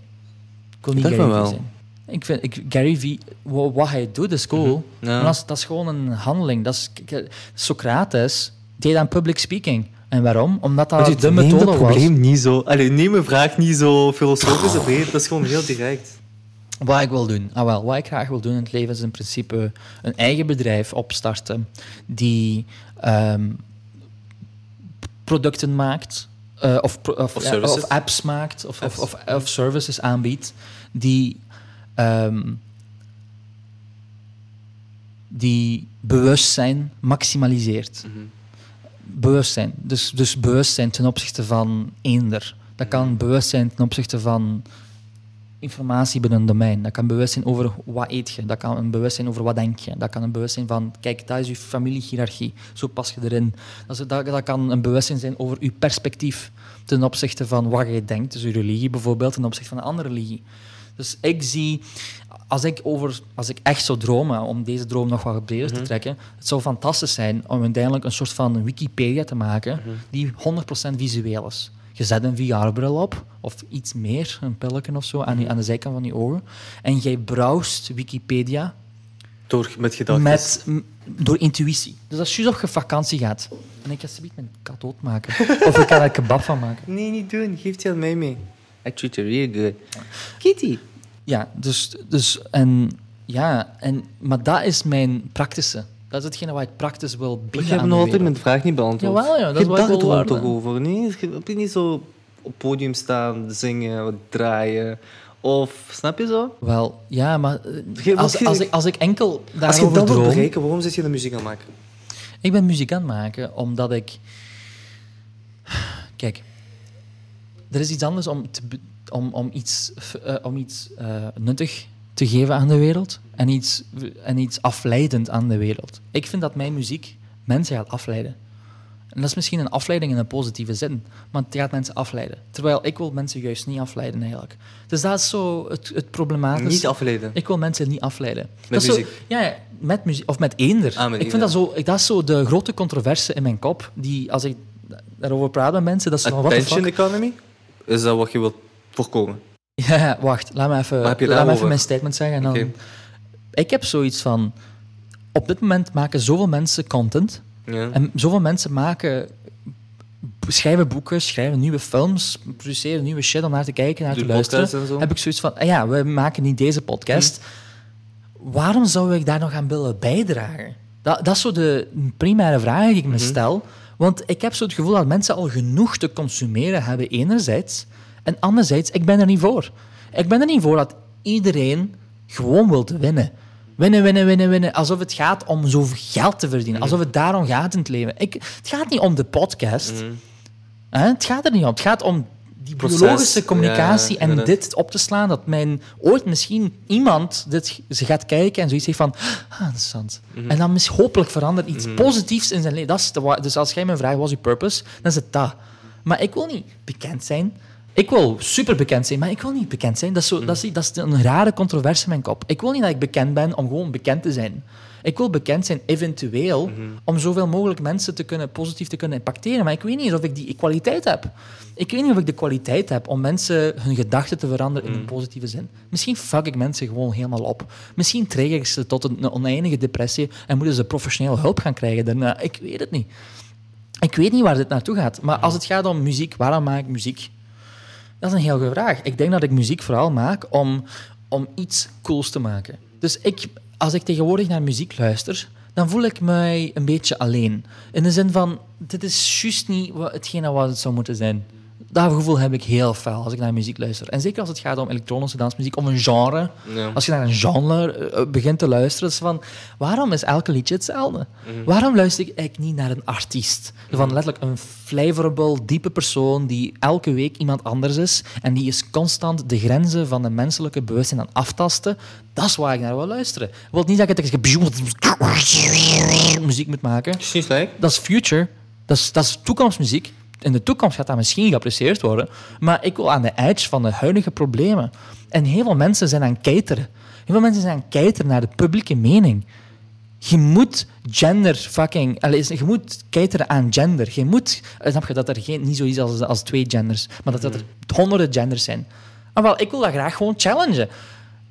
Ik wil niet Gary Vee zijn. Ik vind, ik, Gary Vee, wa- wat hij doet is cool. Mhm. Ja. Maar dat is, dat is gewoon een handeling. Dat is, k- Socrates deed aan public speaking. En waarom? Omdat dat de neem methode dat was. probleem niet zo... Allee, neem mijn vraag niet zo filosofisch of breed. Dat is gewoon heel direct. Wat ik wil doen. Ah, wel, wat ik graag wil doen in het leven is in principe een eigen bedrijf opstarten die ehm, producten maakt. eh, of, pro- of, Of ja, services. of apps maakt of, Apps. Of, of, of services aanbiedt die, ehm, die bewustzijn maximaliseert. Bewustzijn. Dus, dus bewustzijn ten opzichte van eender. Dat kan bewustzijn ten opzichte van informatie binnen een domein. Dat kan bewustzijn over wat eet je. Dat kan een bewustzijn over wat denk je. Dat kan een bewustzijn van, kijk, dat is je familiehierarchie. Zo pas je erin. Dat, is, dat, dat kan een bewustzijn zijn over je perspectief ten opzichte van wat je denkt. Dus je religie bijvoorbeeld ten opzichte van een andere religie. Dus ik zie, als ik, over, als ik echt zou dromen, om deze droom nog wat breder te trekken, het zou fantastisch zijn om uiteindelijk een soort van Wikipedia te maken die 100% visueel is. Je zet een VR-bril op, of iets meer, een pilletje of zo, aan, je, aan de zijkant van je ogen. En jij browst Wikipedia Door, met gedachten. door intuïtie. Dus als je op je vakantie gaat, en ik ga zoiets mijn kat doodmaken, of ik kan er kebab van maken. Nee, niet doen. Geef die aan mij mee. I treat you real good. Kitty. Ja, dus, dus en, ja, en, maar dat is mijn praktische. Dat is hetgene wat ik praktisch wil bieden je hebt aan nog altijd mijn vraag niet beantwoord. Jawel, ja, dat is wat ik wil er toch over? Nee, je heb je niet zo op het podium staan, zingen, draaien. Of, snap je zo? Wel, ja, maar eh, als, als, ik, als ik enkel Als je daarover dat wil bereiken, waarom zit je de muziek aan het maken? Ik ben muziek aan het maken omdat ik... Kijk, er is iets anders om, te, om, om iets, eh, om iets eh, nuttig te geven aan de wereld en iets, en iets afleidend aan de wereld. Ik vind dat mijn muziek mensen gaat afleiden. En dat is misschien een afleiding in een positieve zin, maar het gaat mensen afleiden. Terwijl ik wil mensen juist niet afleiden eigenlijk. Dus dat is zo het, het problematische. Niet afleiden. Ik wil mensen niet afleiden. Met zo- muziek? ja, met muziek. Of met eender. Ah, met ik vind dat zo, dat is zo de grote controverse in mijn kop. Die, als ik daarover praat met mensen, dat is van, the Attention fuck? economy? Is dat wat je wilt voorkomen? Ja, wacht. Laat me even, laat me even mijn statement zeggen. En dan. Ik heb zoiets van... Op dit moment maken zoveel mensen content. Ja. En zoveel mensen maken... Schrijven boeken, schrijven nieuwe films, produceren nieuwe shit om naar te kijken, naar te luisteren. Heb ik zoiets van, ah ja, we maken niet deze podcast. waarom zou ik daar nog aan willen bijdragen? Dat, dat is zo de primaire vraag die ik me stel. Want ik heb zo het gevoel dat mensen al genoeg te consumeren hebben, enerzijds. En anderzijds, ik ben er niet voor. Ik ben er niet voor dat iedereen gewoon wil winnen. Winnen, winnen, winnen, winnen. Alsof het gaat om zoveel geld te verdienen. Alsof het daarom gaat in het leven. Ik, het gaat niet om de podcast. Hè? Het gaat er niet om. Het gaat om die Proces. biologische communicatie Ja, en dit op te slaan. Dat mijn, ooit misschien iemand dit ze gaat kijken en zoiets heeft van... Ah, interessant. Mhm. En dan mis, hopelijk verandert iets positiefs in zijn leven. Dat is de, dus als jij me vraagt, wat is je purpose? Dan is het dat. Maar ik wil niet bekend zijn. Ik wil super bekend zijn, maar ik wil niet bekend zijn. Dat is, zo, Mhm. dat is, dat is een rare controverse in mijn kop. Ik wil niet dat ik bekend ben om gewoon bekend te zijn. Ik wil bekend zijn, eventueel, Mhm. om zoveel mogelijk mensen te kunnen, positief te kunnen impacteren. Maar ik weet niet eens of ik die kwaliteit heb. Ik weet niet of ik de kwaliteit heb om mensen hun gedachten te veranderen Mhm. in een positieve zin. Misschien fuck ik mensen gewoon helemaal op. Misschien trigger ik ze tot een oneindige depressie en moeten ze professioneel hulp gaan krijgen daarna. Ik weet het niet. Ik weet niet waar dit naartoe gaat. Maar als het gaat om muziek, waarom maak ik muziek? Dat is een heel goede vraag. Ik denk dat ik muziek vooral maak om, om iets cools te maken. Dus ik, als ik tegenwoordig naar muziek luister, dan voel ik mij een beetje alleen. In de zin van, dit is juist niet wat, hetgene wat het zou moeten zijn. Dat gevoel heb ik heel fel als ik naar muziek luister. En zeker als het gaat om elektronische dansmuziek, of een genre. Ja. Als je naar een genre eh, begint te luisteren, is van, waarom is elke liedje hetzelfde? Waarom luister ik eigenlijk niet naar een artiest? Van letterlijk een flavorable, diepe persoon die elke week iemand anders is en die is constant de grenzen van de menselijke bewustzijn aan aftasten. Dat is waar ik naar wil luisteren. Ik wil niet dat ik muziek moet maken. Dat is future. Dat is, dat is toekomstmuziek. In de toekomst gaat dat misschien geapprecieerd worden. Maar ik wil aan de edge van de huidige problemen. En heel veel mensen zijn aan het kijteren. Heel veel mensen zijn aan het kijteren naar de publieke mening. Je moet gender fucking... Je moet kijteren aan gender. Je moet... eh, Snap je dat er geen, niet zoiets als, als twee genders, maar dat, dat er honderden genders zijn. Maar wel, ik wil dat graag gewoon challengen.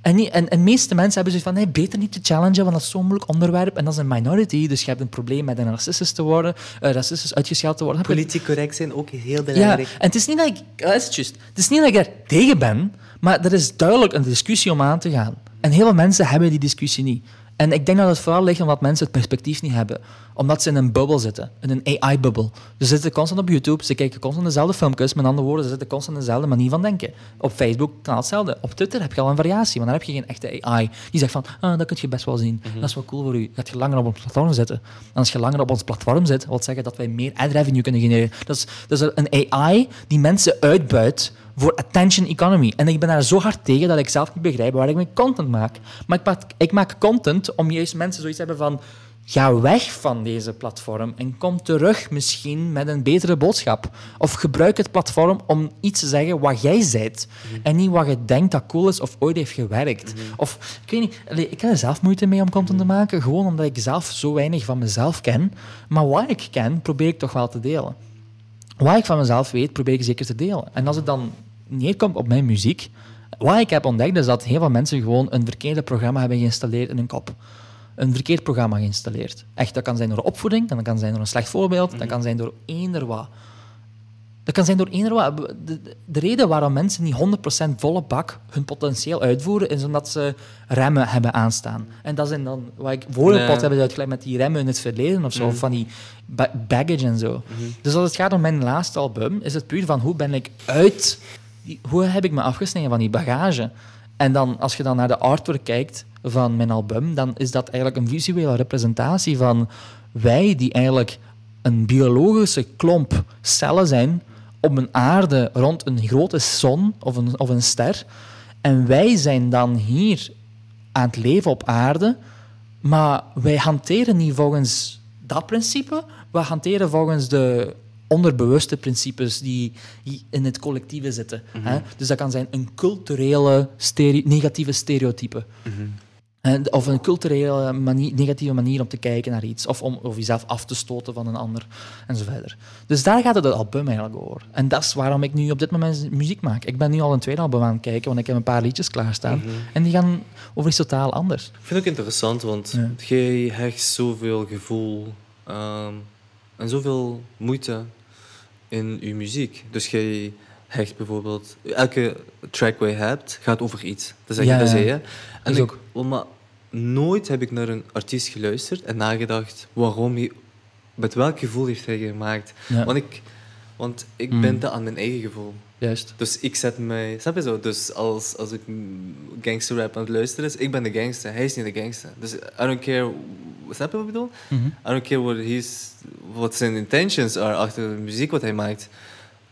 En, niet, en, meeste mensen hebben zoiets van, nee, beter niet te challengen, want dat is zo'n moeilijk onderwerp. En dat is een minority, dus je hebt een probleem met een racistisch te worden, eh, racistisch uitgescheld te worden. Politiek correct zijn ook heel Ja, belangrijk. en het is niet dat ik... ja, is het juist. Het is niet dat ik er tegen ben, maar er is duidelijk een discussie om aan te gaan. En heel veel mensen hebben die discussie niet. En ik denk dat het vooral ligt omdat mensen het perspectief niet hebben. Omdat ze in een bubbel zitten. In een AI-bubbel. Ze zitten constant op YouTube, ze kijken constant dezelfde filmpjes. Met andere woorden, ze zitten constant dezelfde manier van denken. Op Facebook kan hetzelfde. Op Twitter heb je al een variatie, want dan heb je geen echte AI. Die zegt van, ah, dat kun je best wel zien. Dat is wel cool voor u. Gaat je langer op ons platform zitten. En als je langer op ons platform zit, wil zeggen dat wij meer ad revenue kunnen genereren. Dat is, dat is een AI die mensen uitbuit voor attention economy. En ik ben daar zo hard tegen dat ik zelf niet begrijp waar ik mijn content maak. Maar ik maak, ik maak content om juist mensen zoiets te hebben van... Ga weg van deze platform en kom terug misschien met een betere boodschap. Of gebruik het platform om iets te zeggen wat jij bent. En niet wat je denkt dat cool is of ooit heeft gewerkt. Of, ik weet niet, ik heb er zelf moeite mee om content te maken, gewoon omdat ik zelf zo weinig van mezelf ken. Maar wat ik ken, probeer ik toch wel te delen wat ik van mezelf weet, probeer ik zeker te delen. En als het dan neerkomt op mijn muziek, wat ik heb ontdekt is dat heel veel mensen gewoon een verkeerde programma hebben geïnstalleerd in hun kop. Een verkeerd programma geïnstalleerd. Echt, dat kan zijn door opvoeding, dat kan zijn door een slecht voorbeeld, dat kan zijn door eender wat. Dat kan zijn door eender wat. De, de- de reden waarom mensen niet 100% volle bak hun potentieel uitvoeren, is omdat ze remmen hebben aanstaan. En dat zijn dan, wat ik vorige Nee. pot hebben uitgelegd met die remmen in het verleden of zo, of van die ba- baggage en zo. Dus als het gaat om mijn laatste album, is het puur van hoe ben ik uit, hoe heb ik me afgesneden van die bagage. En dan, als je dan naar de artwork kijkt van mijn album, dan is dat eigenlijk een visuele representatie van wij die eigenlijk een biologische klomp cellen zijn op een aarde rond een grote zon of een, of een ster. En wij zijn dan hier aan het leven op aarde, maar wij hanteren niet volgens dat principe, we hanteren volgens de onderbewuste principes die die in het collectieve zitten. hè. Dus dat kan zijn een culturele stere- negatieve stereotype. En- Of een culturele manier, negatieve manier om te kijken naar iets. Of om of jezelf af te stoten van een ander. En zo verder. Dus daar gaat het album eigenlijk over. En dat is waarom ik nu op dit moment muziek maak. Ik ben nu al een tweede album aan het kijken, want ik heb een paar liedjes klaarstaan. En die gaan over iets totaal anders. Ik vind het ook interessant, want Ja. jij hecht zoveel gevoel ehm, en zoveel moeite in je muziek. Dus jij hecht bijvoorbeeld... Elke track wat je hebt, gaat over iets. Dat zeg je, Ja, dat ja. zei je. En ik, ook. maar nooit heb ik naar een artiest geluisterd en nagedacht waarom hij, met welk gevoel heeft hij gemaakt. Ja. Want ik, want ik Mm. ben dat aan mijn eigen gevoel. Juist. Dus ik zet mij, snap je zo? Dus als, als ik gangster rap aan het luisteren is, ik ben de gangster, hij is niet de gangster. Dus I don't care, snap je wat ik bedoel? Mhm. I don't care what, he's, wat zijn intentions are achter de muziek wat hij maakt.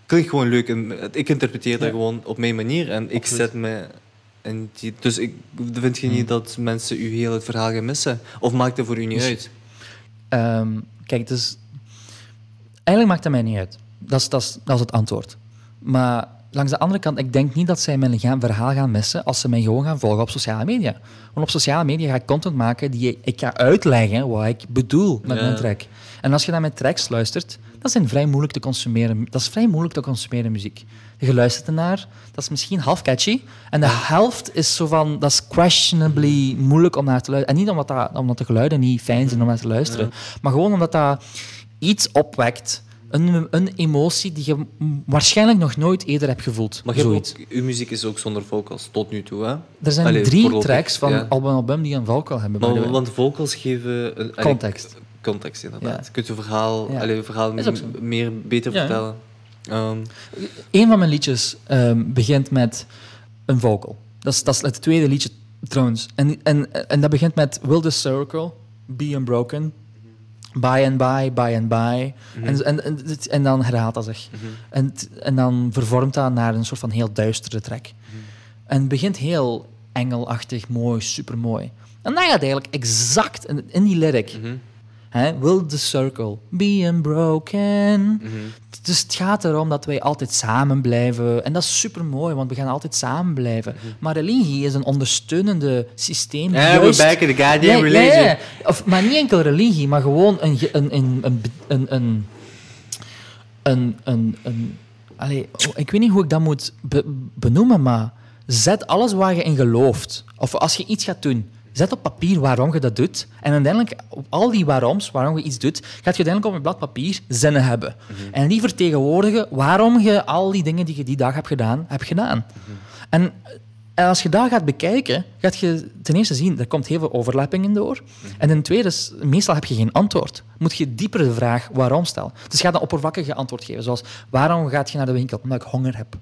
Klinkt gewoon leuk en ik interpreteer dat Ja. gewoon op mijn manier en ik zet me. En die, dus ik vind je niet Hmm. dat mensen u heel het verhaal gaan missen? Of maakt het voor u niet uit? Ehm, kijk, dus... Eigenlijk maakt dat mij niet uit. Dat is, dat, is, dat is het antwoord. Maar langs de andere kant, ik denk niet dat zij mijn verhaal gaan missen als ze mij gewoon gaan volgen op sociale media. Want op sociale media ga ik content maken die ik ga uitleggen wat ik bedoel met Ja. mijn track. En als je naar mijn tracks luistert, dat zijn vrij moeilijk te consumeren. Dat is vrij moeilijk te consumeren muziek. Je luistert ernaar, dat is misschien half catchy. En de helft is zo van, dat is questionably moeilijk om naar te luisteren. En niet omdat, dat, omdat de geluiden niet fijn zijn om naar te luisteren, maar gewoon omdat dat iets opwekt. Een, een emotie die je waarschijnlijk nog nooit eerder hebt gevoeld. Maar je hebt Zoiets. ook, uw muziek is ook zonder vocals, tot nu toe. Hè? Er zijn Allee, drie voorlopig, tracks van ja. album album die een vocal hebben. Maar, want vocals geven... Een, allee, Context. Context, inderdaad. Ja. Kunt je verhaal, allee, je verhaal meer, beter vertellen. Ehm, Een van mijn liedjes ehm, begint met een vocal. Dat is, dat is het tweede liedje trouwens. En, en, en dat begint met Will the Circle be unbroken? By and by, by and by. en, en, en, en dan herhaalt dat zich. en, t- en dan vervormt dat naar een soort van heel duistere track. En het begint heel engelachtig, mooi, supermooi. En dan gaat eigenlijk exact in, in die lyric. Mhm, Hè, will the circle be unbroken? mhm. Dus het gaat erom dat wij altijd samen blijven. En dat is super mooi, want we gaan altijd samen blijven. Maar religie is een ondersteunende systeem. Yeah, we're back in the goddamn ja, religion. ja. Of, maar niet enkel religie, maar gewoon een, een, een, een, een, een, een, een, een- allee, oh, ik weet niet hoe ik dat moet be- benoemen, maar zet alles waar je in gelooft. Of als je iets gaat doen, zet op papier waarom je dat doet. En uiteindelijk, op al die waaroms, waarom je iets doet, gaat je uiteindelijk op een blad papier zinnen hebben. En die vertegenwoordigen waarom je al die dingen die je die dag hebt gedaan, hebt gedaan. En en als je dat gaat bekijken, gaat je ten eerste zien, er komt heel veel overlappingen door. En ten tweede, meestal heb je geen antwoord. Moet je dieper de vraag waarom stellen. Dus ga dan oppervlakkige antwoord geven, zoals waarom gaat je naar de winkel? Omdat ik honger heb.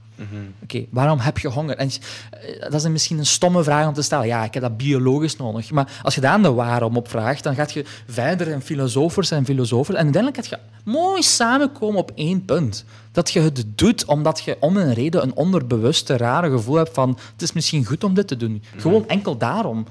Oké, waarom heb je honger? En eh, dat is misschien een stomme vraag om te stellen. Ja, ik heb dat biologisch nodig. Maar als je daar de waarom op vraagt, dan gaat je verder in filosofers en filosofen. En uiteindelijk gaat je mooi samenkomen op één punt. Dat je het doet omdat je om een reden een onderbewuste, rare gevoel hebt van het is misschien goed om dit te doen. Gewoon enkel daarom.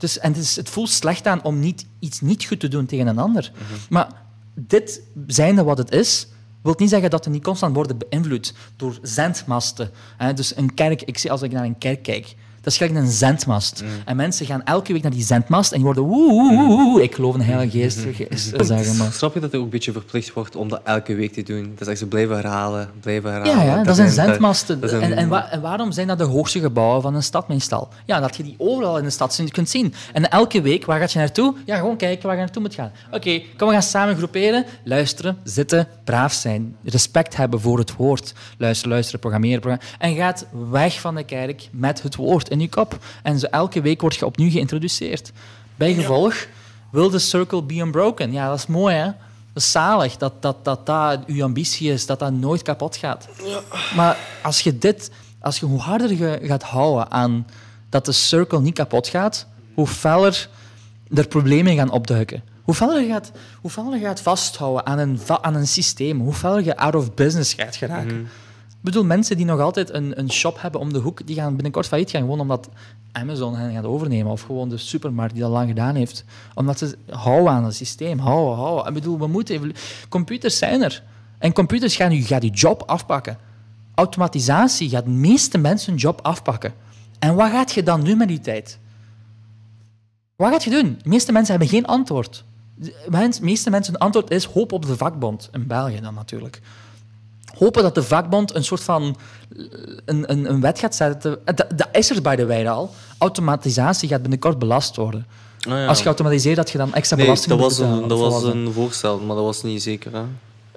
Dus, en het, is, het voelt slecht aan om niet, iets niet goed te doen tegen een ander. Maar dit zijnde wat het is, wil niet zeggen dat we niet constant worden beïnvloed door zendmasten. Hè, dus een kerk, ik zie als ik naar een kerk kijk, dat is gelijk een zendmast. En mensen gaan elke week naar die zendmast en die worden woe, woe, woe, woe. Ik geloof in de Heilige Geest, geest zeggen, maar... Snap je dat er ook een beetje verplicht wordt om dat elke week te doen? Dat is echt zo blijven herhalen, blijven herhalen. Ja, ja dat zijn zijn- zendmasten. dat zijn- En, en, wa- en waarom zijn dat de hoogste gebouwen van een stad meestal? Ja, dat je die overal in de stad kunt zien. En elke week, waar ga je naartoe? Ja, gewoon kijken waar je naartoe moet gaan. Oké, kom, we gaan samen groeperen. Luisteren, zitten, braaf zijn. Respect hebben voor het woord. Luisteren, luisteren, programmeren. programmeren. En gaat weg van de kerk met het woord in je kop. En zo elke week word je opnieuw geïntroduceerd. Bij gevolg, will the circle be unbroken? Ja, dat is mooi, hè? Dat is zalig dat dat, dat, dat uw ambitie is, dat dat nooit kapot gaat. Maar als je dit, als je, hoe harder je gaat houden aan dat de circle niet kapot gaat, hoe feller er problemen gaan opduiken. Hoe feller je gaat, hoe feller je gaat vasthouden aan een, aan een systeem, hoe feller je out of business gaat geraken. Ik bedoel, mensen die nog altijd een, een shop hebben om de hoek, die gaan binnenkort failliet gaan, gewoon omdat Amazon hen gaat overnemen. Of gewoon de supermarkt die dat lang gedaan heeft. Omdat ze houden aan het systeem, houden, houden. Ik bedoel, we moeten evolu- Computers zijn er. En computers gaan je, je job afpakken. Automatisatie gaat de meeste mensen hun job afpakken. En wat gaat je dan doen met die tijd? Wat gaat je doen? De meeste mensen hebben geen antwoord. De meeste mensen hun antwoord is hoop op de vakbond. In België dan natuurlijk hopen dat de vakbond een soort van een, een, een wet gaat zetten. Dat, dat is er bij de wijde al. Automatisatie gaat binnenkort belast worden. Ah, ja. Als je automatiseert, dat je dan extra Nee, belasting dat moet was, betalen. een, dat was een voorstel, maar dat was niet zeker. Hè?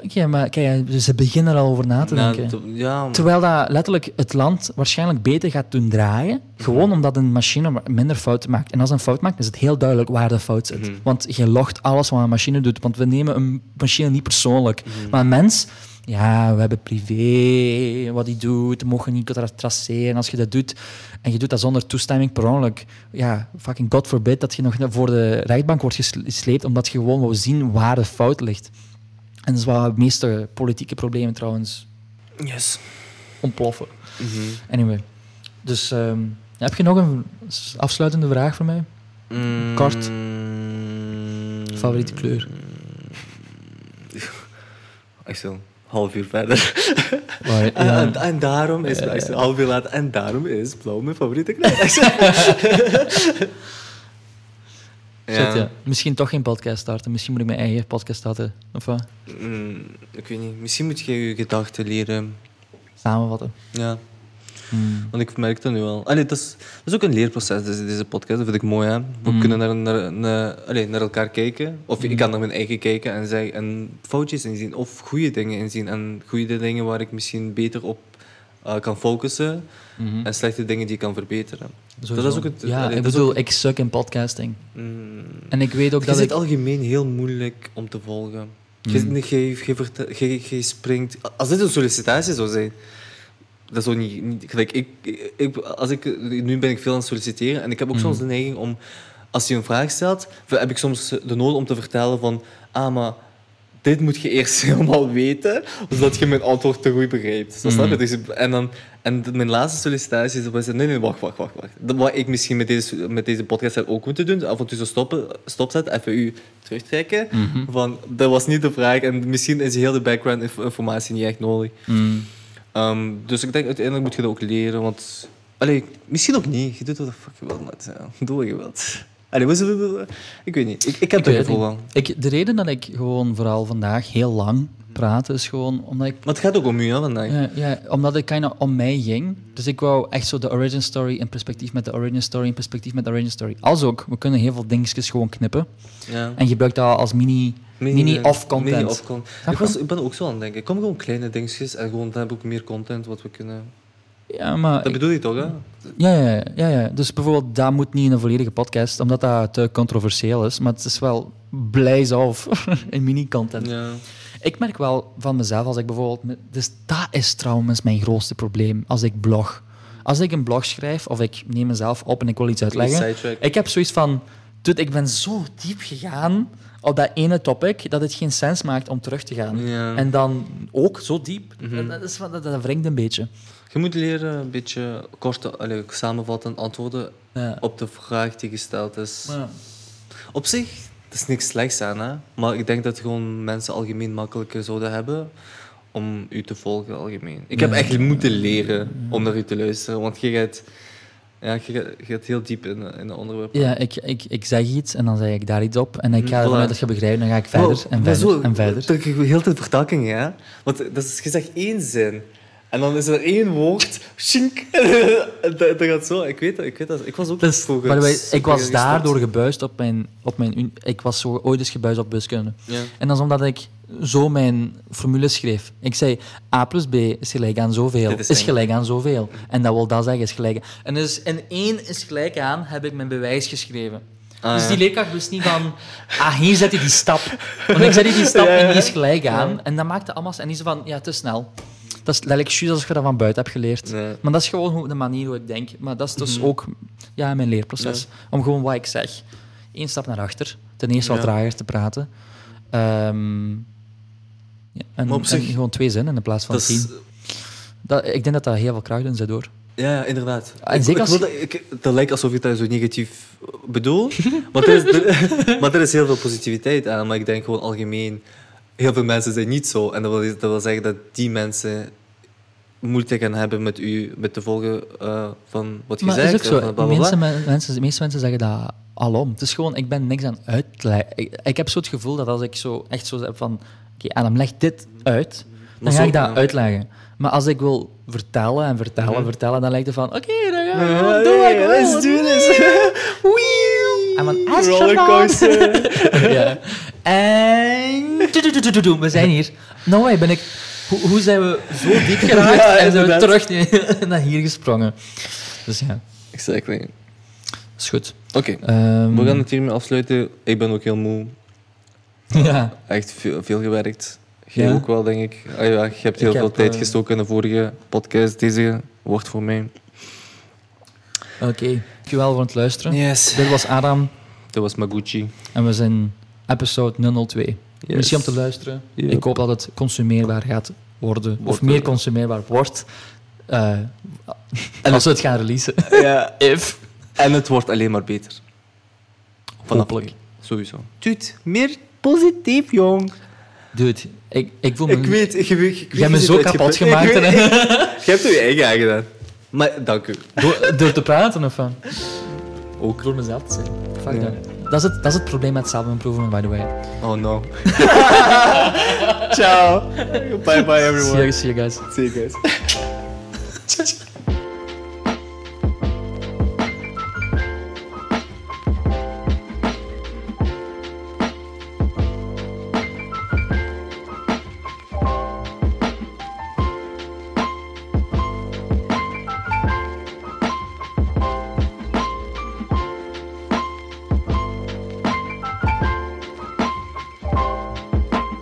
Oké, maar kijk, ze beginnen er al over na te Nou, denken. ja, Terwijl dat letterlijk het land waarschijnlijk beter gaat doen draaien. Gewoon omdat een machine minder fouten maakt. En als een fout maakt, is het heel duidelijk waar de fout zit. Mhm. Want je logt alles wat een machine doet. Want we nemen een machine niet persoonlijk. Mhm. Maar een mens, ja, we hebben privé, wat hij doet. We mogen niet tra- traceren. Als je dat doet en je doet dat zonder toestemming per ongeluk, ja, fucking god forbid dat je nog voor de rechtbank wordt gesle- gesleept omdat je gewoon wil zien waar de fout ligt. En dat is wat de meeste politieke problemen trouwens yes. ontploffen. Mhm. Anyway. Dus ehm, heb je nog een afsluitende vraag voor mij? Mm. Kort. Favoriete kleur? Ik zo, half uur verder. Waar- En, ja. en, en daarom is, ik zo, half uur later, en daarom is blauw mijn favoriete kleur. Shit, ja. Misschien toch geen podcast starten. Misschien moet ik mijn eigen podcast starten. Of wat? Mm, ik weet niet, misschien moet je je gedachten leren. Samenvatten. Ja, Hmm. want ik merk dat nu al. Allee, dat, is, dat is ook een leerproces, deze, deze podcast. Dat vind ik mooi, hè. We Mm. kunnen naar, naar, naar, allee, naar elkaar kijken. Of Mm. ik kan naar mijn eigen kijken en, zeg, en foutjes inzien. Of goede dingen inzien. En goede dingen waar ik misschien beter op eh, kan focussen. En slechte dingen die ik kan verbeteren. Sowieso. dat is ook het- Ja, allee, ik is bedoel, ook- ik suk in podcasting. En ik weet ook Je dat zit ik... algemeen heel moeilijk om te volgen. Je, Mm. je springt... Als dit een sollicitatie zou zijn... Dat zou niet... niet gelijk, ik, ik, als ik, nu ben ik veel aan het solliciteren en ik heb ook Mm. soms de neiging om... Als je een vraag stelt, heb ik soms de nood om te vertellen van... Ah, maar dit moet je eerst helemaal weten, zodat je mijn antwoord te goed begrijpt. Zo, snap je? Mm. Dus, en, dan, en mijn laatste sollicitatie was... Nee, nee, wacht, wacht, wacht. wacht. Dat Wat ik misschien met deze, met deze podcast heb ook moeten doen, af en toe zo stoppen, stopzetten, even u terugtrekken. Mhm. Van, dat was niet de vraag en misschien is heel de background inf- informatie niet echt nodig. Mm. Ehm, dus ik denk uiteindelijk moet je dat ook leren, want... Allee, misschien ook niet. Je doet wat de fuck je wilt, maar ja, doe wat je wilt. Allee, ik weet niet. Ik, ik heb er het van. Ik, de reden dat ik gewoon vooral vandaag heel lang praat, is gewoon omdat ik Maar het gaat ook om u, hè, vandaag. Ja, ja, omdat het kinda om mij ging. Dus ik wou echt zo de origin story in perspectief met de origin story in perspectief met de origin story. Als ook, we kunnen heel veel dingetjes gewoon knippen. Ja. En gebruik dat als mini, mini, off content. Mini off content. Snap Ik, was, ik ben ook zo aan het denken. Kom gewoon kleine dingetjes en gewoon dan heb ik ook meer content wat we kunnen. Ja, maar... Dat bedoel je toch, hè? ja, ja, ja, ja. Dus bijvoorbeeld, dat moet niet in een volledige podcast, omdat dat te controversieel is. Maar het is wel blaze off in mini-content. Ja. Ik merk wel van mezelf, als ik bijvoorbeeld... Dus dat is trouwens mijn grootste probleem, als ik blog. Als ik een blog schrijf, of ik neem mezelf op en ik wil iets uitleggen... Ik heb zoiets van... Dude, ik ben zo diep gegaan op dat ene topic, dat het geen sens maakt om terug te gaan. Ja. En dan ook zo diep, Mhm. dat, is, van- dat, dat wringt een beetje. Je moet leren een beetje kort, allee, samenvattend antwoorden Ja. op de vraag die gesteld is. Ja. Op zich, er is niks slechts aan, hè? maar ik denk dat gewoon mensen algemeen makkelijker zouden hebben om u te volgen algemeen. Ik heb echt moeten leren om naar u te luisteren, want je gaat, ja, je gaat, je heel diep in, in de onderwerpen. Ja, ik, ik, ik zeg iets en dan zeg ik daar iets op. En ik ga Mhm, ervan uit dat je begrijpt, dan ga ik verder Wow, en verder zo, en verder. Dat ik heel de vertakking, hè? Want dat is, je zegt één zin. En dan is er één woord. Shink. En dat, dat gaat zo. Ik weet dat. Ik, weet dat. ik was ook Dus, vroeger super ik was daardoor gebuist op mijn... Op mijn ik was zo ooit eens gebuist op wiskunde. Ja. En dat is omdat ik zo mijn formule schreef. Ik zei, a plus b is gelijk aan zoveel, is, gelijk aan zoveel. En dat wil dat zeggen, is gelijk. En dus in één is gelijk aan, heb ik mijn bewijs geschreven. Ah, dus die leerkracht wist niet van, ah, hier zet je die stap. Want ik zet die stap Ja, ja. en die is gelijk aan. En dat maakte allemaal... En die zei van, ja, te snel. Dat is letterlijk juist als je dat van buiten hebt geleerd. Maar dat is gewoon hoe- de manier hoe ik denk. Maar dat is dus Mhm. ook ja, mijn leerproces. Om gewoon wat ik zeg, één stap naar achter. Ten eerste wat trager te praten. Ehm, ja, en, Maar op en zich- gewoon twee zinnen in plaats van Dat tien. is, Dat, ik denk dat dat heel veel kracht in zit, hoor. ja, ja, inderdaad. En Ik- zeker ik als- dat, ik, dat lijkt alsof je dat zo negatief bedoelt. maar, er is, er, maar er is heel veel positiviteit aan. Maar ik denk gewoon algemeen... Heel veel mensen zijn niet zo. En dat wil, dat wil zeggen dat die mensen moeite gaan hebben met u, met te volgen eh, van wat je Maar zegt. is ook zo. of bla, bla, bla. Mensen, men- mensen, de meeste mensen zeggen dat alom. Het is gewoon, ik ben niks aan uitleggen. Ik, ik heb zo het gevoel dat als ik zo echt zo heb van... Oké, Adam, leg dit uit. Dan ga ik dat uitleggen. Maar als ik wil vertellen en vertellen en Mhm. vertellen, dan lijkt het van... Oké, dan gaan we gewoon doen hey, let's do this. I'm an. Rollercoaster. ja. En... We zijn hier. Nou, hey, ben ik... Hoe, hoe zijn we zo diep geraakt Ja, en zijn we terug naar hier gesprongen? Dus ja, Exactly. dat is goed. Oké, Ehm, we gaan het hiermee afsluiten. Ik ben ook heel moe. Ja, Echt veel, veel gewerkt. Jij Ja? ook wel, denk ik. Ah, ja, je hebt heel Ik veel heb, tijd eh, gestoken in de vorige podcast. Deze wordt voor mij. oké. Dankjewel voor het luisteren. Yes. Dit was Adam Dat was Maguchi. en we zijn episode 002. Yes. Merci om te luisteren. Yep. Ik hoop dat het consumeerbaar gaat worden. Of meer consumeerbaar wordt. Eh, als we het gaan releasen. Ja. If. En het wordt alleen maar beter. Hopelijk. nu. Sowieso. Tuut, meer positief, jong. Dude, ik, ik voel me... Ik weet, ik, ik, ik, ik Jij hebt me zo kapot gemaakt. Ik weet- hè. Je hebt je eigen aangedaan. Maar dank u. Door, door te praten of van? Ook. Door mezelf te zijn. Fuck Ja. that. Dat is, het, dat is het probleem met self-improvement, by the way. Oh no. Ciao. Bye bye everyone. See you, see you guys. See you guys.